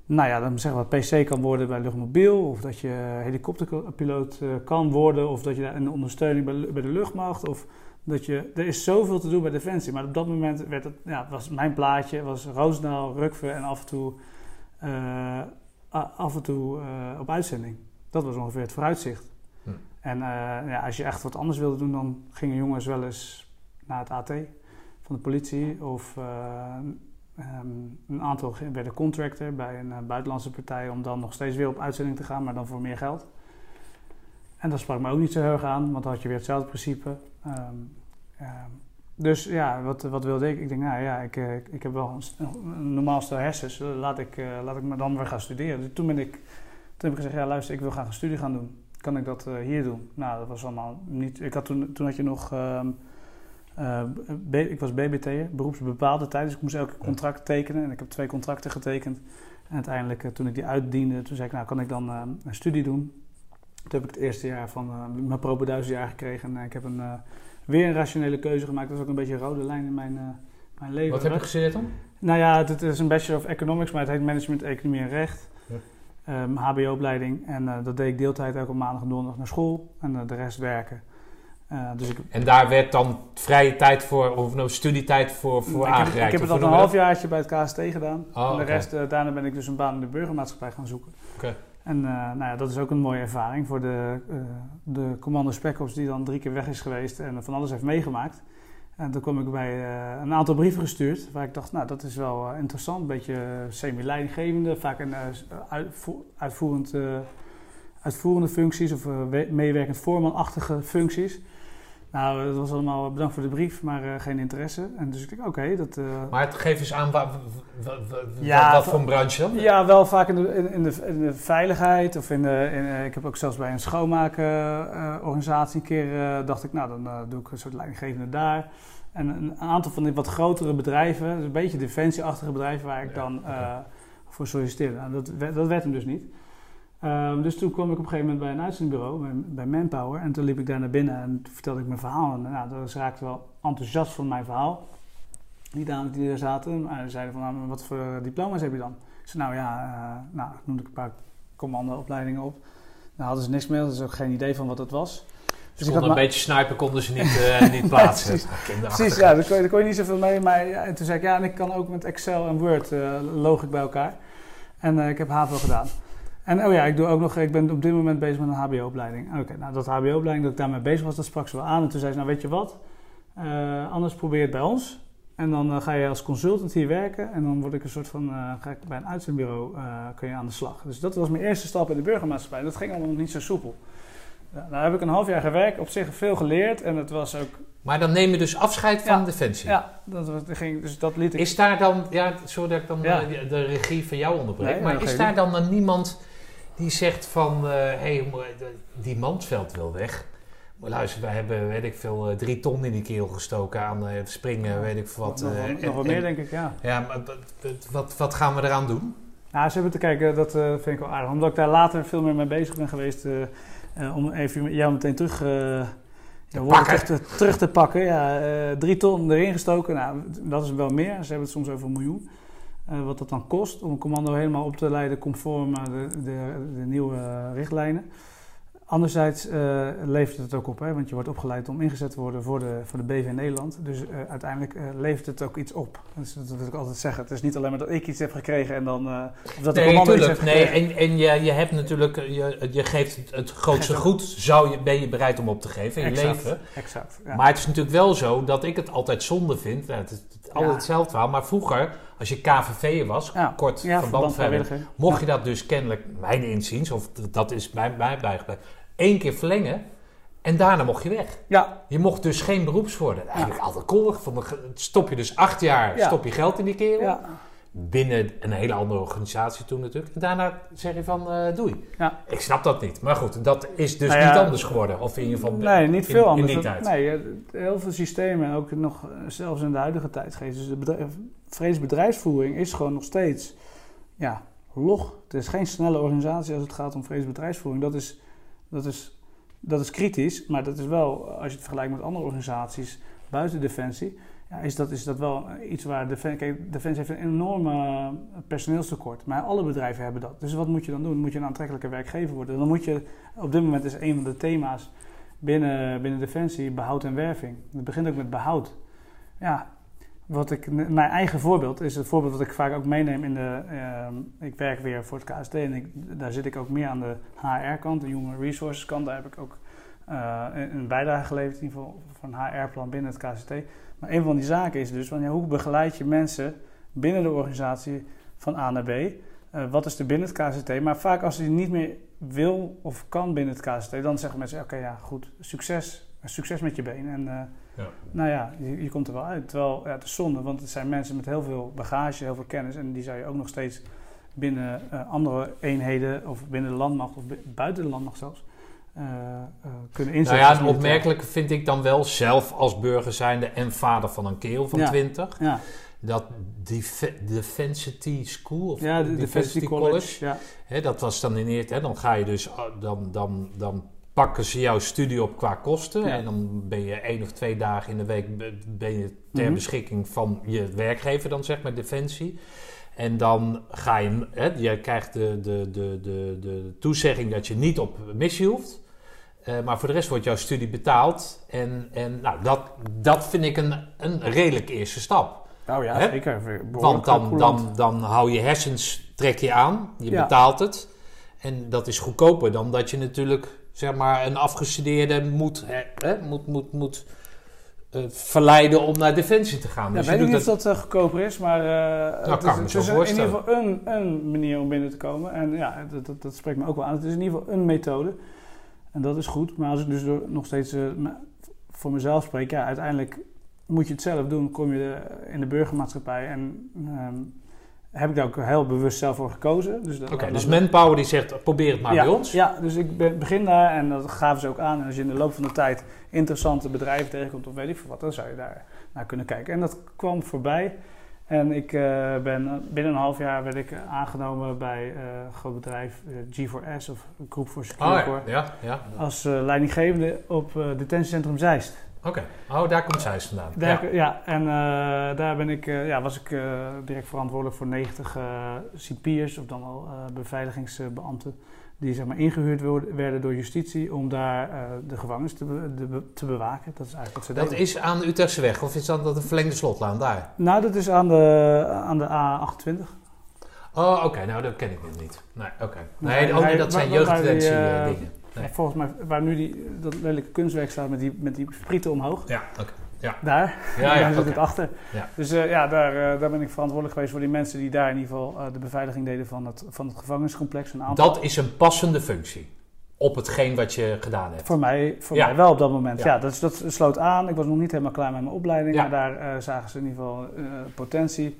nou ja, dan zeggen we PC kan worden bij luchtmobiel, of dat je helikopterpiloot eh, kan worden, of dat je daar een ondersteuning bij, de luchtmacht, of dat je, er is zoveel te doen bij Defensie. Maar op dat moment werd het, ja, was mijn plaatje, was Roosendaal, Rukve en af en toe, af en toe eh, op uitzending. Dat was ongeveer het vooruitzicht. Hm. En eh, ja, als je echt wat anders wilde doen, dan gingen jongens wel eens naar het AT van de politie. Of eh, ehm, een aantal werden contractor bij een buitenlandse partij om dan nog steeds weer op uitzending te gaan, maar dan voor meer geld. En dat sprak me ook niet zo heel erg aan, want dan had je weer hetzelfde principe. Ehm, ehm, dus ja, wat, wat wilde ik? Ik denk, nou ja, ik, eh, ik heb wel een, normaal stel hersens. Laat ik, eh, laat ik me dan weer gaan studeren. Dus toen, ben ik, toen heb ik gezegd, ja luister, ik wil graag een studie gaan doen. Kan ik dat eh, hier doen? Nou, dat was allemaal niet... Ik had toen, toen had je nog... ehm, eh, B- ik was BBT'er, beroepsbepaalde tijd. Dus ik moest elke contract tekenen. En ik heb twee contracten getekend. En uiteindelijk, toen ik die uitdiende, toen zei ik, nou, kan ik dan eh, een studie doen? Toen heb ik het eerste jaar van eh, mijn propenduizendjaar gekregen. En ik heb een, weer een rationele keuze gemaakt. Dat is ook een beetje een rode lijn in mijn, eh, mijn leven. Wat heb je gestudeerd dan? Nou ja, het, het is een Bachelor of Economics, maar het heet Management, Economie en Recht. Ja. Ehm, HBO-opleiding. En eh, dat deed ik deeltijd ook op maandag en donderdag naar school. En eh, de rest werken. Dus ik, En daar werd dan vrije tijd voor, of nou studietijd voor, voor ik, heb, aangereikt? ik heb het al een halfjaartje bij het KST gedaan. Oh, en de rest, daarna ben ik dus een baan in de burgermaatschappij gaan zoeken. Oké. En eh, nou ja, dat is ook een mooie ervaring voor de, eh, de commando die dan drie keer weg is geweest en van alles heeft meegemaakt. En toen kwam ik bij eh, een aantal brieven gestuurd waar ik dacht, nou dat is wel interessant. Een beetje semi-leidinggevende, vaak een uitvo- uitvoerend, uitvoerende functies of we- meewerkend voormanachtige functies. Nou, dat was allemaal bedankt voor de brief, maar eh, geen interesse. En dus ik denk, oké, dat... eh, Maar het geef eens aan, wa- wa- wa- wa- Ja, wat voor een branche dan? Ja, wel vaak in de, in, in de, in de veiligheid. Of in de, in, eh, ik heb ook zelfs bij een schoonmaakorganisatie een keer eh, dacht ik, nou dan eh, doe ik een soort leidinggevende daar. En een aantal van die wat grotere bedrijven, dus een beetje defensieachtige bedrijven waar ik Ja, dan eh, voor solliciteerde. Nou, dat, dat werd hem dus niet. Ehm, dus toen kwam ik op een gegeven moment bij een uitzendbureau, bij, bij Manpower. En toen liep ik daar naar binnen en toen vertelde ik mijn verhaal. En nou, dat raakte wel enthousiast van mijn verhaal. Die dames die er zaten, maar ze zeiden van, nou, wat voor diploma's heb je dan? Ik zei, nou ja, eh, nou, noemde ik een paar commandoopleidingen op. Daar hadden ze niks meer, hadden ze ook geen idee van wat het was. Dus ik had een beetje snipen, konden ze niet, eh, niet plaatsen. Precies. Ja, daar kon, je, daar kon je niet zoveel mee. Maar ja, en toen zei ik, ja, en ik kan ook met Excel en Word, eh loog ik bij elkaar. En eh, ik heb HAVO gedaan. En oh ja, ik, doe ook nog, ik ben op dit moment bezig met een HBO-opleiding. Oké, nou dat HBO-opleiding dat ik daarmee bezig was, dat sprak ze wel aan. En toen zei ze, nou weet je wat, Eh, anders probeer het bij ons. En dan eh, ga je als consultant hier werken. En dan word ik een soort van, eh, ga ik bij een uitzendbureau, kun je aan de slag. Dus dat was mijn eerste stap in de burgermaatschappij. Dat ging allemaal nog niet zo soepel. Nou heb ik een half jaar gewerkt, op zich veel geleerd. En het was ook, Maar dan neem je dus afscheid van Ja. Defensie. ja, dat, ging, dus dat liet ik... Is daar dan, ja, sorry dat ik dan Ja. de regie van jou onderbreek, Nee, maar is daar dan, dan niemand die zegt van, hé, hey, maar de- die Mansveld wil weg. Maar luister, wij hebben, weet ik veel, eh, drie ton in die keel gestoken aan eh, springen, weet ik veel wat. nog, eh, nog en- meer, denk ik, ja. Ja, maar wat, wat- wat, wat gaan we eraan doen? Nou, ze hebben te kijken, dat eh, vind ik wel aardig. Omdat ik daar later veel meer mee bezig ben geweest. eh, eh, om even jou meteen terug, eh, pakken. terug, te, terug te pakken. Ja, eh, drie ton erin gestoken. Nou, dat is wel meer. Ze hebben het soms over een miljoen. Eh, wat dat dan kost om een commando helemaal op te leiden conform eh, de, de, de nieuwe eh, richtlijnen. Anderzijds levert het ook op, hè, want je wordt opgeleid om ingezet te worden voor de, voor de BV Nederland. Dus uiteindelijk levert het ook iets op. Dus dat wil ik altijd zeggen. Het is niet alleen maar dat ik iets heb gekregen en dan of dat de Nee, iets heeft Nee, en, en je, je hebt natuurlijk, je, je geeft het, grootste goed, zou je, ben je bereid om op te geven in je leven. Exact. Ja. Maar het is natuurlijk wel zo dat ik het altijd zonde vind. Nou, het- altijd hetzelfde verhaal. Maar vroeger, als je KVV'er was, kort verband vrijwilliger, mocht je dat dus kennelijk, mijn inziens, of dat is bij mij bijgebleven, één keer verlengen en daarna mocht je weg. Ja, Je mocht dus geen beroeps worden. Eigenlijk altijd kollig. Van stop je dus acht jaar, Ja. stop je geld in die kerel. Binnen een hele andere organisatie toen natuurlijk. En daarna zeg je van eh, doei. Ja. Ik snap dat niet. Maar goed, dat is dus Nou ja, niet anders geworden. Of in ieder geval Nee, niet veel in anders. die tijd. Nee, heel veel systemen, ook nog eh, zelfs in de huidige tijdgeest. Dus de bedrijf, vredesbedrijfsvoering is gewoon nog steeds ja, log. Het is geen snelle organisatie als het gaat om vredesbedrijfsvoering. Dat is, dat is, dat is kritisch, maar dat is wel, als je het vergelijkt met andere organisaties buiten Defensie, ja, is, dat, is dat wel iets waar Defensie, kijk, Defensie heeft een enorme eh, personeelstekort. Maar alle bedrijven hebben dat. Dus wat moet je dan doen? Moet je een aantrekkelijke werkgever worden? Dan moet je, op dit moment is een van de thema's binnen, binnen Defensie behoud en werving. Het begint ook met behoud. Ja, wat ik, mijn eigen voorbeeld is het voorbeeld dat ik vaak ook meeneem in de. ehm, ik werk weer voor het KST en daar zit ik ook meer aan de HR-kant, de Human Resources kant. Daar heb ik ook eh, een bijdrage geleverd, in ieder geval van een HR-plan binnen het KST. Maar een van die zaken is dus: van, ja, hoe begeleid je mensen binnen de organisatie van A naar B? Eh, wat is er binnen het KST? Maar vaak als je niet meer wil of kan binnen het KST, dan zeggen mensen: oké, ja, goed, succes. Succes met je been. En eh, Ja. nou ja, je, je komt er wel uit. Terwijl ja, het is zonde, want het zijn mensen met heel veel bagage, heel veel kennis. En die zou je ook nog steeds binnen eh, andere eenheden of binnen de landmacht of bu- buiten de landmacht zelfs eh, eh, kunnen Nou inzetten. ja, als een militair. opmerkelijke vind ik dan wel zelf als burger zijnde en vader van een kerel van Ja. 20. Ja, Dat Def- Defensity School of ja de Defensie College. Ja. Hè, dat was dan in eerst, hè, dan ga je dus, oh, dan, dan, dan pakken ze jouw studie op qua kosten. Ja. En dan ben je één of twee dagen in de week be- ben je ter Mhm. beschikking van je werkgever, dan zeg maar Defensie. En dan ga je, hè, je krijgt de, de, de, de, de toezegging dat je niet op missie hoeft. Eh, maar voor de rest wordt jouw studie betaald. En, en nou, dat, dat vind ik een, een redelijk eerste stap. Nou ja, Hè? zeker. Want dan, dan, dan hou je hersens, trek je aan, je Ja. betaalt het. En dat is goedkoper dan dat je natuurlijk zeg maar, een afgestudeerde moet, hè, hè, moet, moet, moet eh, verleiden om naar Defensie te gaan. Ja, Dus weet ik niet of dat eh, goedkoper is, maar eh, kan het ik is, me het is in ieder geval een, een manier om binnen te komen. En ja, dat, dat, dat spreekt me ook wel aan. Het is in ieder geval een methode. En dat is goed. Maar als ik dus nog steeds eh, voor mezelf spreek, ja, uiteindelijk moet je het zelf doen. Kom je de- in de burgermaatschappij en ehm, heb ik daar ook heel bewust zelf voor gekozen. Dus Oké, dus Manpower die zegt, probeer het maar ja, bij ons. Ja, dus ik ben- begin daar en dat gaven ze ook aan. En als je in de loop van de tijd interessante bedrijven tegenkomt of weet ik veel wat, dan zou je daar naar kunnen kijken. En dat kwam voorbij. En ik eh, ben binnen een half jaar werd ik aangenomen bij een groot bedrijf eh, G4S of Group for Secure Oh Corps, ja, ja, ja. als leidinggevende op detentiecentrum Zeist. Oké, oh, daar komt Zeist vandaan. Daar, Ja. ja. en daar ben ik, ja, was ik direct verantwoordelijk voor 90 eh cipiers, of dan wel beveiligingsbeambten, die zeg maar, ingehuurd werden door justitie om daar eh, de gevangenis te, be- de be- te bewaken. Dat is eigenlijk wat ze Dat deden. is aan de Utrechtseweg, of is dat dat een verlengde slotlaan daar? Nou, dat is aan de, aan de A28. Oh, oké, nou dat ken ik nog niet. Nee, oké. Nee, Nee, oh, nee, dat zijn jeugddetentie eh, eh, dingen. Nee. Volgens mij, waar nu die, dat lelijke kunstwerk staat met die, met die sprieten omhoog. Ja, oké. Ja, daar ja, zit oké. het achter. Ja. Dus eh, ja, daar, eh, daar ben ik verantwoordelijk geweest voor die mensen die daar in ieder geval eh, de beveiliging deden van het, van het gevangeniscomplex. Een aantal. Dat is een passende functie op hetgeen wat je gedaan hebt. Voor mij, voor Ja. mij wel op dat moment. Ja. Ja, dat, dat sloot aan. Ik was nog niet helemaal klaar met mijn opleiding. Ja. Maar daar zagen ze in ieder geval potentie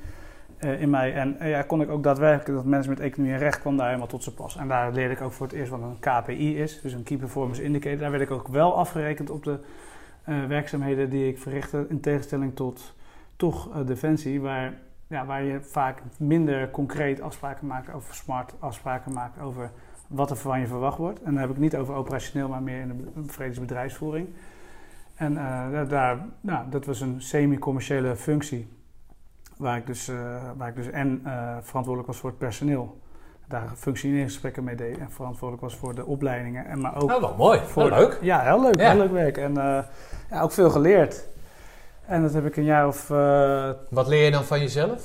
in mij. En ja, kon ik ook daadwerkelijk, dat management economie en recht kwam daar helemaal tot zijn pas. En daar leerde ik ook voor het eerst wat een KPI is. Dus een Key Performance Indicator. Daar werd ik ook wel afgerekend op de eh, werkzaamheden die ik verrichtte. In tegenstelling tot toch eh, Defensie, waar, ja, waar je vaak minder concreet afspraken maakt over smart afspraken maakt over wat er van je verwacht wordt. En dan heb ik niet over operationeel, maar meer in de be- vredesbedrijfsvoering. En eh, daar, nou, dat was een semi-commerciële functie, waar ik dus, eh, waar ik dus en eh, verantwoordelijk was voor het personeel. Daar functioneringsgesprekken mee deed en verantwoordelijk was voor de opleidingen. En maar ook Nou, wel mooi. voor Wel leuk. Ja, heel leuk. Ja. Heel leuk werk. En eh, ja, ook veel geleerd. En dat heb ik een jaar of... eh, Wat leer je dan van jezelf?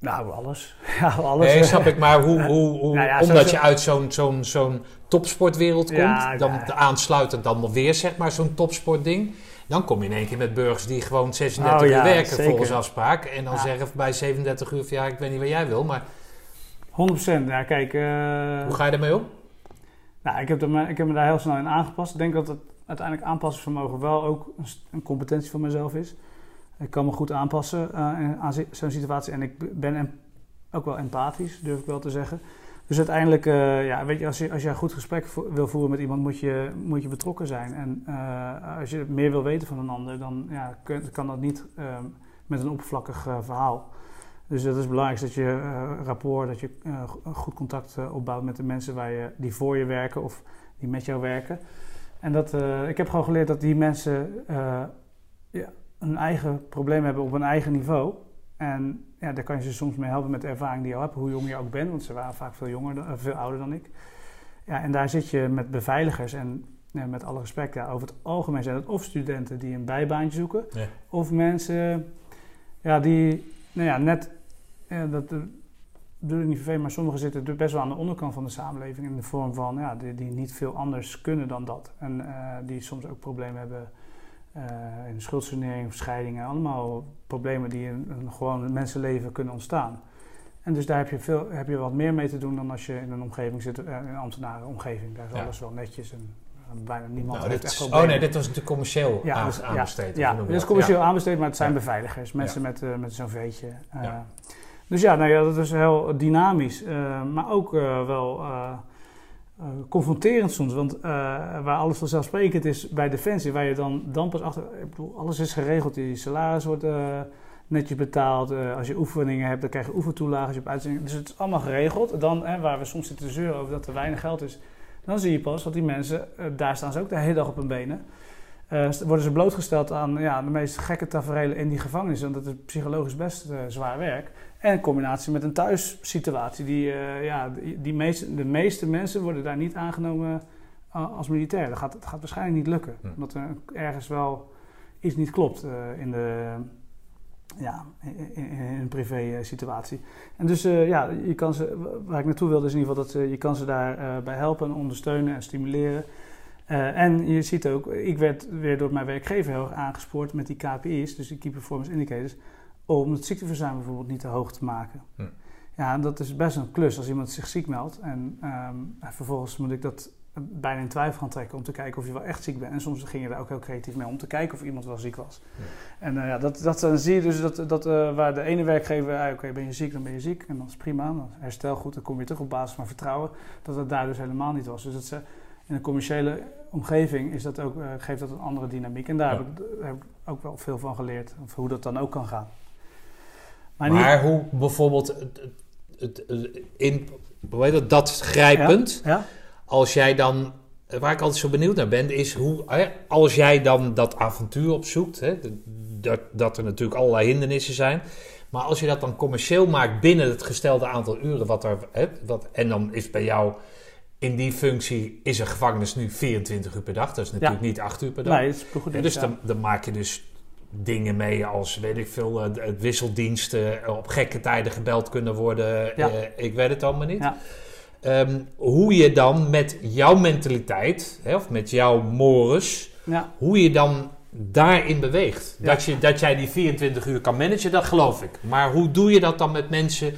nou, alles. Ja, alles. Nee, snap ik, maar hoe, hoe, hoe Nou ja, omdat je uit zo'n zo'n zo'n topsportwereld komt, dan ja. aansluitend dan nog weer zeg maar zo'n topsportding, dan kom je in één keer met burgers die gewoon 36 Oh, uur werken zeker. volgens afspraak en dan zeggen bij 37 uur van ja, ik weet niet wat jij wil, maar 100%. Ja, kijk... eh, hoe ga je daarmee om? Nou, ik heb, er, me- ik heb me daar heel snel in aangepast. Ik denk dat het uiteindelijk aanpassingsvermogen wel ook een, een competentie van mezelf is. Ik kan me goed aanpassen eh, aan zo'n situatie en ik ben em- ook wel empathisch, durf ik wel te zeggen. Dus uiteindelijk, eh, ja, weet je, als je, als je een goed gesprek vo- wil voeren met iemand, moet je, moet je betrokken zijn. En als je meer wil weten van een ander, dan ja, kun- kan dat niet ehm, met een oppervlakkig verhaal. Dus dat is belangrijk dat je eh, rapport, dat je eh, go- goed contact eh, opbouwt met de mensen waar je, die voor je werken of die met jou werken. En dat, ik heb gewoon geleerd dat die mensen ja, een eigen probleem hebben op een eigen niveau. En ja, daar kan je ze soms mee helpen met de ervaring die je al hebt, hoe jong je ook bent, want ze waren vaak veel, jonger, dan- veel ouder dan ik. Ja, en daar zit je met beveiligers en ja, met alle respect, ja, over het algemeen zijn het of studenten die een bijbaantje zoeken, Ja. of mensen ja, die nou ja, net, dat eh, bedoel ik niet vervelend, maar sommigen zitten dus best wel aan de onderkant van de samenleving in de vorm van ja, die, die niet veel anders kunnen dan dat. En eh, die soms ook problemen hebben eh, in schuldsanering of scheidingen. Allemaal problemen die in een gewoon mensenleven kunnen ontstaan. En dus daar heb je, veel, heb je wat meer mee te doen dan als je in een omgeving zit, eh, in een ambtenarenomgeving. Daar is Ja. alles wel netjes en eh, bijna niemand Nou, heeft dit echt is- oh problemen. nee, dit was natuurlijk commercieel Ja, aan- ja, aanbesteed. Ja, je is commercieel aanbesteed, maar het zijn beveiligers. Mensen met, eh, met zo'n veetje. Dus ja, nou ja, dat is heel dynamisch. eh, maar ook eh, wel eh, confronterend soms. Want waar alles vanzelfsprekend is bij Defensie, waar je dan, dan pas achter... Ik bedoel, alles is geregeld. Je salaris wordt netjes betaald. Als je oefeningen hebt, dan krijg je oefentoelagen. Als je op uitzending... Dus het is allemaal geregeld. Dan, hè, waar we soms zitten te zeuren over dat er weinig geld is... Dan zie je pas dat die mensen, daar staan ze ook de hele dag op hun benen. Eh, worden ze blootgesteld aan ja, de meest gekke tafereelen in die gevangenis. Want dat is psychologisch best eh, zwaar werk. En in combinatie met een thuissituatie. Die, eh, ja, die, de meeste mensen worden daar niet aangenomen als militair. Dat gaat, dat gaat waarschijnlijk niet lukken. Hm. Omdat er ergens wel iets niet klopt in de... Ja, in, een privé situatie. En dus ja, je kan ze, waar ik naartoe wilde is in ieder geval dat je kan ze daarbij bij helpen en ondersteunen en stimuleren. Eh, en je ziet ook, ik werd weer door mijn werkgever heel erg aangespoord met die KPI's, dus die Key Performance Indicators, om het ziekteverzuim bijvoorbeeld niet te hoog te maken. Hm. Ja, dat is best een klus als iemand zich ziek meldt. En ehm, en vervolgens moet ik dat bijna in twijfel gaan trekken om te kijken of je wel echt ziek bent. En soms ging je daar ook heel creatief mee om te kijken of iemand wel ziek was. Ja. En eh, ja, dat, dat, dan zie je dus dat, dat eh, waar de ene werkgever, ah, oké, ben je ziek, dan ben je ziek. En dat is prima, dan herstel goed, dan kom je terug op basis van vertrouwen. Dat dat daar dus helemaal niet was. Dus dat ze, in een commerciële omgeving is dat ook, eh, geeft dat een andere dynamiek. En daar Ja. heb, ik, heb ik ook wel veel van geleerd. Of hoe dat dan ook kan gaan. Maar, niet- hoe bijvoorbeeld het, het, het- in, hoe heet dat, dat grijpend, Ja? als jij dan, waar ik altijd zo benieuwd naar ben, is hoe, als jij dan dat avontuur opzoekt, hè, dat, dat er natuurlijk allerlei hindernissen zijn, maar als je dat dan commercieel maakt binnen het gestelde aantal uren, wat er, hè, wat, en dan is bij jou in die functie, is een gevangenis nu 24 uur per dag, dat is natuurlijk niet 8 uur per dag. Nee, het is goed. Ja, dus dan, dan maak je dus dingen mee als, weet ik veel, eh, het wisseldiensten eh, op gekke tijden gebeld kunnen worden. Ja. Eh, ik weet het allemaal niet. Ja. Ehm, hoe je dan met jouw mentaliteit, hè, of met jouw mores, Ja, hoe je dan daarin beweegt. Dat, je, dat jij die 24 uur kan managen, dat geloof ik. Maar hoe doe je dat dan met mensen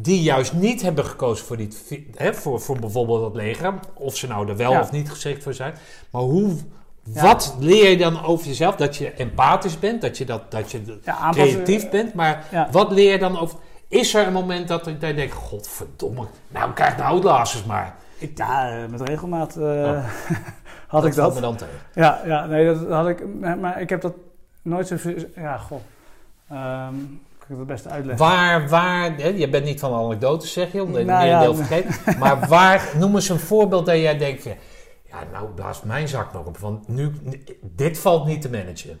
die juist niet hebben gekozen voor, die, hè, voor, voor bijvoorbeeld het leger? Of ze nou er wel Ja. of niet geschikt voor zijn. Maar hoe, Ja. wat leer je dan over jezelf? Dat je empathisch bent, dat je, dat, dat je ja creatief bent. Maar wat leer je dan over... Is er een moment dat ik dat je denkt, godverdomme, nou krijg de houtblazers maar. Ik, Ja, eh, met regelmaat eh, Oh. had ik dat. me dan tegen. Ja, ja, nee, dat had ik. Maar ik heb dat nooit zo. Ja, goh. Ehm ik het best uitleggen? Waar, waar, hè, je bent niet van anekdotes zeg je, omdat je Nou een ja, deel vergeet. Maar waar, noem eens een voorbeeld dat jij denkt, van, ja nou blaas mijn zak nog op, want nu, dit valt niet te managen.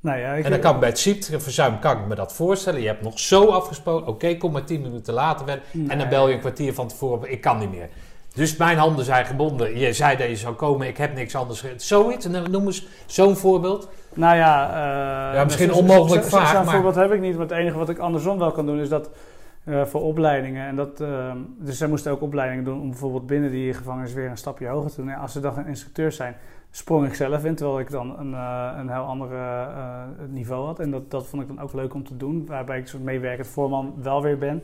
Nou ja, ik, En dan kan ik bij het ziekteverzuim kan ik me dat voorstellen. Je hebt nog zo afgesproken, oké, kom maar tien minuten later weer. En dan bel je een kwartier van tevoren, ik kan niet meer. Dus mijn handen zijn gebonden. Je zei dat je zou komen, ik heb niks anders. Zoiets, dan noem eens zo'n voorbeeld. Nou ja, eh, Ja, misschien zo- onmogelijk vraag, Zo'n maar- voorbeeld heb ik niet. Maar het enige wat ik andersom wel kan doen is dat eh, voor opleidingen. En dat, eh, dus zij moesten ook opleidingen doen om bijvoorbeeld binnen die gevangenis weer een stapje hoger te doen. Als ze dan een instructeur zijn, sprong ik zelf in. Terwijl ik dan een, eh, een heel ander niveau had. En dat, dat vond ik dan ook leuk om te doen. Waarbij ik soort meewerkend voorman wel weer ben.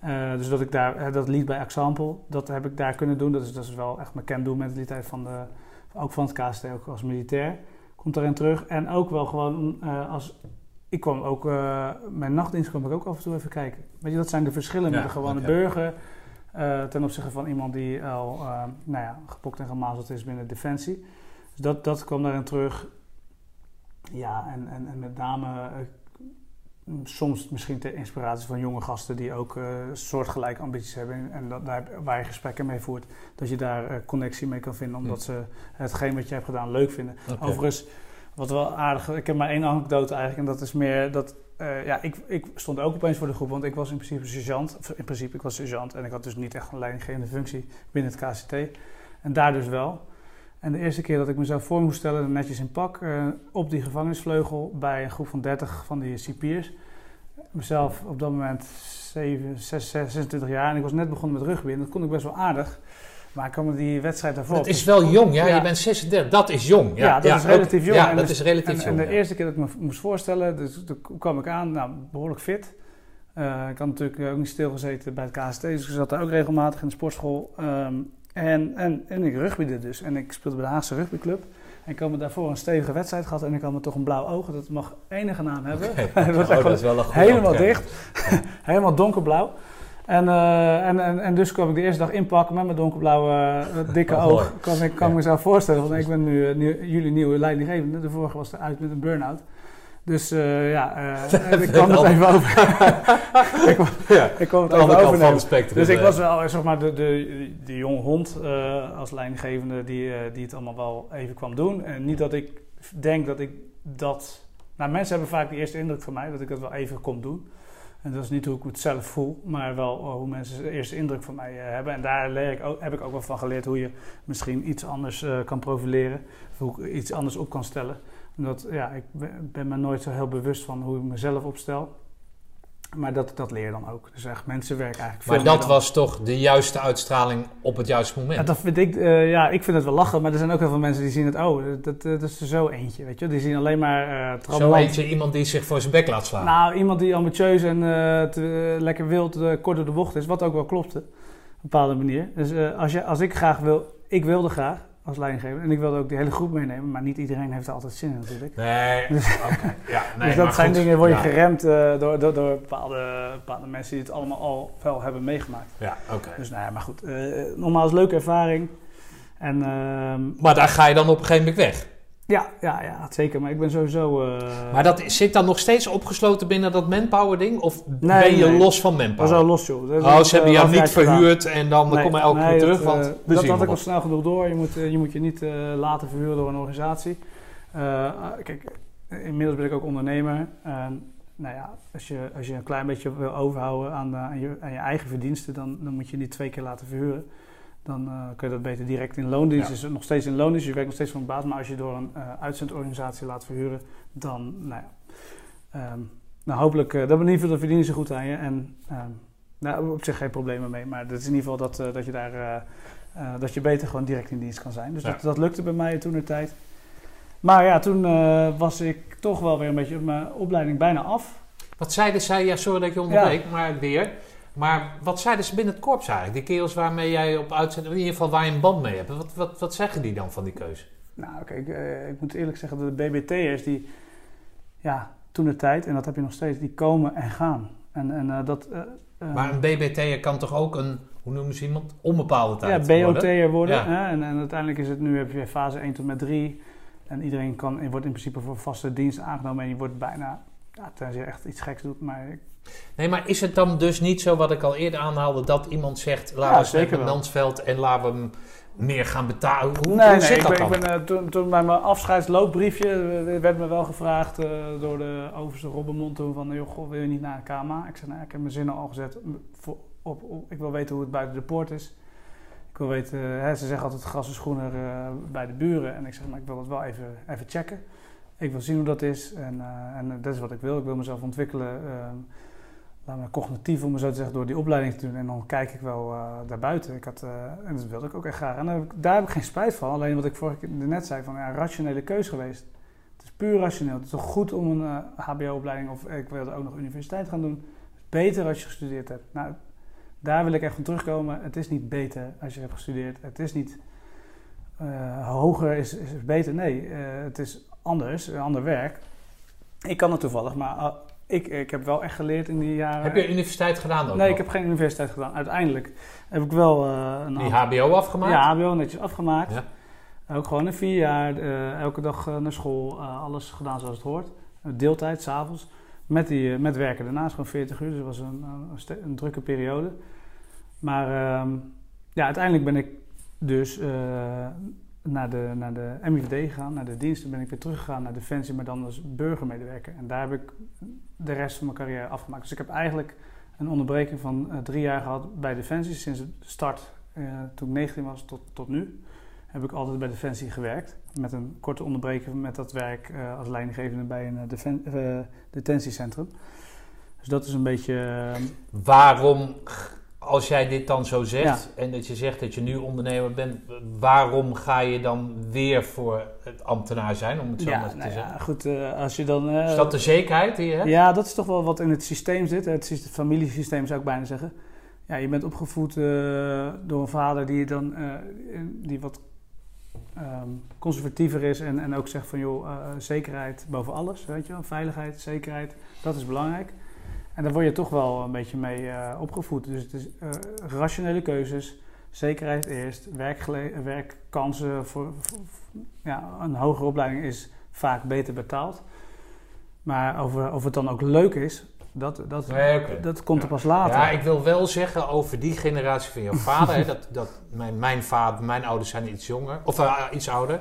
Eh, dus dat ik daar, eh, dat lied bij Example, dat heb ik daar kunnen doen. Dat is, dat is wel echt mijn can-do mentaliteit van de, ook van het KST, ook als militair. Komt daarin terug. En ook wel gewoon eh, als ik kwam ook, mijn nachtdienst kwam ik ook af en toe even kijken. Weet je, dat zijn de verschillen met de gewone burger ten opzichte van iemand die al, nou ja, gepokt en gemazeld is binnen Defensie. Dus dat, dat kwam daarin terug. Ja, en, en, en met name soms misschien ter inspiratie van jonge gasten die ook eh, soortgelijke ambities hebben. En dat, daar, waar je gesprekken mee voert, dat je daar eh, connectie mee kan vinden, omdat ze hetgeen wat je hebt gedaan leuk vinden. Overigens, wat wel aardig, ik heb maar één anekdote eigenlijk, en dat is meer dat, eh, ja, ik, ik stond ook opeens voor de groep, want ik was in principe sergeant, in principe, ik was sergeant en ik had dus niet echt een leidinggevende functie binnen het KCT. En daar dus wel. En de eerste keer dat ik mezelf voor moest stellen, netjes in pak, eh, op die gevangenisvleugel bij een groep van 30 van die cipiers. Mezelf op dat moment 7, 6, 26 jaar en ik was net begonnen met rugby en dat kon ik best wel aardig. Maar ik kwam die wedstrijd daarvoor. Dat is wel jong, ja? Ja. Je bent 36, dat is jong. Ja, Ja, dat is relatief jong. Ja, En dat dus- is relatief En, jong. en de eerste keer dat ik me moest voorstellen, dus toen kwam ik aan, nou, behoorlijk fit. Eh, ik had natuurlijk ook niet stilgezeten bij het KST, dus ik zat daar ook regelmatig in de sportschool. Ehm, en, en, en ik rugbyde dus. En ik speelde bij de Haagse rugbyclub. En ik had me daarvoor een stevige wedstrijd gehad en ik had me toch een blauw oog. Dat mag enige naam hebben. Dat Oh, dat is wel een helemaal dicht. helemaal donkerblauw. En, eh, en, en, en dus kwam ik de eerste dag inpakken met mijn donkerblauwe eh, dikke Oh, oog. Kan ik kan Ja. mezelf voorstellen, want ik ben nu, nu jullie nieuwe leidinggevende. De vorige was eruit met een burn-out. Dus eh, ja, eh, ik kwam het even over. ik, kwam- Ja, ik kwam het even van het spectrum. Dus ik eh. was wel, zeg maar, de, de, de jonge hond als leidinggevende die, die het allemaal wel even kwam doen. En niet dat ik denk dat ik dat... Nou, mensen hebben vaak de eerste indruk van mij, dat ik dat wel even kom doen. En dat is niet hoe ik het zelf voel, maar wel hoe mensen de eerste indruk van mij hebben. En daar leer ik ook, heb ik ook wel van geleerd hoe je misschien iets anders kan profileren. Of hoe ik iets anders op kan stellen. Omdat, ja, ik ben, me nooit zo heel bewust van hoe ik mezelf opstel. Maar dat, dat leer je dan ook. Dus echt mensenwerk eigenlijk. Maar dat was toch de juiste uitstraling op het juiste moment? ja, dat vind ik, eh, ja, ik vind het wel lachen, maar er zijn ook heel veel mensen die zien het, oh, dat, dat is er zo eentje, weet je. Die zien alleen maar eh Zo eentje, iemand die zich voor zijn bek laat slaan. Nou, iemand die ambitieus en eh, te- lekker wild, kort door de bocht is, wat ook wel klopte, op een bepaalde manier. Dus als, je, als ik graag wil, ik wilde graag als leidinggever, en ik wilde ook die hele groep meenemen, maar niet iedereen heeft er altijd zin in natuurlijk. Nee, oké. Ja, nee, dus dat maar zijn goed. dingen, word je Ja, geremd eh, door, door, door bepaalde, bepaalde mensen die het allemaal al wel hebben meegemaakt. Ja, oké. Dus nou ja, maar goed, eh nogmaals, leuke ervaring. En ehm, Maar daar ga je dan op een gegeven moment weg. Ja, ja, ja, zeker. Maar ik ben sowieso... eh Maar dat zit dan nog steeds opgesloten binnen dat manpower ding? Of Nee, ben je nee. los van manpower? wel los, joh. Dat Oh, is, ze hebben eh, jou niet gedaan. verhuurd en dan Nee, kom je elke keer terug, dat, want eh, dat zien had ik al snel genoeg door. Je moet, je, moet je niet laten verhuren door een organisatie. Eh, kijk, inmiddels ben ik ook ondernemer. Nou ja, als je, als je een klein beetje wil overhouden aan, aan, je, aan je eigen verdiensten, dan, dan moet je niet twee keer laten verhuren. Dan eh, kun je dat beter direct in loondienst. Ja. Dus nog steeds in loondienst, je werkt nog steeds voor een baas. Maar als je door een eh, uitzendorganisatie laat verhuren, dan, nou ja. ehm, nou, hopelijk, uh, dan in ieder geval verdienen ze goed aan je. En ehm, nou, op zich geen problemen mee. Maar het is in ieder geval dat, dat je daar... dat je beter gewoon direct in dienst kan zijn. Dus Ja. dat, dat lukte bij mij toen de tijd. Maar ja, toen was ik toch wel weer een beetje op mijn opleiding bijna af. Wat zeiden zij, ja sorry dat ik je onderbreek, maar weer. Maar wat zeiden ze binnen het korps eigenlijk? Die kerels waarmee jij op uitzending, in ieder geval waar je een band mee hebt. Wat, wat, wat zeggen die dan van die keuze? Nou, kijk, eh, ik moet eerlijk zeggen, dat de BBT'ers die, ja, toen de tijd, en dat heb je nog steeds, die komen en gaan. En, en eh, dat... eh, Maar een BBT'er kan toch ook een, hoe noemen ze iemand? Onbepaalde ja, tijd worden? BOT'er worden. Ja. Hè? En, en uiteindelijk is het nu, heb je fase 1 tot met 3. En iedereen kan, wordt in principe voor vaste dienst aangenomen. En je wordt bijna, ja, tenzij je echt iets geks doet, maar Nee, maar is het dan dus niet zo wat ik al eerder aanhaalde, dat iemand zegt, laten Ja, we met wel. Mansveld en laten we hem meer gaan betalen? Hoe, nee, hoe nee, zit ik dat ben, dan? ik ben, eh, toen, toen bij mijn afscheidsloopbriefje eh, werd me wel gevraagd eh, door de overste toen van, joh, goh, wil je niet naar de KMA? Ik zei, nou, ik heb mijn zinnen al gezet. Voor, op, op- ik wil weten hoe het buiten de poort is. Ik wil weten, hè, ze zeggen altijd gras is groener bij de buren. En ik zeg, maar ik wil het wel even, even checken. Ik wil zien hoe dat is en, eh, en dat is wat ik wil. Ik wil mezelf ontwikkelen, eh, laat me cognitief om me zo te zeggen, door die opleiding te doen. En dan kijk ik wel eh, daarbuiten. Ik had, eh, en dat wilde ik ook echt graag. En daar heb, ik, geen spijt van. Alleen wat ik vorige keer net zei, van ja, rationele keus geweest. Het is puur rationeel. Het is toch goed om een eh, HBO-opleiding of ik wilde ook nog universiteit gaan doen. Het is beter als je gestudeerd hebt. Nou, daar wil ik echt van terugkomen. Het is niet beter als je hebt gestudeerd. Het is niet eh, hoger is, is beter. Nee, eh, het is anders, een ander werk. Ik kan het toevallig, maar ah, ik, ik heb wel echt geleerd in die jaren. Heb je universiteit gedaan ook Nee, nog? ik heb geen universiteit gedaan. Uiteindelijk heb ik wel eh, een Die HBO afgemaakt? Ja, HBO netjes afgemaakt. Ja. Ook gewoon in vier jaar, eh, elke dag eh, naar school, eh, alles gedaan zoals het hoort. Eh, deeltijd, s'avonds. Met, die, eh, met werken daarnaast, gewoon 40 uur. Dus dat was een, een, een drukke periode. Maar ehm, ja, uiteindelijk ben ik dus eh, naar, de, naar de MIVD gegaan, naar de diensten. Ben ik weer teruggegaan naar Defensie, maar dan als burgermedewerker. En daar heb ik de rest van mijn carrière afgemaakt. Dus ik heb eigenlijk een onderbreking van eh, drie jaar gehad bij Defensie. Sinds de start, eh, toen ik 19 was, tot, tot nu heb ik altijd bij Defensie gewerkt. Met een korte onderbreking met dat werk eh, als leidinggevende bij een detentiecentrum. Dus dat is een beetje... Waarom, als jij dit dan zo zegt en dat je zegt dat je nu ondernemer bent, waarom ga je dan weer voor het ambtenaar zijn, om het zo ja, maar te nou zeggen? ja, goed, eh, als je dan... eh, Is dat de zekerheid die je hebt? Ja, dat is toch wel wat in het systeem zit. Het syste- familiesysteem zou ik bijna zeggen. Ja, je bent opgevoed eh, door een vader die dan die wat ehm, conservatiever is en, en ook zegt van joh, zekerheid boven alles, weet je wel, veiligheid, zekerheid, dat is belangrijk. En daar word je toch wel een beetje mee eh, opgevoed. Dus het is eh, rationele keuzes, zekerheid eerst, werkkansen voor, voor- voor- ja, een hogere opleiding is vaak beter betaald. Maar over, of het dan ook leuk is, dat, dat, Nee, dat komt er pas later. Ja, ik wil wel zeggen over die generatie van jouw vader. hè, dat, dat mijn, mijn vader, mijn ouders zijn iets jonger, of eh, iets ouder.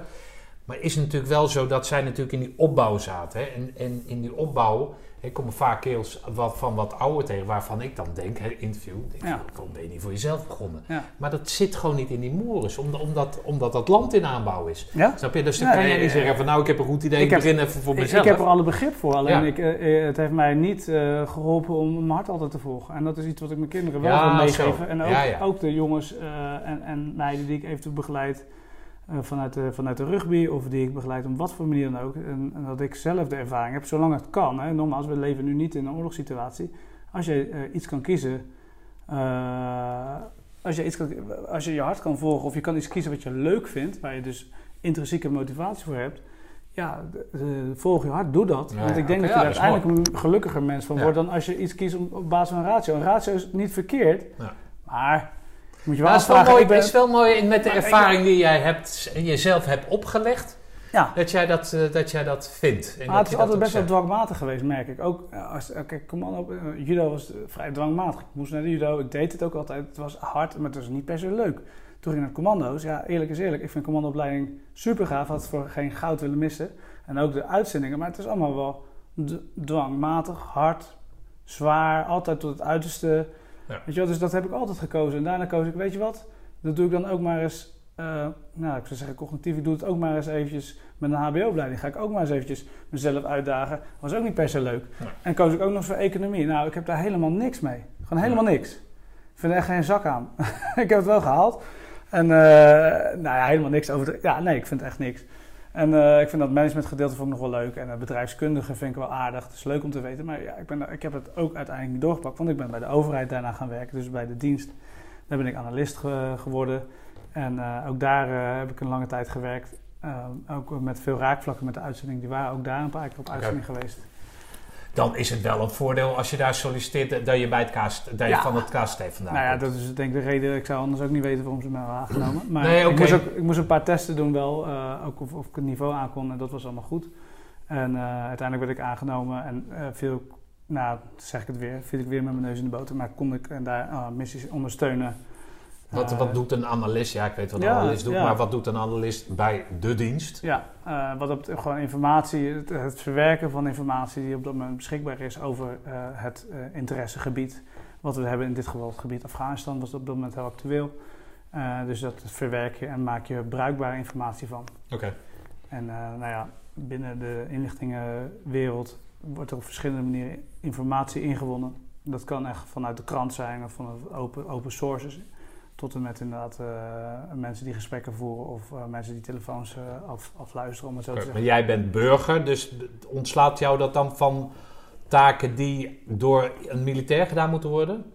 Maar is natuurlijk wel zo dat zij natuurlijk in die opbouw zaten. Hè, en, en in die opbouw hè, komen vaak kerels wat, van wat ouder tegen, waarvan ik dan denk, hè, interview, denk Ja. ik, waarom ben je niet voor jezelf begonnen? Ja. Maar dat zit gewoon niet in die moeres, omdat, omdat, omdat dat land in aanbouw is. Ja? Snap je? Dus dan kan jij ja, niet ja. zeggen van nou, ik heb een goed idee, Ik ik, heb- begin even voor Ik, mezelf. ik heb er alle begrip voor, alleen ik, eh, eh, het heeft mij niet eh, geholpen om mijn hart altijd te volgen. En dat is iets wat ik mijn kinderen wel wil zo. meegeven. En ook, ook de jongens eh, en, en meiden die ik eventueel begeleid eh, vanuit, de, vanuit de rugby of die ik begeleid op wat voor manier dan ook. En, en dat ik zelf de ervaring heb, zolang het kan. Hè. Nogmaals, we leven nu niet in een oorlogssituatie. Als je eh, iets kan kiezen, eh, als, je iets kan, als je je hart kan volgen of je kan iets kiezen wat je leuk vindt, waar je dus intrinsieke motivatie voor hebt. Ja, volg je hart, doe dat. Ja, Want ik denk dat je ja, is uiteindelijk een gelukkiger mens van Ja. wordt dan als je iets kiest op, basis van een ratio. Een ratio is niet verkeerd, maar moet je wel is wel mooi, ik ben- het is wel mooi met de ervaring die jij hebt, jezelf hebt opgelegd, Ja. dat, jij dat, eh, dat jij dat vindt. En Maar dat het is altijd best wel dwangmatig geweest, merk ik. Ook eh, als, kijk, commando, eh, judo was vrij dwangmatig. Ik moest naar de judo, ik deed het ook altijd. Het was hard, maar het was niet per se leuk. Toen ging ik naar commando's. Ja, eerlijk is eerlijk. Ik vind commandoopleiding super gaaf. Had het voor geen goud willen missen. En ook de uitzendingen. Maar het is allemaal wel dwangmatig, hard, zwaar. Altijd tot het uiterste. Ja. Weet je wel, dus dat heb ik altijd gekozen. En daarna koos ik, weet je wat? Dat doe ik dan ook maar eens... eh, nou, ik zou zeggen cognitief. Ik doe het ook maar eens eventjes met een hbo-opleiding. Ga ik ook maar eens eventjes mezelf uitdagen. Was ook niet per se leuk. Ja. En koos ik ook nog voor economie. Nou, ik heb daar helemaal niks mee. Gewoon helemaal niks. Ik vind er echt geen zak aan. ik heb het wel gehaald. En eh, nou ja, helemaal niks over de... Ja, nee, ik vind echt niks. En eh, ik vind dat managementgedeelte vond ik nog wel leuk. En het bedrijfskundige vind ik wel aardig. Het is leuk om te weten. Maar ja, ik, ben, daar- ik heb het ook uiteindelijk niet doorgepakt. Want ik ben bij de overheid daarna gaan werken. Dus bij de dienst. Daar ben ik analist ge- geworden. En eh, ook daar eh, heb ik een lange tijd gewerkt. Eh, ook met veel raakvlakken met de uitzending. Die waren ook daar een paar keer op uitzending geweest. Dan is het wel een voordeel als je daar solliciteert dat je, bij het dat je Ja. van het KST vandaan Nou ja, dat is denk ik de reden. Ik zou anders ook niet weten waarom ze me hebben aangenomen. Maar Nee, ik, moest ook, ik moest een paar testen doen wel. eh, ook of, of ik het niveau aankon. En dat was allemaal goed. En eh, uiteindelijk werd ik aangenomen. En eh viel, nou zeg ik het weer, viel ik weer met mijn neus in de boter. Maar kon ik en daar eh, missies ondersteunen. Wat, Eh, wat doet een analist? Ja, ik weet wat een analist doet, maar wat doet een analist bij de dienst? Ja, eh, wat betreft gewoon informatie, het, het verwerken van informatie die op dat moment beschikbaar is over eh, het interessegebied. Wat we hebben in dit geval het gebied Afghanistan was op dat moment heel actueel. Dus dat verwerk je en maak je bruikbare informatie van. Oké. En nou ja, binnen de inlichtingenwereld wordt er op verschillende manieren informatie ingewonnen. Dat kan echt vanuit de krant zijn of vanuit open, open sources. Tot en met inderdaad eh, mensen die gesprekken voeren of eh, mensen die telefoons eh, af, afluisteren, om het zo te zeggen. Maar jij bent burger, dus ontslaat jou dat dan van taken die door een militair gedaan moeten worden?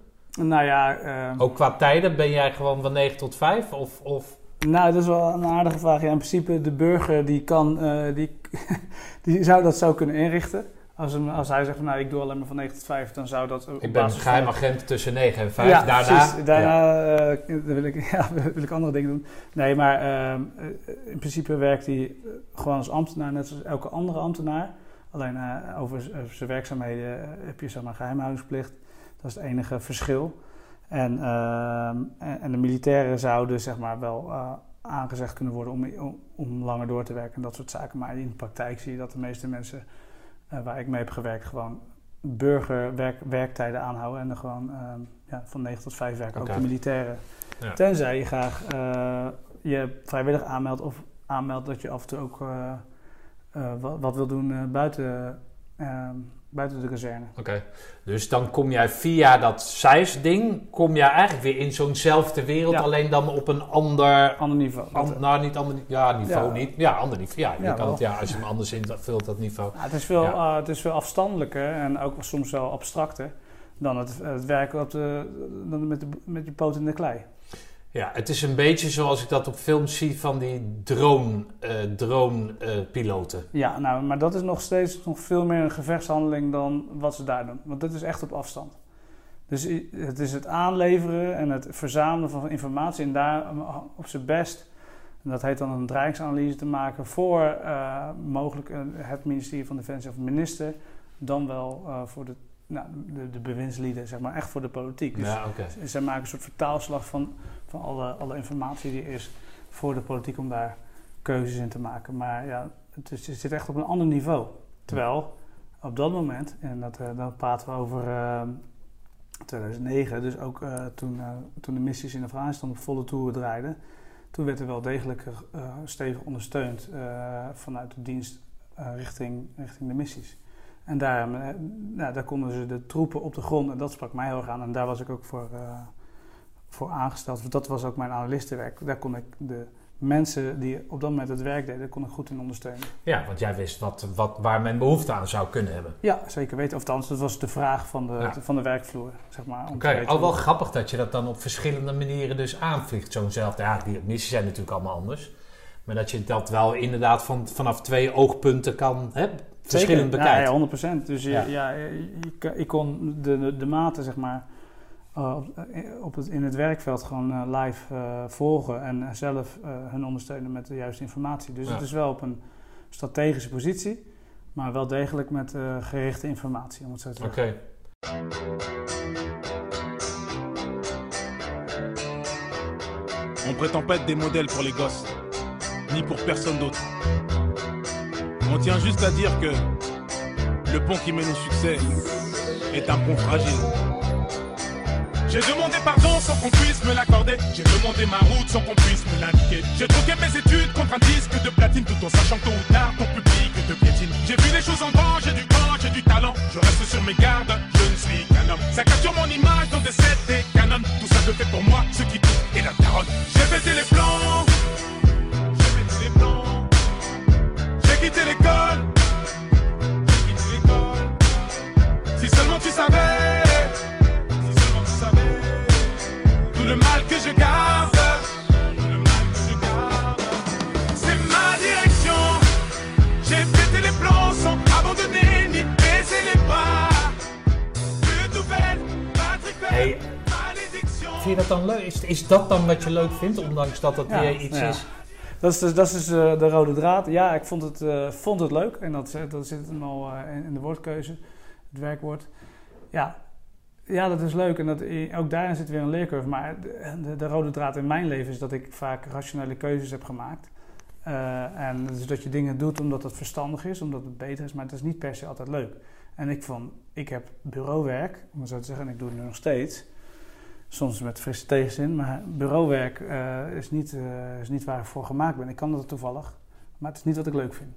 Nou ja, eh, Ook qua tijden ben jij gewoon van 9 tot 5? Of, of nou, dat is wel een aardige vraag. Ja, in principe, de burger die kan, die, die zou dat zo kunnen inrichten. Als, hem, als hij zegt van nou ik doe alleen maar van 9 tot 5, dan zou dat Ik ben geheim agent tussen 9 en 5. Ja, Daarna, precies. Daarna eh, wil, ik, ja, wil ik andere dingen doen. Nee, maar ehm, eh, in principe werkt hij eh, gewoon als ambtenaar, net zoals elke andere ambtenaar. Alleen over zijn werkzaamheden heb je zeg maar geheimhoudingsplicht. Dat is het enige verschil. En, ehm, en, de militairen zouden zeg maar wel aangezegd kunnen worden om, om, om langer door te werken en dat soort zaken. Maar in de praktijk zie je dat de meeste mensen waar ik mee heb gewerkt gewoon burgerwerktijden aanhouden en dan gewoon ehm, ja, van 9 tot 5 werken, ook de militairen. Ja. Tenzij je graag eh, je vrijwillig aanmeldt of aanmeldt dat je af en toe ook eh, eh, wat, wat wil doen eh, buiten, ehm, buiten de kazerne. Oké, dus dan kom jij via dat SAIS-ding, kom jij eigenlijk weer in zo'nzelfde wereld, Ja. alleen dan op een ander, Ander niveau. An- nou niet ander, ja niveau Ja. niet, ja ander niveau, ja, je Ja, kan het, ja als je hem anders invult dat niveau. Ja, het, is veel, eh, het is veel afstandelijker en ook soms wel abstracter dan het, het werken op de, dan met, de, met je poot in de klei. Ja, het is een beetje zoals ik dat op films zie van die drone, eh drone eh, piloten. Ja, nou, maar dat is nog steeds nog veel meer een gevechtshandeling dan wat ze daar doen. Want dat is echt op afstand. Dus het is het aanleveren en het verzamelen van informatie en daar op zijn best, en dat heet dan een dreigingsanalyse te maken voor eh, mogelijk het ministerie van Defensie of minister, dan wel voor de, nou, de, de bewindslieden, zeg maar, echt voor de politiek. Dus Ja, zij maken een soort vertaalslag van, van alle, alle informatie die er is voor de politiek om daar keuzes in te maken. Maar ja, het, is, zit echt op een ander niveau. Terwijl op dat moment, en dat, eh, dan praten we over eh, 2009, dus ook eh, toen, eh, toen de missies in Afghanistan op volle toeren draaiden, toen werd er wel degelijk eh, stevig ondersteund eh, vanuit de dienst eh, richting, richting de missies. En daar, eh, nou, daar konden ze de troepen op de grond, en dat sprak mij heel erg aan. En daar was ik ook voor, eh, voor aangesteld. Dat was ook mijn analistenwerk. Daar kon ik de mensen die op dat moment het werk deden, kon ik goed in ondersteunen. Ja, want jij wist wat, wat, waar men behoefte aan zou kunnen hebben. Ja, zeker weten. Of althans, dat was de vraag van de, Ja. van de werkvloer, zeg maar. Oké, al wel hoe- grappig dat je dat dan op verschillende manieren dus aanvliegt. Zo'nzelfde, ja, die missies zijn natuurlijk allemaal anders. Maar dat je dat wel inderdaad van, vanaf twee oogpunten kan, hè, verschillend bekijken. Ja, ja, 100%. Dus je, Ja. ja. je- je- ik kon de, de, de maten, zeg maar, eh, op, eh, op het, in het werkveld gewoon eh, live volgen en zelf eh, hun ondersteunen met de juiste informatie. Dus Ja. het is wel op een strategische positie, maar wel degelijk met eh, gerichte informatie, om het zo te Oké. zeggen. On prétend pas être des modèles pour les gosses, ni pour personne d'autre. On tient juste à dire que le pont qui mène au succès est un pont fragile. J'ai demandé pardon sans qu'on puisse me l'accorder. J'ai demandé ma route sans qu'on puisse me l'indiquer. J'ai troqué mes études contre un disque de platine tout en sachant que tôt ou tard ton public te piétine. J'ai vu les choses en grand, j'ai du grand, j'ai du talent. Je reste sur mes gardes, je ne suis qu'un homme. Ça capture mon image dans des sets et canons. Tout ça je fais pour moi, ce qui tout est la daronne. J'ai pété les plans, j'ai les plans. J'ai quitté l'école, j'ai quitté l'école. Si seulement tu savais. Vind je dat dan leuk? Is, is dat dan wat je leuk vindt, ondanks dat dat Ja, weer iets ja. is? Dat is, dus, dat is dus eh, de rode draad. Ja, ik vond het, eh, vond het leuk. En dat, zit- dat zit hem al eh, in, in de woordkeuze, het werkwoord. Ja, ja dat is leuk. En dat, ook daarin zit weer een leercurve. Maar de, de, de rode draad in mijn leven is dat ik vaak rationele keuzes heb gemaakt. Eh, en dus dat je dingen doet omdat het verstandig is, omdat het beter is. Maar het is niet per se altijd leuk. En ik vond, ik heb bureauwerk, om het zo te zeggen, en ik doe het nu nog steeds. Soms met frisse tegenzin, maar bureauwerk eh, is, niet, eh, is niet waar ik voor gemaakt ben. Ik kan dat toevallig, maar het is niet wat ik leuk vind.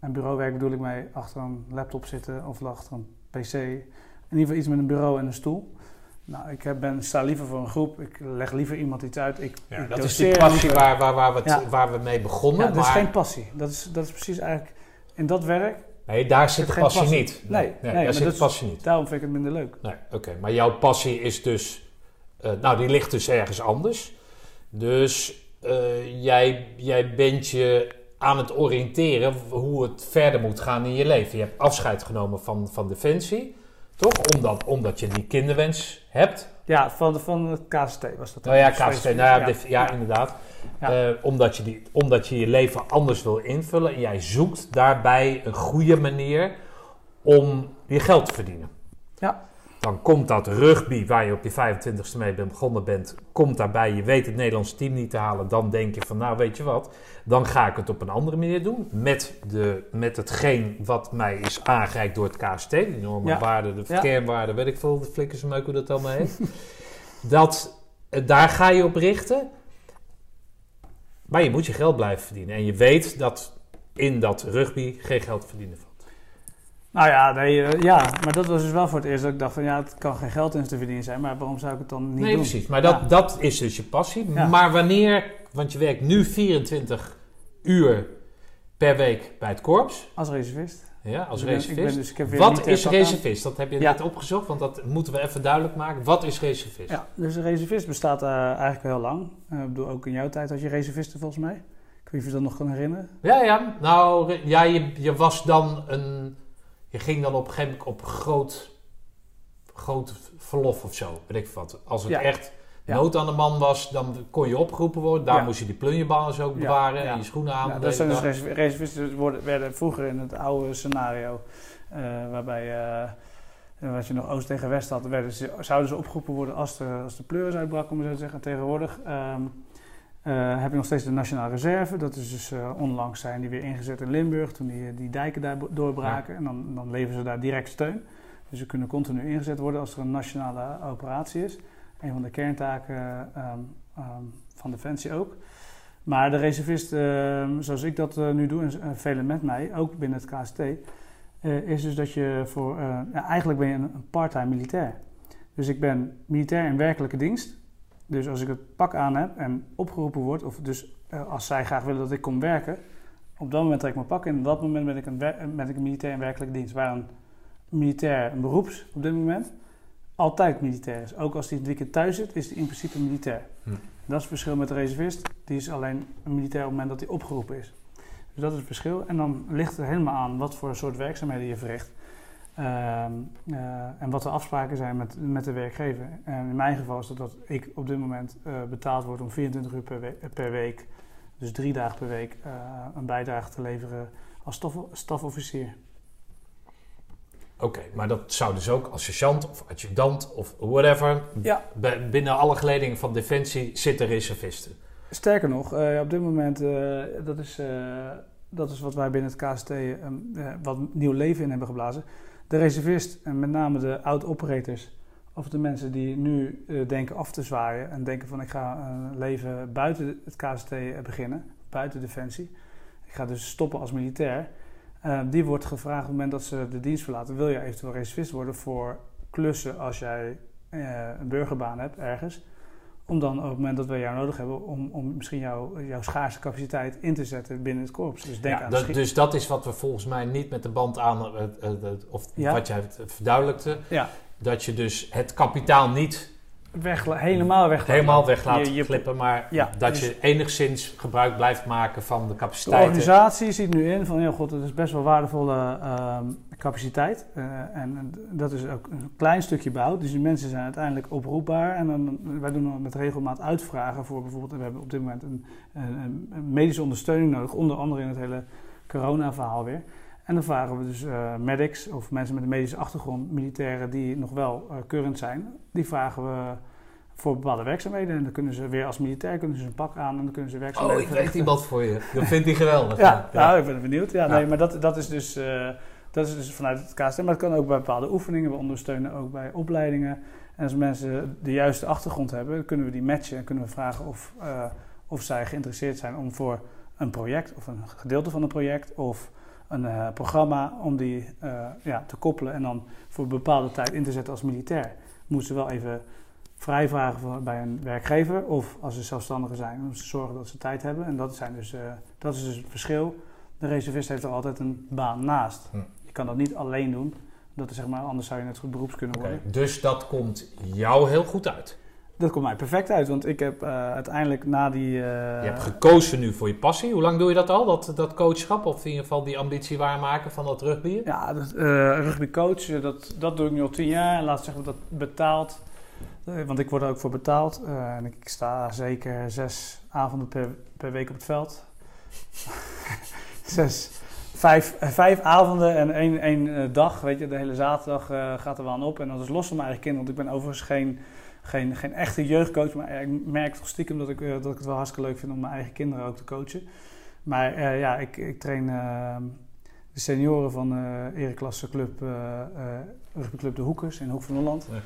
En bureauwerk bedoel ik mee achter een laptop zitten of achter een pc. In ieder geval iets met een bureau en een stoel. Nou, ik heb- ben, sta liever voor een groep. Ik leg liever iemand iets uit. Ik, Ja, ik dat is die passie waar, waar, waar, we, het- Ja. waar we mee begonnen. Ja, dat is geen passie. Dat is, dat is precies eigenlijk... In dat werk, nee, daar zit de passie passie. niet. Nee, nee, daar zit de is- passie niet. daarom vind ik het minder leuk. Nee, oké. Maar jouw passie is dus... eh, nou, die ligt dus ergens anders. Dus eh, jij, jij bent je aan het oriënteren hoe het verder moet gaan in je leven. Je hebt afscheid genomen van, van Defensie, toch? Omdat, omdat je die kinderwens hebt. Ja, van, van het KST was dat. Nou ja, KST, nou ja, inderdaad. Eh, omdat, je die, omdat je je leven anders wil invullen en jij zoekt daarbij een goede manier om je geld te verdienen. Ja. Dan komt dat rugby, waar je op je 25ste mee begonnen bent, komt daarbij. Je weet het Nederlandse team niet te halen. Dan denk je van, nou weet je wat, dan ga ik het op een andere manier doen. Met, de, met hetgeen wat mij is aangereikt door het KST. Die normen, Ja. waarden, de Ja. kernwaarden, weet ik veel, de flikkers en meuk hoe dat allemaal heet. dat, eh, daar ga je op richten. Maar je moet je geld blijven verdienen. En je weet dat in dat rugby geen geld verdienen valt. Nou ja, nee, eh, ja, maar dat was dus wel voor het eerst dat ik dacht van ja, het kan geen geld in te verdienen zijn, maar waarom zou ik het dan niet nee, doen? precies. Maar dat, Ja. dat is dus je passie. Ja. Maar wanneer, want je werkt nu 24 uur per week bij het korps, Als reservist. ja, als reservist. ben dus- ik heb weer Wat is reservist? Dat heb je Ja. net opgezocht, want dat moeten we even duidelijk maken. Wat is reservist? Ja, dus een reservist bestaat eh, eigenlijk heel lang. Eh, ik bedoel, ook in jouw tijd had je reservisten volgens mij. Ik weet niet of je dat nog kan herinneren. Ja, ja. Nou, ja, je, je was dan een... Je ging dan op een gegeven moment op groot, groot verlof of zo. Weet ik wat. Als het Ja. echt nood aan de man was, dan kon je opgeroepen worden. Daar moest je die plunjeballen ook bewaren en je schoenen aan. Dat zijn dus reservisten worden, werden vroeger in het oude scenario, eh, waarbij wat je nog Oost tegen West had, werden ze, zouden ze opgeroepen worden als de, als de pleuris uitbrak, om zo te zeggen. Tegenwoordig ehm, eh, heb je nog steeds de Nationale Reserve. Dat is dus eh, onlangs zijn die weer ingezet in Limburg, toen die, die dijken daar doorbraken. En dan, dan leveren ze daar direct steun. Dus ze kunnen continu ingezet worden als er een nationale operatie is. Een van de kerntaken ehm, ehm, van Defensie ook. Maar de reservist, ehm, zoals ik dat eh, nu doe, en eh, velen met mij, ook binnen het KST, eh, is dus dat je voor. eh, ja, eigenlijk ben je een, een part-time militair. Dus ik ben militair in werkelijke dienst. Dus als ik het pak aan heb en opgeroepen word, of dus eh, als zij graag willen dat ik kom werken, op dat moment trek ik mijn pak in. Op dat moment ben ik een, ben ik een militair in werkelijke dienst. Waar een militair, een beroeps op dit moment, altijd militair is. Ook als hij het weekend thuis zit, is hij in principe militair. Hm. Dat is het verschil met de reservist. Die is alleen een militair op het moment dat hij opgeroepen is. Dus dat is het verschil. En dan ligt het helemaal aan wat voor soort werkzaamheden je verricht. Ehm, eh, en wat de afspraken zijn met, met de werkgever. En in mijn geval is dat, dat ik op dit moment eh, betaald word om 24 uur per, we- per week, dus drie dagen per week, eh, een bijdrage te leveren als staf, stafofficier. Oké, maar dat zou dus ook als sergeant of adjudant of whatever. Ja. Binnen alle geledingen van Defensie zitten reservisten. Sterker nog, op dit moment, dat, is, dat is wat wij binnen het KST wat nieuw leven in hebben geblazen. De reservist, en met name de oud-operators, of de mensen die nu eh, denken af te zwaaien en denken van ik ga een leven buiten het KST beginnen, buiten Defensie. Ik ga dus stoppen als militair. Eh, die wordt gevraagd op het moment dat ze de dienst verlaten, wil je eventueel reservist worden voor klussen als jij eh, een burgerbaan hebt ergens. Om dan op het moment dat we jou nodig hebben, om, om misschien jouw jouw schaarse capaciteit in te zetten binnen het korps. Dus denk Ja, aan dat- schiet- dus dat is wat we volgens mij niet met de band aan, of Ja. wat jij het verduidelijkte. Ja. Dat je dus het kapitaal niet Wegla- helemaal weg. helemaal weg laat Je- je- glippen, maar Ja, dat dus- je enigszins gebruik blijft maken van de De capaciteiten. organisatie ziet nu in van, ja god, het is best wel waardevolle ehm, capaciteit. Eh, en, en dat is ook een klein stukje bouw. Dus die mensen zijn uiteindelijk oproepbaar. En dan, wij doen dan met regelmaat uitvragen voor bijvoorbeeld, we hebben op dit moment een, een, een medische ondersteuning nodig. Onder andere in het hele corona-verhaal weer. En dan vragen we dus eh, medics of mensen met een medische achtergrond, militairen die nog wel eh current zijn, die vragen we voor bepaalde werkzaamheden. En dan kunnen ze weer als militair kunnen ze een pak aan en dan kunnen ze Oh, werkzaamheden ik weet verrichten. iemand voor je. Dat vindt hij geweldig. Ja, nou, ik ben benieuwd. Ja, Ja. Nee, maar dat, dat, is dus, eh, dat is dus vanuit het KST. Maar het kan ook bij bepaalde oefeningen. We ondersteunen ook bij opleidingen. En als mensen de juiste achtergrond hebben, kunnen we die matchen. En kunnen we vragen of, of zij geïnteresseerd zijn om voor een project of een gedeelte van een project of een eh, programma om die eh, ja, te koppelen en dan voor een bepaalde tijd in te zetten als militair. Moeten ze wel even vrijvragen voor- bij een werkgever of als ze zelfstandigen zijn, om te zorgen dat ze tijd hebben. En dat, zijn dus, eh, dat is dus het verschil. De reservist heeft er altijd een baan naast. Hm. Je kan dat niet alleen doen. Dat is zeg maar, anders zou je net goed beroeps kunnen worden. dus dat komt jou heel goed uit. Dat komt mij perfect uit, want ik heb eh, uiteindelijk na die... eh, Je hebt gekozen nu voor je passie. Hoe lang doe je dat al, dat, dat coachschap? Of in ieder geval die ambitie waarmaken van dat rugby? Ja, dat, eh rugbycoach, eh, dat, dat doe ik nu al tien jaar. En laat zeggen dat betaald. Want ik word er ook voor betaald. En ik sta zeker zes avonden per, per week op het veld. zes, vijf, vijf avonden en één, één dag. Weet je, de hele zaterdag gaat er wel aan op. En dat is los van mijn eigen kinderen. Want ik ben overigens geen, geen, geen echte jeugdcoach. Maar ik merk toch stiekem dat ik, eh, dat ik het wel hartstikke leuk vind om mijn eigen kinderen ook te coachen. Maar eh, ja, ik, ik train eh, de senioren van eh Ereklasse Club, eh rugbyclub De Hoekers in Hoek van Holland. Ja.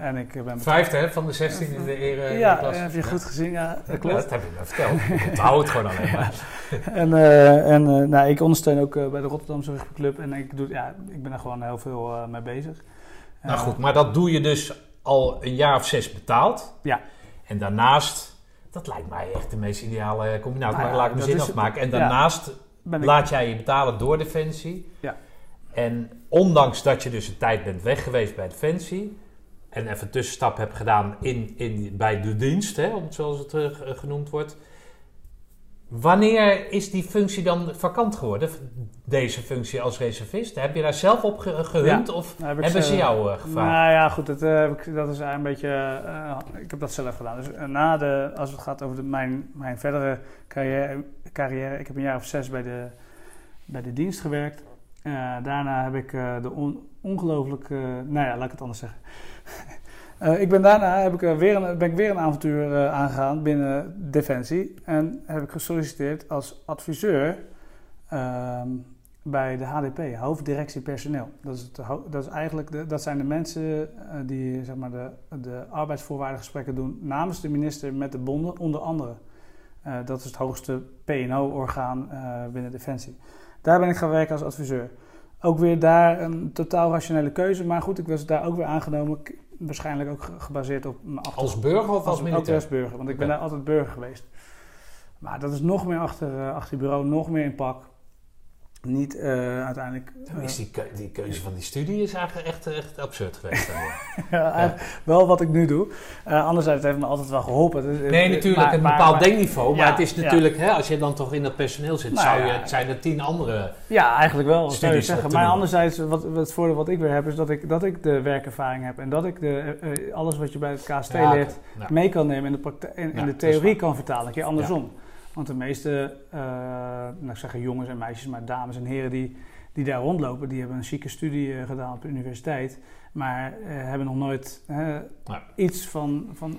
En ik ben... Vijfde hè, van de 16 in de ere ja, heb je goed gezien? Ja, dat Ja, klopt. dat heb je me verteld. Ik onthoud het gewoon alleen maar. En, en nou, ik ondersteun ook bij de Rotterdamse rugbyclub. En ik, doe, ja, ik ben er gewoon heel veel mee bezig. Nou goed, maar dat doe je dus al een jaar of zes betaald. Ja. En daarnaast, dat lijkt mij echt de meest ideale combinatie. Nou maar laat ik mijn zin afmaken. En daarnaast laat jij je betalen door Defensie. Ja. En ondanks dat je dus een tijd bent weg geweest bij Defensie... en even een tussenstap hebt gedaan in, in, bij de dienst, hè, om het zoals het eh, genoemd wordt... Wanneer is die functie dan vakant geworden, deze functie als reservist? Heb je daar zelf op ge- gehunt of nou, heb hebben ze jou eh, gevraagd? Nou ja, goed, dat, ik, dat is eigenlijk een beetje. eh, ik heb dat zelf gedaan. Dus na de, als het gaat over de, mijn, mijn verdere carrière, carrière, ik heb een jaar of zes bij de, bij de dienst gewerkt. Daarna heb ik de on, ongelooflijk. eh, nou ja, laat ik het anders zeggen. Eh, ik ben daarna heb ik, eh, weer een, ben ik weer een avontuur eh, aangegaan binnen Defensie. En heb ik gesolliciteerd als adviseur ehm, bij de HDP, hoofddirectie personeel. Dat is, het, dat is eigenlijk dat zijn de mensen die zeg maar, de, de arbeidsvoorwaardengesprekken doen namens de minister met de bonden, onder andere. Dat is het hoogste PNO-orgaan eh, binnen Defensie. Daar ben ik gaan werken als adviseur. Ook weer daar een totaal rationele keuze, maar goed, ik was daar ook weer aangenomen. Waarschijnlijk ook ge- gebaseerd op mijn achtergrond. Als burger of als, militair? als burger, want ik ben daar altijd burger geweest. Maar dat is nog meer achter, eh, achter het bureau, nog meer in pak. Niet eh, uiteindelijk. Dan is die, keu- die keuze van die studie is eigenlijk echt, echt absurd geweest. dan, ja. Wel wat ik nu doe. Eh anderzijds het heeft me altijd wel geholpen. Is- Nee, eh, natuurlijk maar- een maar- bepaald maar- denkniveau. Maar het is natuurlijk, hè, als je dan toch in dat personeel zit, Nou zou je, het zijn er tien andere. Ja, eigenlijk wel. Zou je zeggen. Maar anderzijds, wat, het voordeel wat ik weer heb, is dat ik, dat ik de werkervaring heb. En dat ik de, eh, eh, alles wat je bij het KST leert, mee kan nemen in de, in, de theorie kan vertalen. Een keer andersom. Want de meeste, eh nou ik zeg jongens en meisjes, maar dames en heren die, die daar rondlopen, die hebben een chique studie eh, gedaan op de universiteit. Maar eh, hebben nog nooit Ja. iets van, van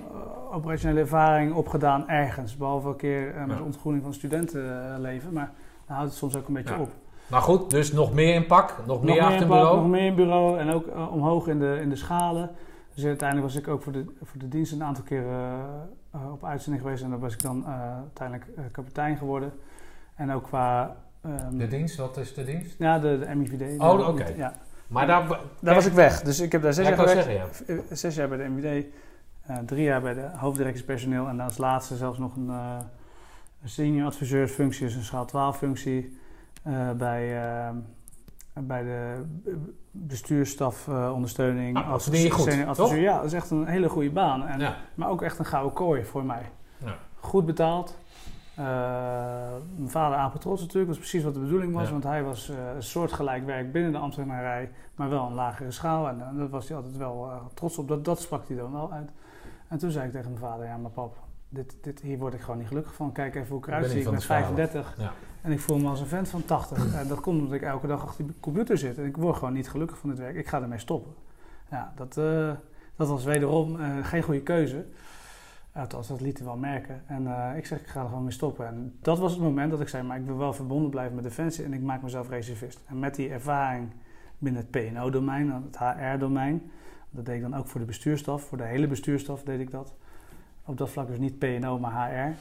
operationele ervaring opgedaan ergens. Behalve een keer met Ja. ontgroening van studentenleven. Maar dan houdt het soms ook een beetje Ja. op. Maar goed, dus nog meer in pak, nog, Nog meer achter in het bureau. nog meer in bureau en ook omhoog in de, in de schalen. Dus uiteindelijk was ik ook voor de, voor de dienst een aantal keer eh, op uitzending geweest. En dan was ik dan eh, uiteindelijk eh, kapitein geworden. En ook qua... ehm, De dienst, wat is de dienst? ja, de, de MIVD. Oh, oké. Ja. Maar daar, Daar was ik weg. Dus ik heb daar zes Ja, jaar gewerkt. zeggen, ja. Zes jaar bij de MIVD. drie jaar bij de hoofddirectie personeel. En als laatste zelfs nog een, senior adviseursfunctie. Dus een schaal 12 functie. bij, eh, bij de bestuursstafondernsteuning. Nou, dat verdien je goed, adviseur. Ja, dat is echt een hele goede baan. En, Ja. Maar ook echt een gouden kooi voor mij. Ja. Goed betaald. Eh, mijn vader apen trots natuurlijk, dat is precies wat de bedoeling was. Ja. Want hij was eh, een soortgelijk werk binnen de ambtenarij, maar wel een lagere schaal. En daar was hij altijd wel trots op. Dat, dat sprak hij dan wel uit. En toen zei ik tegen mijn vader, ja maar pap, dit, dit, hier word ik gewoon niet gelukkig van. Kijk even hoe ik eruit zie. Ik ben de schaal. 35 Ja. En ik voel me als een vent van 80. en dat komt omdat ik elke dag achter die computer zit. En ik word gewoon niet gelukkig van dit werk. Ik ga ermee stoppen. Ja, dat, uh, dat was wederom uh, geen goede keuze. Althans, dat liet hij wel merken. En uh, ik zeg, ik ga er gewoon mee stoppen. En dat was het moment dat ik zei, maar ik wil wel verbonden blijven met Defensie en ik maak mezelf reservist. En met die ervaring binnen het PNO-domein, het HR-domein, dat deed ik dan ook voor de bestuurstaf, voor de hele bestuurstaf deed ik dat. Op dat vlak dus niet PNO, maar HR.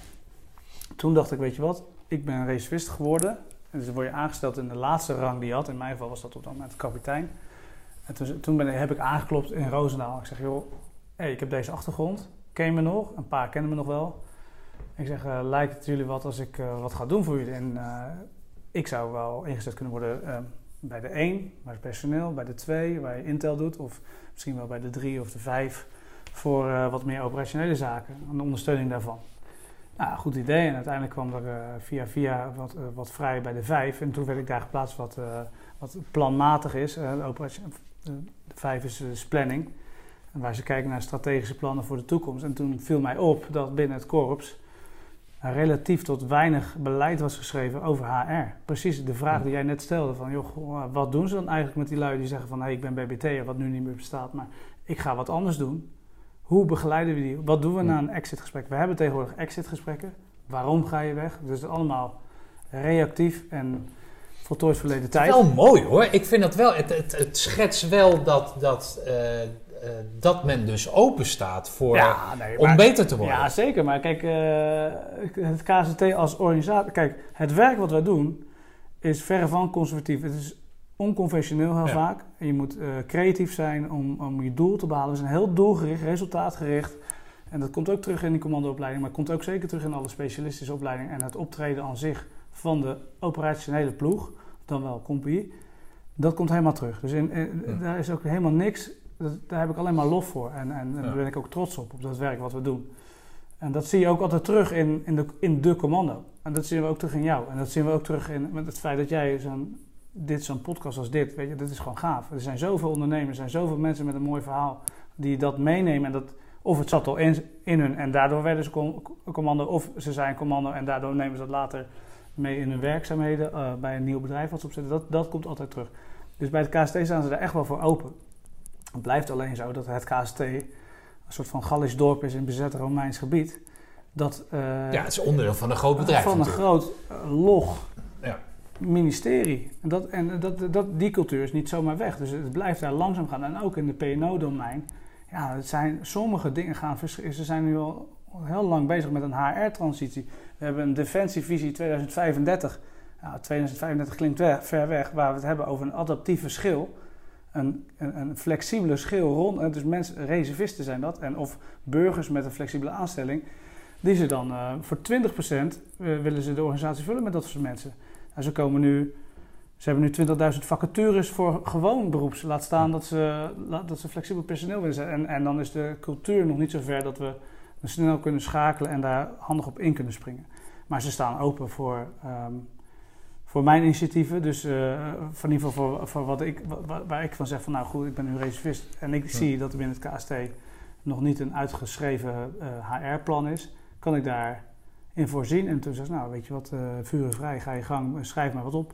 Toen dacht ik, weet je wat, ik ben reservist geworden. En dus dan word je aangesteld in de laatste rang die je had. In mijn geval was dat op dat moment kapitein. En toen, toen ben, heb ik aangeklopt in Roosendaal. Ik zeg, joh, ik heb deze achtergrond. Ken je me nog? Een paar kennen me nog wel. Ik zeg, uh, lijkt het jullie wat als ik uh, wat ga doen voor jullie? En uh, ik zou wel ingezet kunnen worden uh, bij de 1, bij het personeel, bij de 2, waar je Intel doet. Of misschien wel bij de 3 of de 5 voor eh, wat meer operationele zaken en de ondersteuning daarvan. Nou, goed idee. En uiteindelijk kwam er eh, via via wat, eh, wat vrij bij de vijf. En toen werd ik daar geplaatst wat, eh, wat planmatig is. De, operatie- de de vijf is dus planning. En waar ze kijken naar strategische plannen voor de toekomst. En toen viel mij op dat binnen het korps relatief tot weinig beleid was geschreven over HR. Precies de vraag die jij net stelde: van joh, wat doen ze dan eigenlijk met die lui die zeggen van hé, hey, ik ben BBT, wat nu niet meer bestaat, maar ik ga wat anders doen. Hoe begeleiden we die? Wat doen we na een exitgesprek? We hebben tegenwoordig exitgesprekken. Waarom ga je weg? Dus allemaal reactief en voltooid verleden tijd. Wel mooi hoor. Ik vind dat wel. Het, het, het schetst wel dat, dat, eh, eh, dat men dus open staat voor, nee, om maar- beter te worden. Ja, zeker. Maar kijk, eh, het KZT als organisatie... Kijk, het werk wat wij doen is verre van conservatief. Het is onconventioneel heel Ja. vaak. En je moet eh, creatief zijn om, om je doel te behalen. We zijn heel doelgericht, resultaatgericht. En dat komt ook terug in die commandoopleiding. Maar komt ook zeker terug in alle specialistische opleidingen. En het optreden aan zich van de operationele ploeg, dan wel compagnie, dat komt helemaal terug. Dus in, in- daar is ook helemaal niks... dat- daar heb ik alleen maar lof voor. En, en, en Ja. daar ben ik ook trots op, op dat werk wat we doen. En dat zie je ook altijd terug in, in, de, in de commando. En dat zien we ook terug in jou. En dat zien we ook terug in met het feit dat jij zo'n, dit, zo'n podcast als dit, weet je, dit is gewoon gaaf. Er zijn zoveel ondernemers, er zijn zoveel mensen met een mooi verhaal die dat meenemen. En dat, of het zat al in, in hun en daardoor werden ze com- commando, of ze zijn commando en daardoor nemen ze dat later mee in hun werkzaamheden eh, bij een nieuw bedrijf wat ze opzetten. Dat, dat komt altijd terug. Dus bij het KST staan ze daar echt wel voor open. Het blijft alleen zo dat het KST een soort van Gallisch dorp is in bezet Romeins gebied. Dat, eh, Ja, het is onderdeel van een groot bedrijf van een groot eh, log. Ministerie. En, dat, en dat, dat, die cultuur is niet zomaar weg. Dus het blijft daar langzaam gaan. En ook in de PNO-domein. Ja, het zijn, sommige dingen gaan verschillen. Ze zijn nu al heel lang bezig met een HR-transitie. We hebben een defensievisie 2035. Ja, 2035 klinkt ver weg. Waar we het hebben over een adaptieve schil. Een, een, flexibele schil rond. Dus mensen, reservisten zijn dat. En of burgers met een flexibele aanstelling. Die ze dan eh, voor 20% eh, willen ze de organisatie vullen met dat soort mensen. En ze komen nu, ze hebben nu 20.000 vacatures voor gewoon beroeps. Laat staan dat ze, dat ze flexibel personeel willen zijn. En, en dan is de cultuur nog niet zo ver dat we snel kunnen schakelen en daar handig op in kunnen springen. Maar ze staan open voor, ehm, voor mijn initiatieven. Dus eh, van in ieder geval voor, voor wat ik, wa- wa- waar ik van zeg van nou goed, ik ben nu reservist. En ik zie dat er binnen het KST nog niet een uitgeschreven eh, HR-plan is. Kan ik daar in voorzien. En toen zei ze, nou weet je wat, eh vuren vrij, ga je gang, eh, schrijf maar wat op.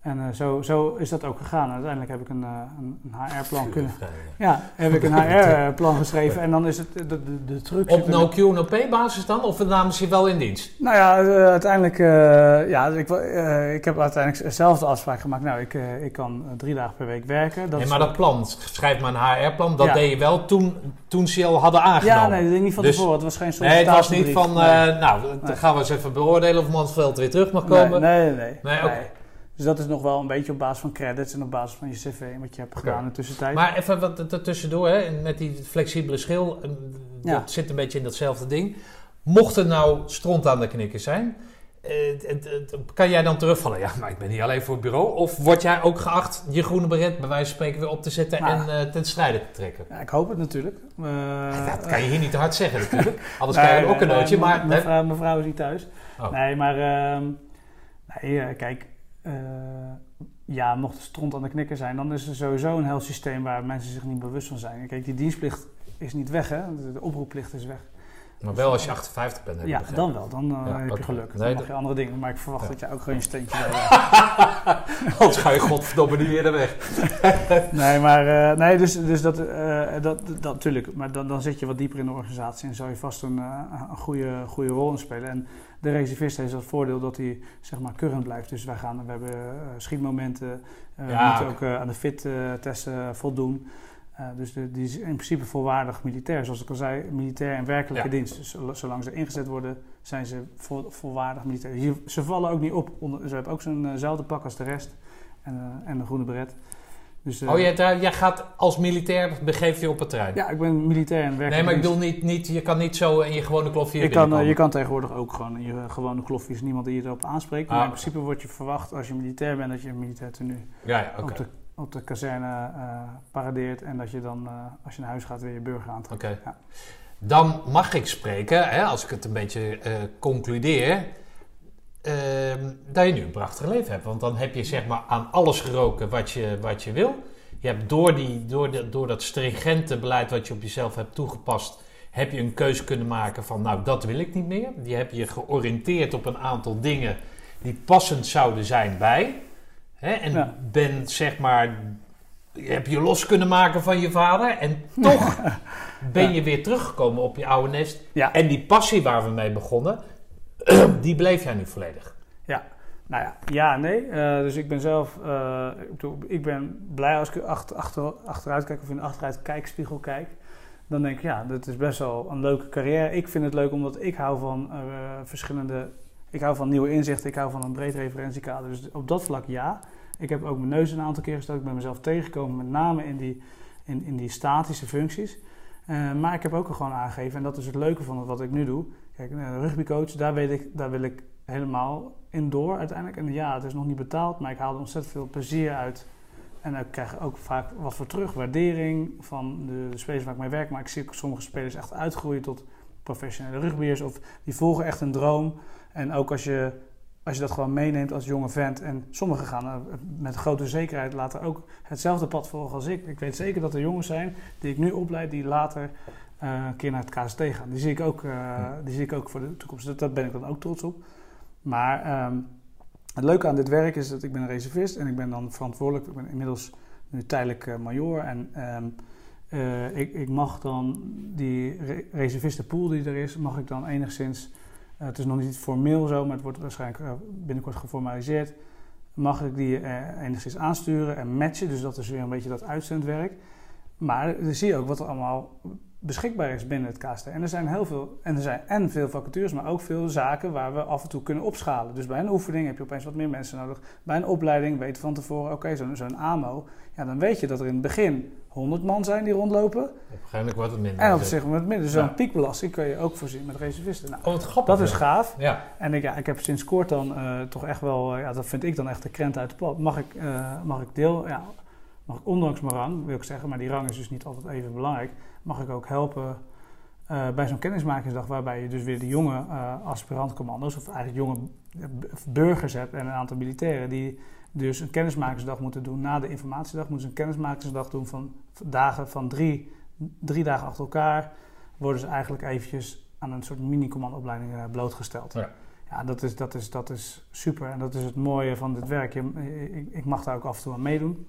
En eh, zo, zo is dat ook gegaan. Uiteindelijk heb ik een, eh, een, HR-plan kunnen... Ja, heb ik een HR-plan geschreven. En dan is het de, de, de truc... Op zit er- no Q basis dan? Of namen ze je wel in dienst? nou ja, eh, uiteindelijk, eh, ja, ik, eh, ik heb uiteindelijk zelf de afspraak gemaakt. Nou, ik, eh, ik kan eh, drie dagen per week werken. Dat nee, maar dat plan, schrijf maar een HR-plan, dat Ja. deed je wel toen, toen ze je al hadden aangenomen. Ja, nee, dat niet van Dus- tevoren. Het was geen Nee, het was niet van, Nee. eh, nou, dan gaan we eens even beoordelen of Mansveld weer terug mag komen. nee, nee. nee. Nee, oké. Dus dat is nog wel een beetje op basis van credits en op basis van je cv en wat je hebt gedaan in de tussentijd. Maar even wat er tussendoor, hè, met die flexibele schil, Ja. dat zit een beetje in datzelfde ding. Mocht er nou stront aan de knikker zijn, eh, kan jij dan terugvallen? Ja, maar ik ben niet alleen voor het bureau. Of word jij ook geacht je groene beret bij wijze van spreken weer op te zetten Nou. en eh, ten strijde te trekken? Ja, ik hoop het natuurlijk. Eh, dat kan je hier niet te hard zeggen natuurlijk. Anders nee, krijg je ook een nootje. nee, maar, mijn, vrouw, is niet thuis. Oh. Nee, maar ehm, nee, kijk, eh, ja, mocht er stront aan de knikker zijn, dan is er sowieso een heel systeem waar mensen zich niet bewust van zijn. Kijk, die dienstplicht is niet weg, hè? De, de oproepplicht is weg. maar wel als je 58 bent. heb ik Ja, begrepen. dan wel. Dan eh, Ja, heb je geluk. Dan Nee, mag je andere dingen. Maar ik verwacht Ja. dat jij ook gewoon je steentje bij hebt. Anders ga je godverdomme niet eerder weg. Nee, maar eh, nee, dus, dus dat, eh, dat, dat natuurlijk. Maar dan, dan zit je wat dieper in de organisatie en zou je vast een, eh, een goede, goede rol in spelen. En de reservist heeft het voordeel dat hij zeg maar current blijft. Dus wij gaan, we hebben eh, schietmomenten, eh, we Ja, moeten ook eh, aan de fit-testen voldoen. Eh, dus de, die is in principe volwaardig militair. Zoals ik al zei, militair in werkelijke Ja. dienst. Dus zol- zolang ze ingezet worden, zijn ze vol, volwaardig militair. Hier, ze vallen ook niet op. Onder, ze hebben ook zo'nzelfde pak als de rest. En, en een groene beret. Dus, eh, Oh, jij, daar- jij gaat als militair, begeef je op het terrein? ja, ik ben militair en werk. Nee, maar ik bedoel niet, niet, je kan niet zo in je gewone klofje je kan, eh, je kan tegenwoordig ook gewoon in je gewone klofje is niemand die je erop aanspreekt. Maar Ah, in oké. principe wordt je verwacht als je militair bent dat je een militair tenue Ja, op, de, op de kazerne eh, paradeert en dat je dan, eh, als je naar huis gaat, weer je burger aantrekt. Ja. Dan mag ik spreken, hè, als ik het een beetje eh, concludeer, dat je nu een prachtig leven hebt. Want dan heb je zeg maar aan alles geroken wat je, wat je wil. Je hebt door, die, door, de, door dat stringente beleid wat je op jezelf hebt toegepast, heb je een keuze kunnen maken van nou dat wil ik niet meer. Die heb je georiënteerd op een aantal dingen die passend zouden zijn bij. Hè, en Ja. ben zeg maar, heb je los kunnen maken van je vader en toch ben je weer teruggekomen op je oude nest. Ja. En die passie waar we mee begonnen, die bleef jij nu volledig. Ja, nou ja, ja, nee. Eh, dus ik ben zelf, eh, ik, ben blij als ik achter, achter, achteruit kijk of in de achteruit kijkspiegel kijk. Dan denk ik, ja, dat is best wel een leuke carrière. Ik vind het leuk omdat ik hou van eh, verschillende, ik hou van nieuwe inzichten, ik hou van een breed referentiekader. Dus op dat vlak ja. Ik heb ook mijn neus een aantal keer gestoken. Ik ben mezelf tegengekomen, met name in die, in, in die statische functies. Maar ik heb ook gewoon aangegeven, en dat is het leuke van wat ik nu doe. Kijk, eh, rugbycoach, daar, weet ik, daar wil ik helemaal in door uiteindelijk. En ja, het is nog niet betaald, maar ik haal er ontzettend veel plezier uit. En ik krijg ook vaak wat voor terug, waardering van de, spelers waar ik mee werk. Maar ik zie ook sommige spelers echt uitgroeien tot professionele rugbyers. Of die volgen echt een droom. En ook als je, als je dat gewoon meeneemt als jonge vent. En sommigen gaan met grote zekerheid later ook hetzelfde pad volgen als ik. Ik weet zeker dat er jongens zijn die ik nu opleid, die later een keer naar het KST gaan. Die zie ik ook, eh, die zie ik ook voor de toekomst. Dat, daar ben ik dan ook trots op. Maar ehm, het leuke aan dit werk is dat ik ben een reservist en ik ben dan verantwoordelijk. Ik ben inmiddels nu tijdelijk eh, major en ehm, eh, ik, ik mag dan die re reservistenpool die er is, mag ik dan enigszins, eh, het is nog niet formeel zo, maar het wordt waarschijnlijk eh, binnenkort geformaliseerd, mag ik die eh, enigszins aansturen en matchen. Dus dat is weer een beetje dat uitzendwerk. Maar dan zie je ook wat er allemaal beschikbaar is binnen het KST. En er zijn heel veel, en er zijn en veel vacatures, maar ook veel zaken waar we af en toe kunnen opschalen. Dus bij een oefening heb je opeens wat meer mensen nodig. Bij een opleiding weet van tevoren, oké, zo'n zo'n AMO, ja, dan weet je dat er in het begin 100 man zijn die rondlopen. Op een gegeven moment wordt het minder. En op zich met midden, zo'n Ja. piekbelasting kun je ook voorzien met reservisten. Nou, Oh, grappig. dat is gaaf. Ja, En ik, ja, ik heb sinds kort dan eh, toch echt wel, eh, ja, dat vind ik dan echt de krent uit de plat. Mag ik, eh, mag ik deel, ja, mag ik ondanks mijn rang, wil ik zeggen, maar die rang is dus niet altijd even belangrijk, mag ik ook helpen eh, bij zo'n kennismakingsdag waarbij je dus weer de jonge eh aspirantcommando's, of eigenlijk jonge eh, burgers hebt en een aantal militairen die dus een kennismakingsdag moeten doen. Na de informatiedag moeten ze een kennismakingsdag doen van dagen van drie, drie dagen achter elkaar. Worden ze eigenlijk eventjes aan een soort mini-commandoopleiding blootgesteld. Ja. Ja, dat is, dat, is, dat is super. En dat is het mooie van dit werk. Je, ik, ik mag daar ook af en toe aan meedoen.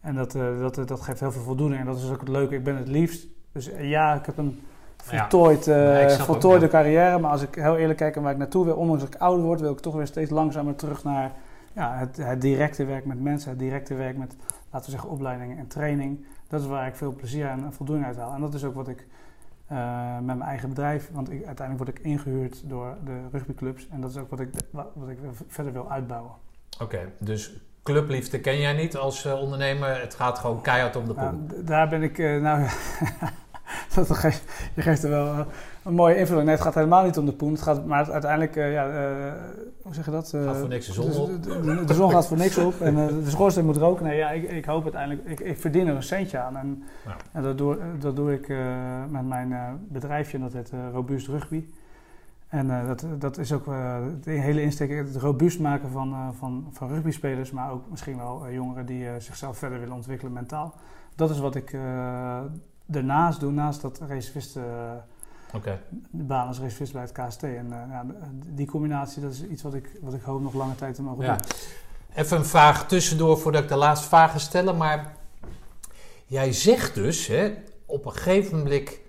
En dat, eh, dat, dat geeft heel veel voldoening. En dat is ook het leuke. Ik ben het liefst. Dus eh, ja, ik heb een voltooid, eh, ook, voltooide ja. carrière. Maar als ik heel eerlijk kijk naar waar ik naartoe wil, ondanks dat ik ouder word, wil ik toch weer steeds langzamer terug naar ja, het, het directe werk met mensen. Het directe werk met, laten we zeggen, opleiding en training. Dat is waar ik veel plezier en voldoening uit haal. En dat is ook wat ik eh, met mijn eigen bedrijf, want ik, uiteindelijk word ik ingehuurd door de rugbyclubs. En dat is ook wat ik, wat wat ik verder wil uitbouwen. oké. Dus clubliefde ken jij niet als eh, ondernemer. Het gaat gewoon keihard om de. Nou, d- daar ben ik, eh, nou, dat geeft, je geeft er wel eh, een mooie invulling. Nee, het gaat helemaal niet om de poen. Het gaat, maar het, uiteindelijk, ja, hoe zeg je dat? Eh, Gaat voor niks de zon op. De, de- de zon gaat voor niks op en de schoorsteen moet roken. Nee, ja, ik, ik hoop uiteindelijk, ik, ik verdien er een centje aan. En, Ja. en dat, doe, dat doe ik met mijn bedrijfje, en dat heet Robuust Rugby. En eh, dat, dat is ook eh, de hele insteek, het robuust maken van, eh, van, van rugbyspelers, maar ook misschien wel jongeren die zichzelf verder willen ontwikkelen mentaal. Dat is wat ik daarnaast doe, naast dat reservisten, Oké. de baan als reservist bij het KST. En ja, die combinatie, dat is iets wat ik, wat ik hoop nog lange tijd te mogen Ja. doen. Even een vraag tussendoor voordat ik de laatste vraag ga stellen. Maar jij zegt dus, hè, op een gegeven moment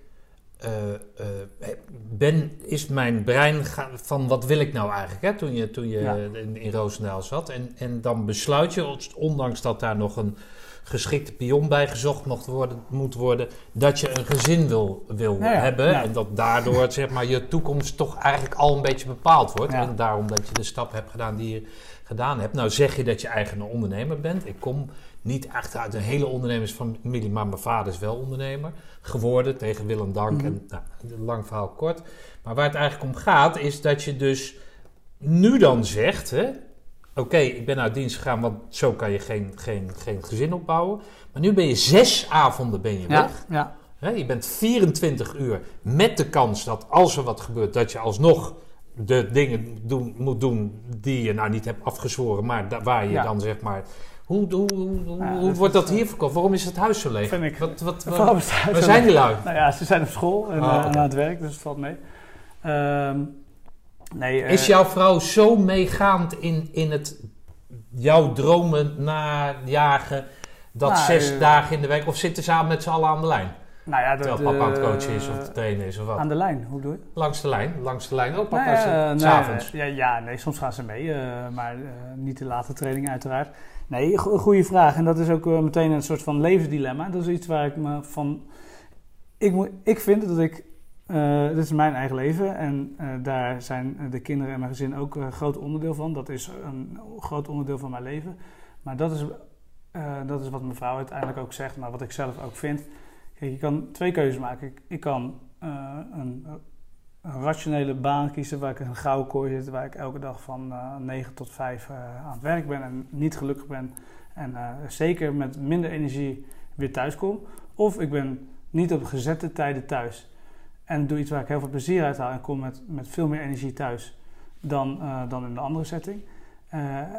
eh, eh, ben, is mijn brein ga- van wat wil ik nou eigenlijk, hè, toen je, toen je Ja. in, in Roosendaal zat. En, en dan besluit je, ondanks dat daar nog een geschikte pion bij gezocht mocht worden, moet worden, dat je een gezin wil, wil Ja, ja. hebben. En dat daardoor zeg maar, je toekomst toch eigenlijk al een beetje bepaald wordt. En daarom dat je de stap hebt gedaan die je gedaan hebt. Nou zeg je dat je eigen ondernemer bent. Ik kom niet echt uit een hele ondernemersfamilie, maar mijn vader is wel ondernemer geworden tegen wil en dank. Mhm. En nou, lang verhaal kort. Maar waar het eigenlijk om gaat is dat je dus nu dan zegt, hè, oké, ik ben uit dienst gegaan, want zo kan je geen, geen, geen gezin opbouwen. Maar nu ben je zes avonden ben je Ja, weg. ja. Hè, je bent 24 uur met de kans dat als er wat gebeurt, dat je alsnog de dingen doen, moet doen die je nou niet hebt afgezworen, maar waar je Ja. dan zeg maar. Hoe, hoe, hoe, wordt is, dat eh, hier verkocht? Waarom is het huis zo leeg? Vind ik- Wat, wat, wat- waar zijn die lui? Nou ja, ze zijn op school en, Ah, eh, en aan het werk, dus het valt mee. Ehm, nee, eh, Is jouw vrouw zo meegaand in, in het jouw dromen najagen dat Nou, zes dagen in de week? Of zitten ze samen met z'n allen aan de lijn? nou ja, Terwijl papa aan het coachen is of te trainen is of wat? Aan de lijn, hoe bedoel je? Langs de lijn, langs de lijn. Oh, papa Nou is er, nee, s'avonds. Ja, ja, nee, soms gaan ze mee, maar niet de late training uiteraard. Nee, go- goede vraag. En dat is ook eh, meteen een soort van levensdilemma. Dat is iets waar ik me van... Ik, moet, ik vind dat ik... eh, dit is mijn eigen leven en eh, daar zijn de kinderen en mijn gezin ook een groot onderdeel van. Dat is een groot onderdeel van mijn leven. Maar dat is, dat is wat mijn vrouw uiteindelijk ook zegt, maar wat ik zelf ook vind. Kijk, je kan twee keuzes maken. Ik, ik kan een, een rationele baan kiezen waar ik een gouden kooi zit, waar ik elke dag van eh 9 tot 5 eh, aan het werk ben en niet gelukkig ben. En eh, zeker met minder energie weer thuis kom. Of ik ben niet op gezette tijden thuis. En doe iets waar ik heel veel plezier uit haal en kom met, met veel meer energie thuis dan, dan in de andere setting.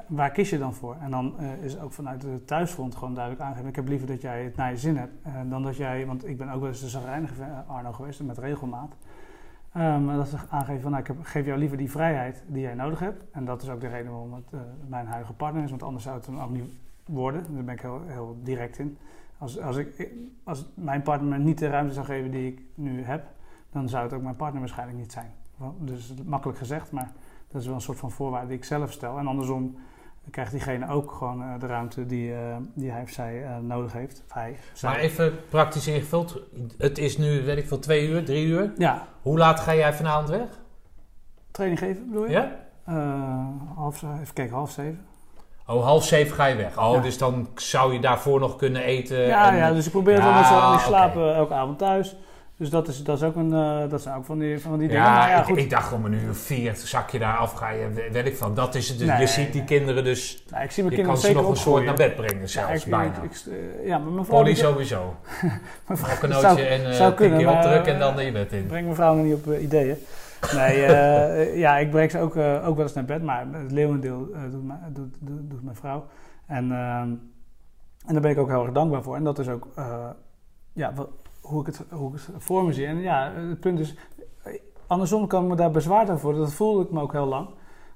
Waar kies je dan voor? En dan is ook vanuit de thuisfront gewoon duidelijk aangegeven. Ik heb liever dat jij het naar je zin hebt. dan dat jij, want ik ben ook wel eens de zagrijnige Arno geweest met regelmaat. Maar dat ze aangeven van, nou, ik heb, geef jou liever die vrijheid die jij nodig hebt. En dat is ook de reden waarom het eh, mijn huidige partner is. Want anders zou het hem ook niet worden. Daar ben ik heel, heel direct in. Als, als, ik, als mijn partner me niet de ruimte zou geven die ik nu heb, dan zou het ook mijn partner waarschijnlijk niet zijn. Dus makkelijk gezegd, maar dat is wel een soort van voorwaarde die ik zelf stel. En andersom krijgt diegene ook gewoon eh, de ruimte die, eh, die hij of zij eh, nodig heeft. Of hij, zij. Maar even praktisch ingevuld. Het is nu, weet ik veel, twee uur, drie uur. Ja, Hoe laat ga jij vanavond weg? training geven bedoel je? Ja? Half, even kijken, half zeven. Oh, half zeven ga je weg. Oh, Ja. dus dan zou je daarvoor nog kunnen eten. ja, en- ja, dus ik probeer het Ja, wel met z'n allen. Eh, elke avond thuis. Dus dat, is, dat, is ook een, eh, dat zijn ook van die, van die dingen. Ja, Maar ja, ik, goed. ik dacht om een uur vier zak je daar af, ga je, we- weet ik van. Dat is het. Dus Nee, je ziet die nee. kinderen dus, Nou, ik zie mijn je kan kinderen ze zeker nog een soort naar bed brengen Ja, zelfs, ik, bijna. ik- ik- eh, ja, maar mijn vrouw... Polly sowieso. mijn vrouw- Knokkennootje zou- en eh zou kunnen, keer maar, en dan je bed in. Breng mijn vrouw nog niet op ideeën. Nee, ja, ik breng ze ook, ook wel eens naar bed, maar het leeuwendeel doet, mijn- doet, doet, doet mijn vrouw. En, ehm, en daar ben ik ook heel erg dankbaar voor. En dat is ook ja, hoe, ik het, hoe ik het voor me zie. En ja, het punt is, andersom kan ik me daar bezwaard aan voelen. Dat voelde ik me ook heel lang.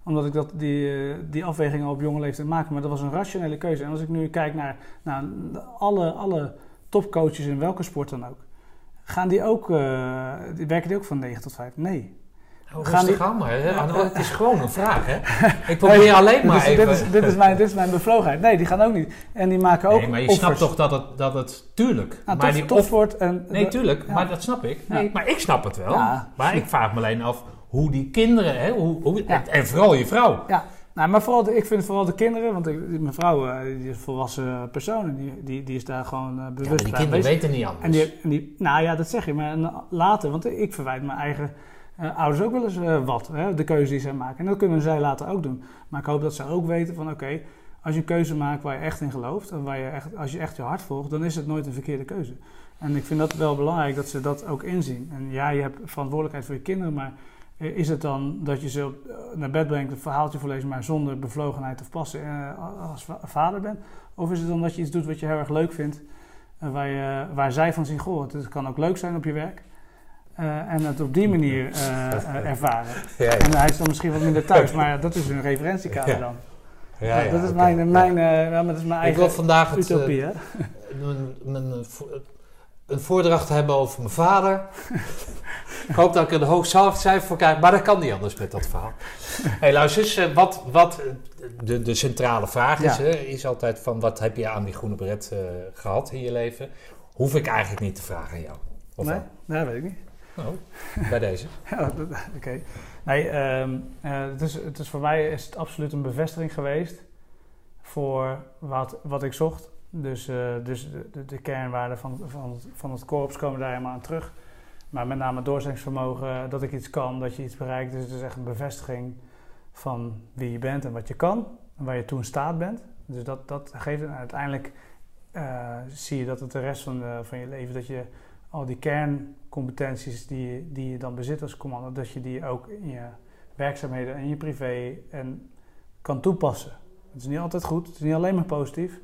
Omdat ik dat, die, eh, die afweging al op jonge leeftijd maakte. Maar dat was een rationele keuze. En als ik nu kijk naar, alle, alle topcoaches in welke sport dan ook. Gaan die ook, eh, werken die ook van 9 tot 5? Nee. Gaan rustig die- aan maar. Hè? Ja. Arno, het is gewoon een vraag, hè? Ik probeer alleen maar even... dit, is, dit, is mijn, dit is mijn bevlogenheid. Nee, die gaan ook niet. En die maken ook nee, maar je offers. snapt toch dat het... Dat het tuurlijk. Nou, maar top, die en... Nee, tuurlijk. Ja. Maar dat snap ik. Nee, maar ik snap het wel. Ja. Maar ik vraag me alleen af hoe die kinderen... Hè, hoe, hoe, Ja. En vooral je vrouw. Ja, nou, maar vooral de, ik vind vooral de kinderen, want ik, mijn vrouw, eh, die is een volwassen persoon, die, die, die is daar gewoon eh, bewust maar die bij kinderen weten niet anders. En die, en die, nou ja, dat zeg je, maar later, want ik verwijt mijn eigen eh, ouders ook wel eens eh, wat, hè, de keuze die zij maken. En dat kunnen zij later ook doen. Maar ik hoop dat ze ook weten van, oké, als je een keuze maakt waar je echt in gelooft, en waar je echt, als je echt je hart volgt, dan is het nooit een verkeerde keuze. En ik vind dat wel belangrijk dat ze dat ook inzien. En ja, je hebt verantwoordelijkheid voor je kinderen, maar eh, is het dan dat je ze naar bed brengt, een verhaaltje voorlezen, maar zonder bevlogenheid of passen als va- vader bent? Of is het dan dat je iets doet wat je heel erg leuk vindt, waar, je, waar zij van zien, goh, het kan ook leuk zijn op je werk. Eh, en het op die manier eh, eh, ervaren. Ja, ja. En hij is dan misschien wat minder thuis, maar dat is een referentiekader Ja. dan. Ja, ja, dat is mijn, mijn, maar dat is mijn Ik wil eigen vandaag het, utopie, hè? mijn, mijn, vo- een voordracht hebben over mijn vader. ik hoop dat ik er een hoog cijfer voor krijg, maar dat kan niet anders met dat verhaal. hey, luister eens, wat, wat de, de centrale vraag is, hè, is altijd van wat heb je aan die groene beret eh, gehad in je leven? Hoef ik eigenlijk niet te vragen aan jou. Of Nee, wel? nee, weet ik niet. Nou, bij deze. Oké. Nee, ehm, eh, het, is, het is voor mij is het absoluut een bevestiging geweest voor wat, wat ik zocht. Dus, eh, dus de, de, de kernwaarden van, van, het- van het korps komen daar helemaal aan terug. Maar met name doorzettingsvermogen, dat ik iets kan, dat je iets bereikt. Dus het is echt een bevestiging van wie je bent en wat je kan. waar je toe in staat bent. Dus dat, dat geeft en uiteindelijk eh, zie je dat het de rest van, van je leven, dat je al die kerncompetenties die, die je dan bezit als commando, dat je die ook in je werkzaamheden en je privé en kan toepassen. Het is niet altijd goed, het is niet alleen maar positief,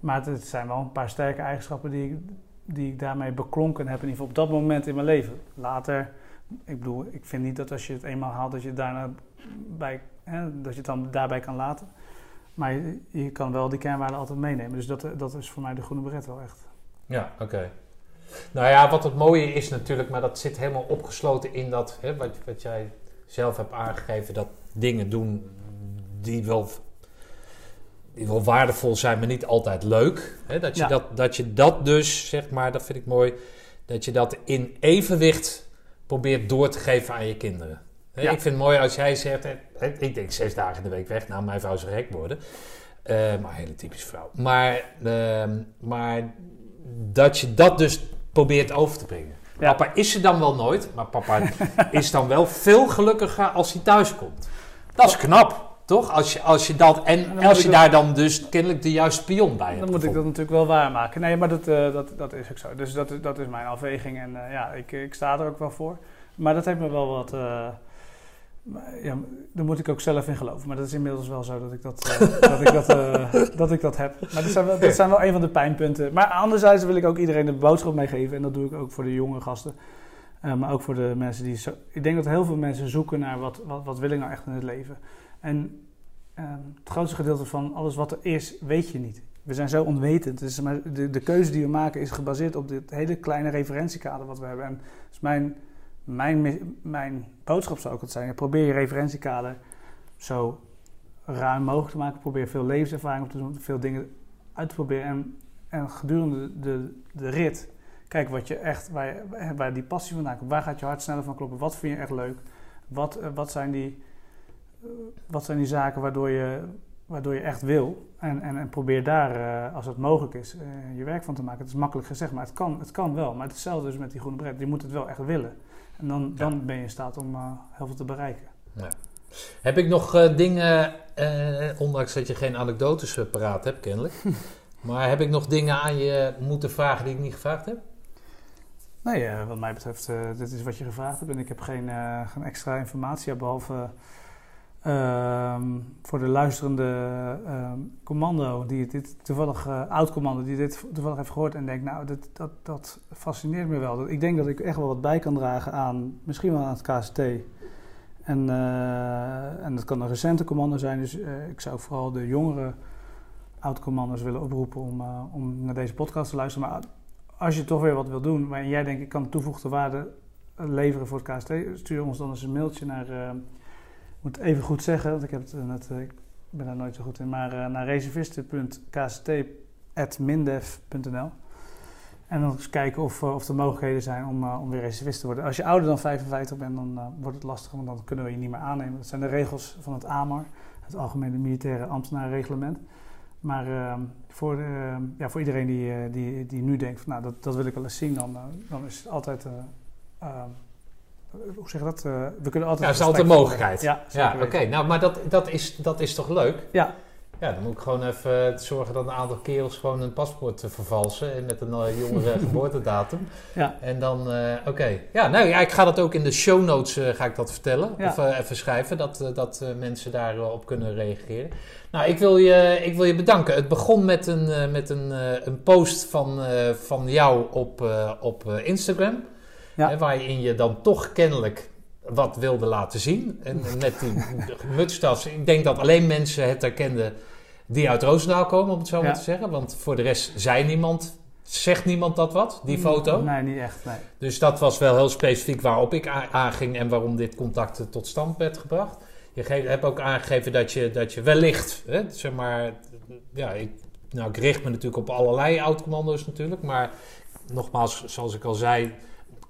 maar het, zijn wel een paar sterke eigenschappen die ik, die ik daarmee beklonken heb, in ieder geval op dat moment in mijn leven. Later, ik bedoel, ik vind niet dat als je het eenmaal haalt, dat je daarna bij, hè, dat je het dan daarbij kan laten. Maar je, je kan wel die kernwaarden altijd meenemen. Dus dat, dat is voor mij de groene beret wel echt. Ja, oké. Nou ja, wat het mooie is natuurlijk, maar dat zit helemaal opgesloten in dat, hè, wat, wat jij zelf hebt aangegeven, dat dingen doen die wel, die wel waardevol zijn, maar niet altijd leuk. Hè, dat, je Ja. dat, dat je dat dus, zeg maar, dat vind ik mooi, dat je dat in evenwicht probeert door te geven aan je kinderen. Hè, Ja. Ik vind het mooi als jij zegt, hè, hè, ik denk zes dagen in de week weg, nou mijn vrouw zou gek worden. Eh, maar een hele typische vrouw. Maar, ehm, maar dat je dat dus probeert over te brengen. Ja. Papa is er dan wel nooit, maar papa is dan wel veel gelukkiger als hij thuis komt. Dat is knap, toch? Als je, als je dat, en als je daar dan dus kennelijk de juiste spion bij hebt. Dan moet ik dat natuurlijk wel waarmaken. Nee, maar dat, eh, dat, dat is ook zo. Dus dat, is- dat is mijn afweging. En eh, ja, ik, ik sta er ook wel voor. Maar dat heeft me wel wat... eh, ja, daar moet ik ook zelf in geloven. Maar dat is inmiddels wel zo dat ik dat, eh, dat, ik dat, eh, dat ik dat heb. Maar dat zijn, wel, dat zijn wel een van de pijnpunten. Maar anderzijds wil ik ook iedereen de boodschap meegeven. En dat doe ik ook voor de jonge gasten. Eh, maar ook voor de mensen die... Zo, ik denk dat heel veel mensen zoeken naar wat, wat, wat wil ik nou echt in het leven. En eh, het grootste gedeelte van alles wat er is, weet je niet. We zijn zo onwetend. Dus maar de, de keuze die we maken is gebaseerd op dit hele kleine referentiekader wat we hebben. En dus mijn, mijn, mi- mijn boodschap zou ook het zijn: probeer je referentiekader zo ruim mogelijk te maken. Probeer veel levenservaring op te doen, veel dingen uit te proberen. En, en gedurende de, de rit, kijk wat je echt, waar, je- waar die passie vandaan komt. Waar gaat je hart sneller van kloppen? Wat vind je echt leuk? Wat, eh, wat, zijn, die, eh, wat zijn die zaken waardoor je, waardoor je echt wil? En, en, en probeer daar, eh, als het mogelijk is, je werk van te maken. Het is makkelijk gezegd, maar het kan, het kan wel. Maar het is hetzelfde dus met die groene bret. Je moet het wel echt willen. En dan, dan ben je in staat om eh, heel veel te bereiken. Heb ik nog eh, dingen, eh, ondanks dat je geen anekdotes paraat hebt kennelijk, maar heb ik nog dingen aan je moeten vragen die ik niet gevraagd heb? Nee, wat mij betreft, dit is wat je gevraagd hebt. En ik heb geen, geen extra informatie, ja, behalve ehm, voor de luisterende ehm, commando, die dit toevallig, eh, oud-commando, die dit toevallig heeft gehoord en denkt, nou, dat, dat, dat fascineert me wel. Ik denk dat ik echt wel wat bij kan dragen aan, misschien wel aan het KST. En, eh, en dat kan een recente commando zijn, dus eh, ik zou vooral de jongere oud-commando's willen oproepen om, om naar deze podcast te luisteren. Maar als je toch weer wat wil doen, maar jij denkt ik kan toegevoegde waarde leveren voor het KST, stuur ons dan eens een mailtje naar, moet even goed zeggen, want ik, heb het eh, net, eh, ik ben daar nooit zo goed in, maar eh, naar reservisten.kst.mindev.nl en dan eens kijken of, of er mogelijkheden zijn om, om weer reservist te worden. Als je ouder dan 55 bent, dan wordt het lastig, want dan kunnen we je niet meer aannemen. Dat zijn de regels van het AMAR, het Algemene Militaire Ambtenarenreglement. Maar eh, voor, eh, ja, voor iedereen die, die, die nu denkt, van, nou, dat, dat wil ik wel eens zien, dan, dan is het altijd... hoe zeg je dat? Eh, we kunnen altijd... Ja, dat is altijd een mogelijkheid. Ja, oké. Nou, maar dat, dat, is, dat is toch leuk? Ja. Ja, dan moet ik gewoon even zorgen dat een aantal kerels gewoon een paspoort eh, vervalsen en met een eh, jongere geboortedatum. Ja. En dan, oké. Ja, nou ja, ik ga dat ook in de show notes ga ik dat vertellen. Ja. Of even schrijven, dat, dat mensen daarop op kunnen reageren. Nou, ik wil je, ik wil je bedanken. Het begon met een, met een, een post van, van jou op, op Instagram. Ja. Hè, waarin je dan toch kennelijk wat wilde laten zien. En met die mutstas. Ik denk dat alleen mensen het herkenden die uit Roosendaal komen, om het zo maar Ja. te zeggen. Want voor de rest zei niemand, zegt niemand dat wat, die foto. Nee, niet echt. Nee. Dus dat was wel heel specifiek waarop ik aanging en waarom dit contact tot stand werd gebracht. Je hebt ook aangegeven dat je, dat je wellicht, hè, zeg maar, ja, ik, nou, ik richt me natuurlijk op allerlei oud-commando's natuurlijk, maar nogmaals, zoals ik al zei,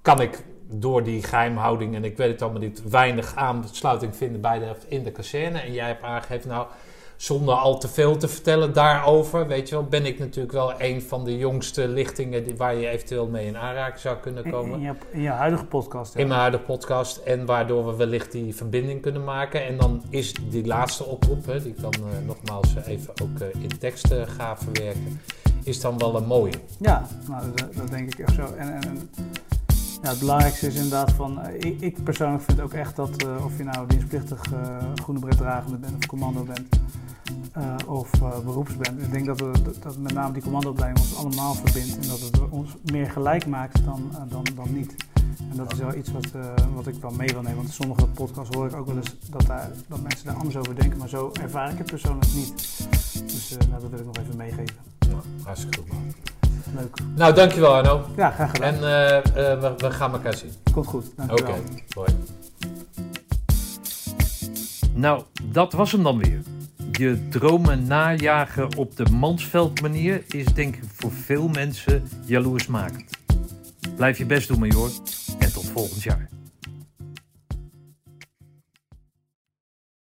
kan ik door die geheimhouding en ik weet het allemaal niet, weinig aansluiting vinden bij de, in de kazerne. En jij hebt aangegeven, nou, zonder al te veel te vertellen daarover, weet je wel, ben ik natuurlijk wel een van de jongste lichtingen die, waar je eventueel mee in aanraking zou kunnen komen. in, je, in je huidige podcast. ja. In mijn huidige podcast. En waardoor we wellicht die verbinding kunnen maken. En dan is die laatste oproep, hè, die ik dan eh, nogmaals even ook eh, in tekst eh, ga verwerken. Is dan wel een mooie. Ja, nou, dat, dat denk ik echt zo. En, en, en ja, het belangrijkste is inderdaad van, eh, ik, ik persoonlijk vind ook echt dat eh, of je nou dienstplichtig eh, groene bretdragende bent of commando bent of beroeps bent. Ik denk dat, we, dat, met name die commandoopleiding ons allemaal verbindt en dat het ons meer gelijk maakt dan, dan, dan niet. En dat is wel iets wat, wat ik wel mee wil nemen. Want in sommige podcasts hoor ik ook wel eens dat, daar, dat mensen daar anders over denken, maar zo ervaar ik het persoonlijk niet. Dus nou, dat wil ik nog even meegeven. Hartstikke goed man. Leuk. Nou, dankjewel Arno. Ja, graag gedaan. En eh, eh, we, we gaan elkaar zien. Komt goed. Oké, Dankjewel. hoi. Nou, dat was hem dan weer. Je dromen najagen op de Mansveld manier is denk ik voor veel mensen jaloersmakend. Blijf je best doen, major. En tot volgend jaar.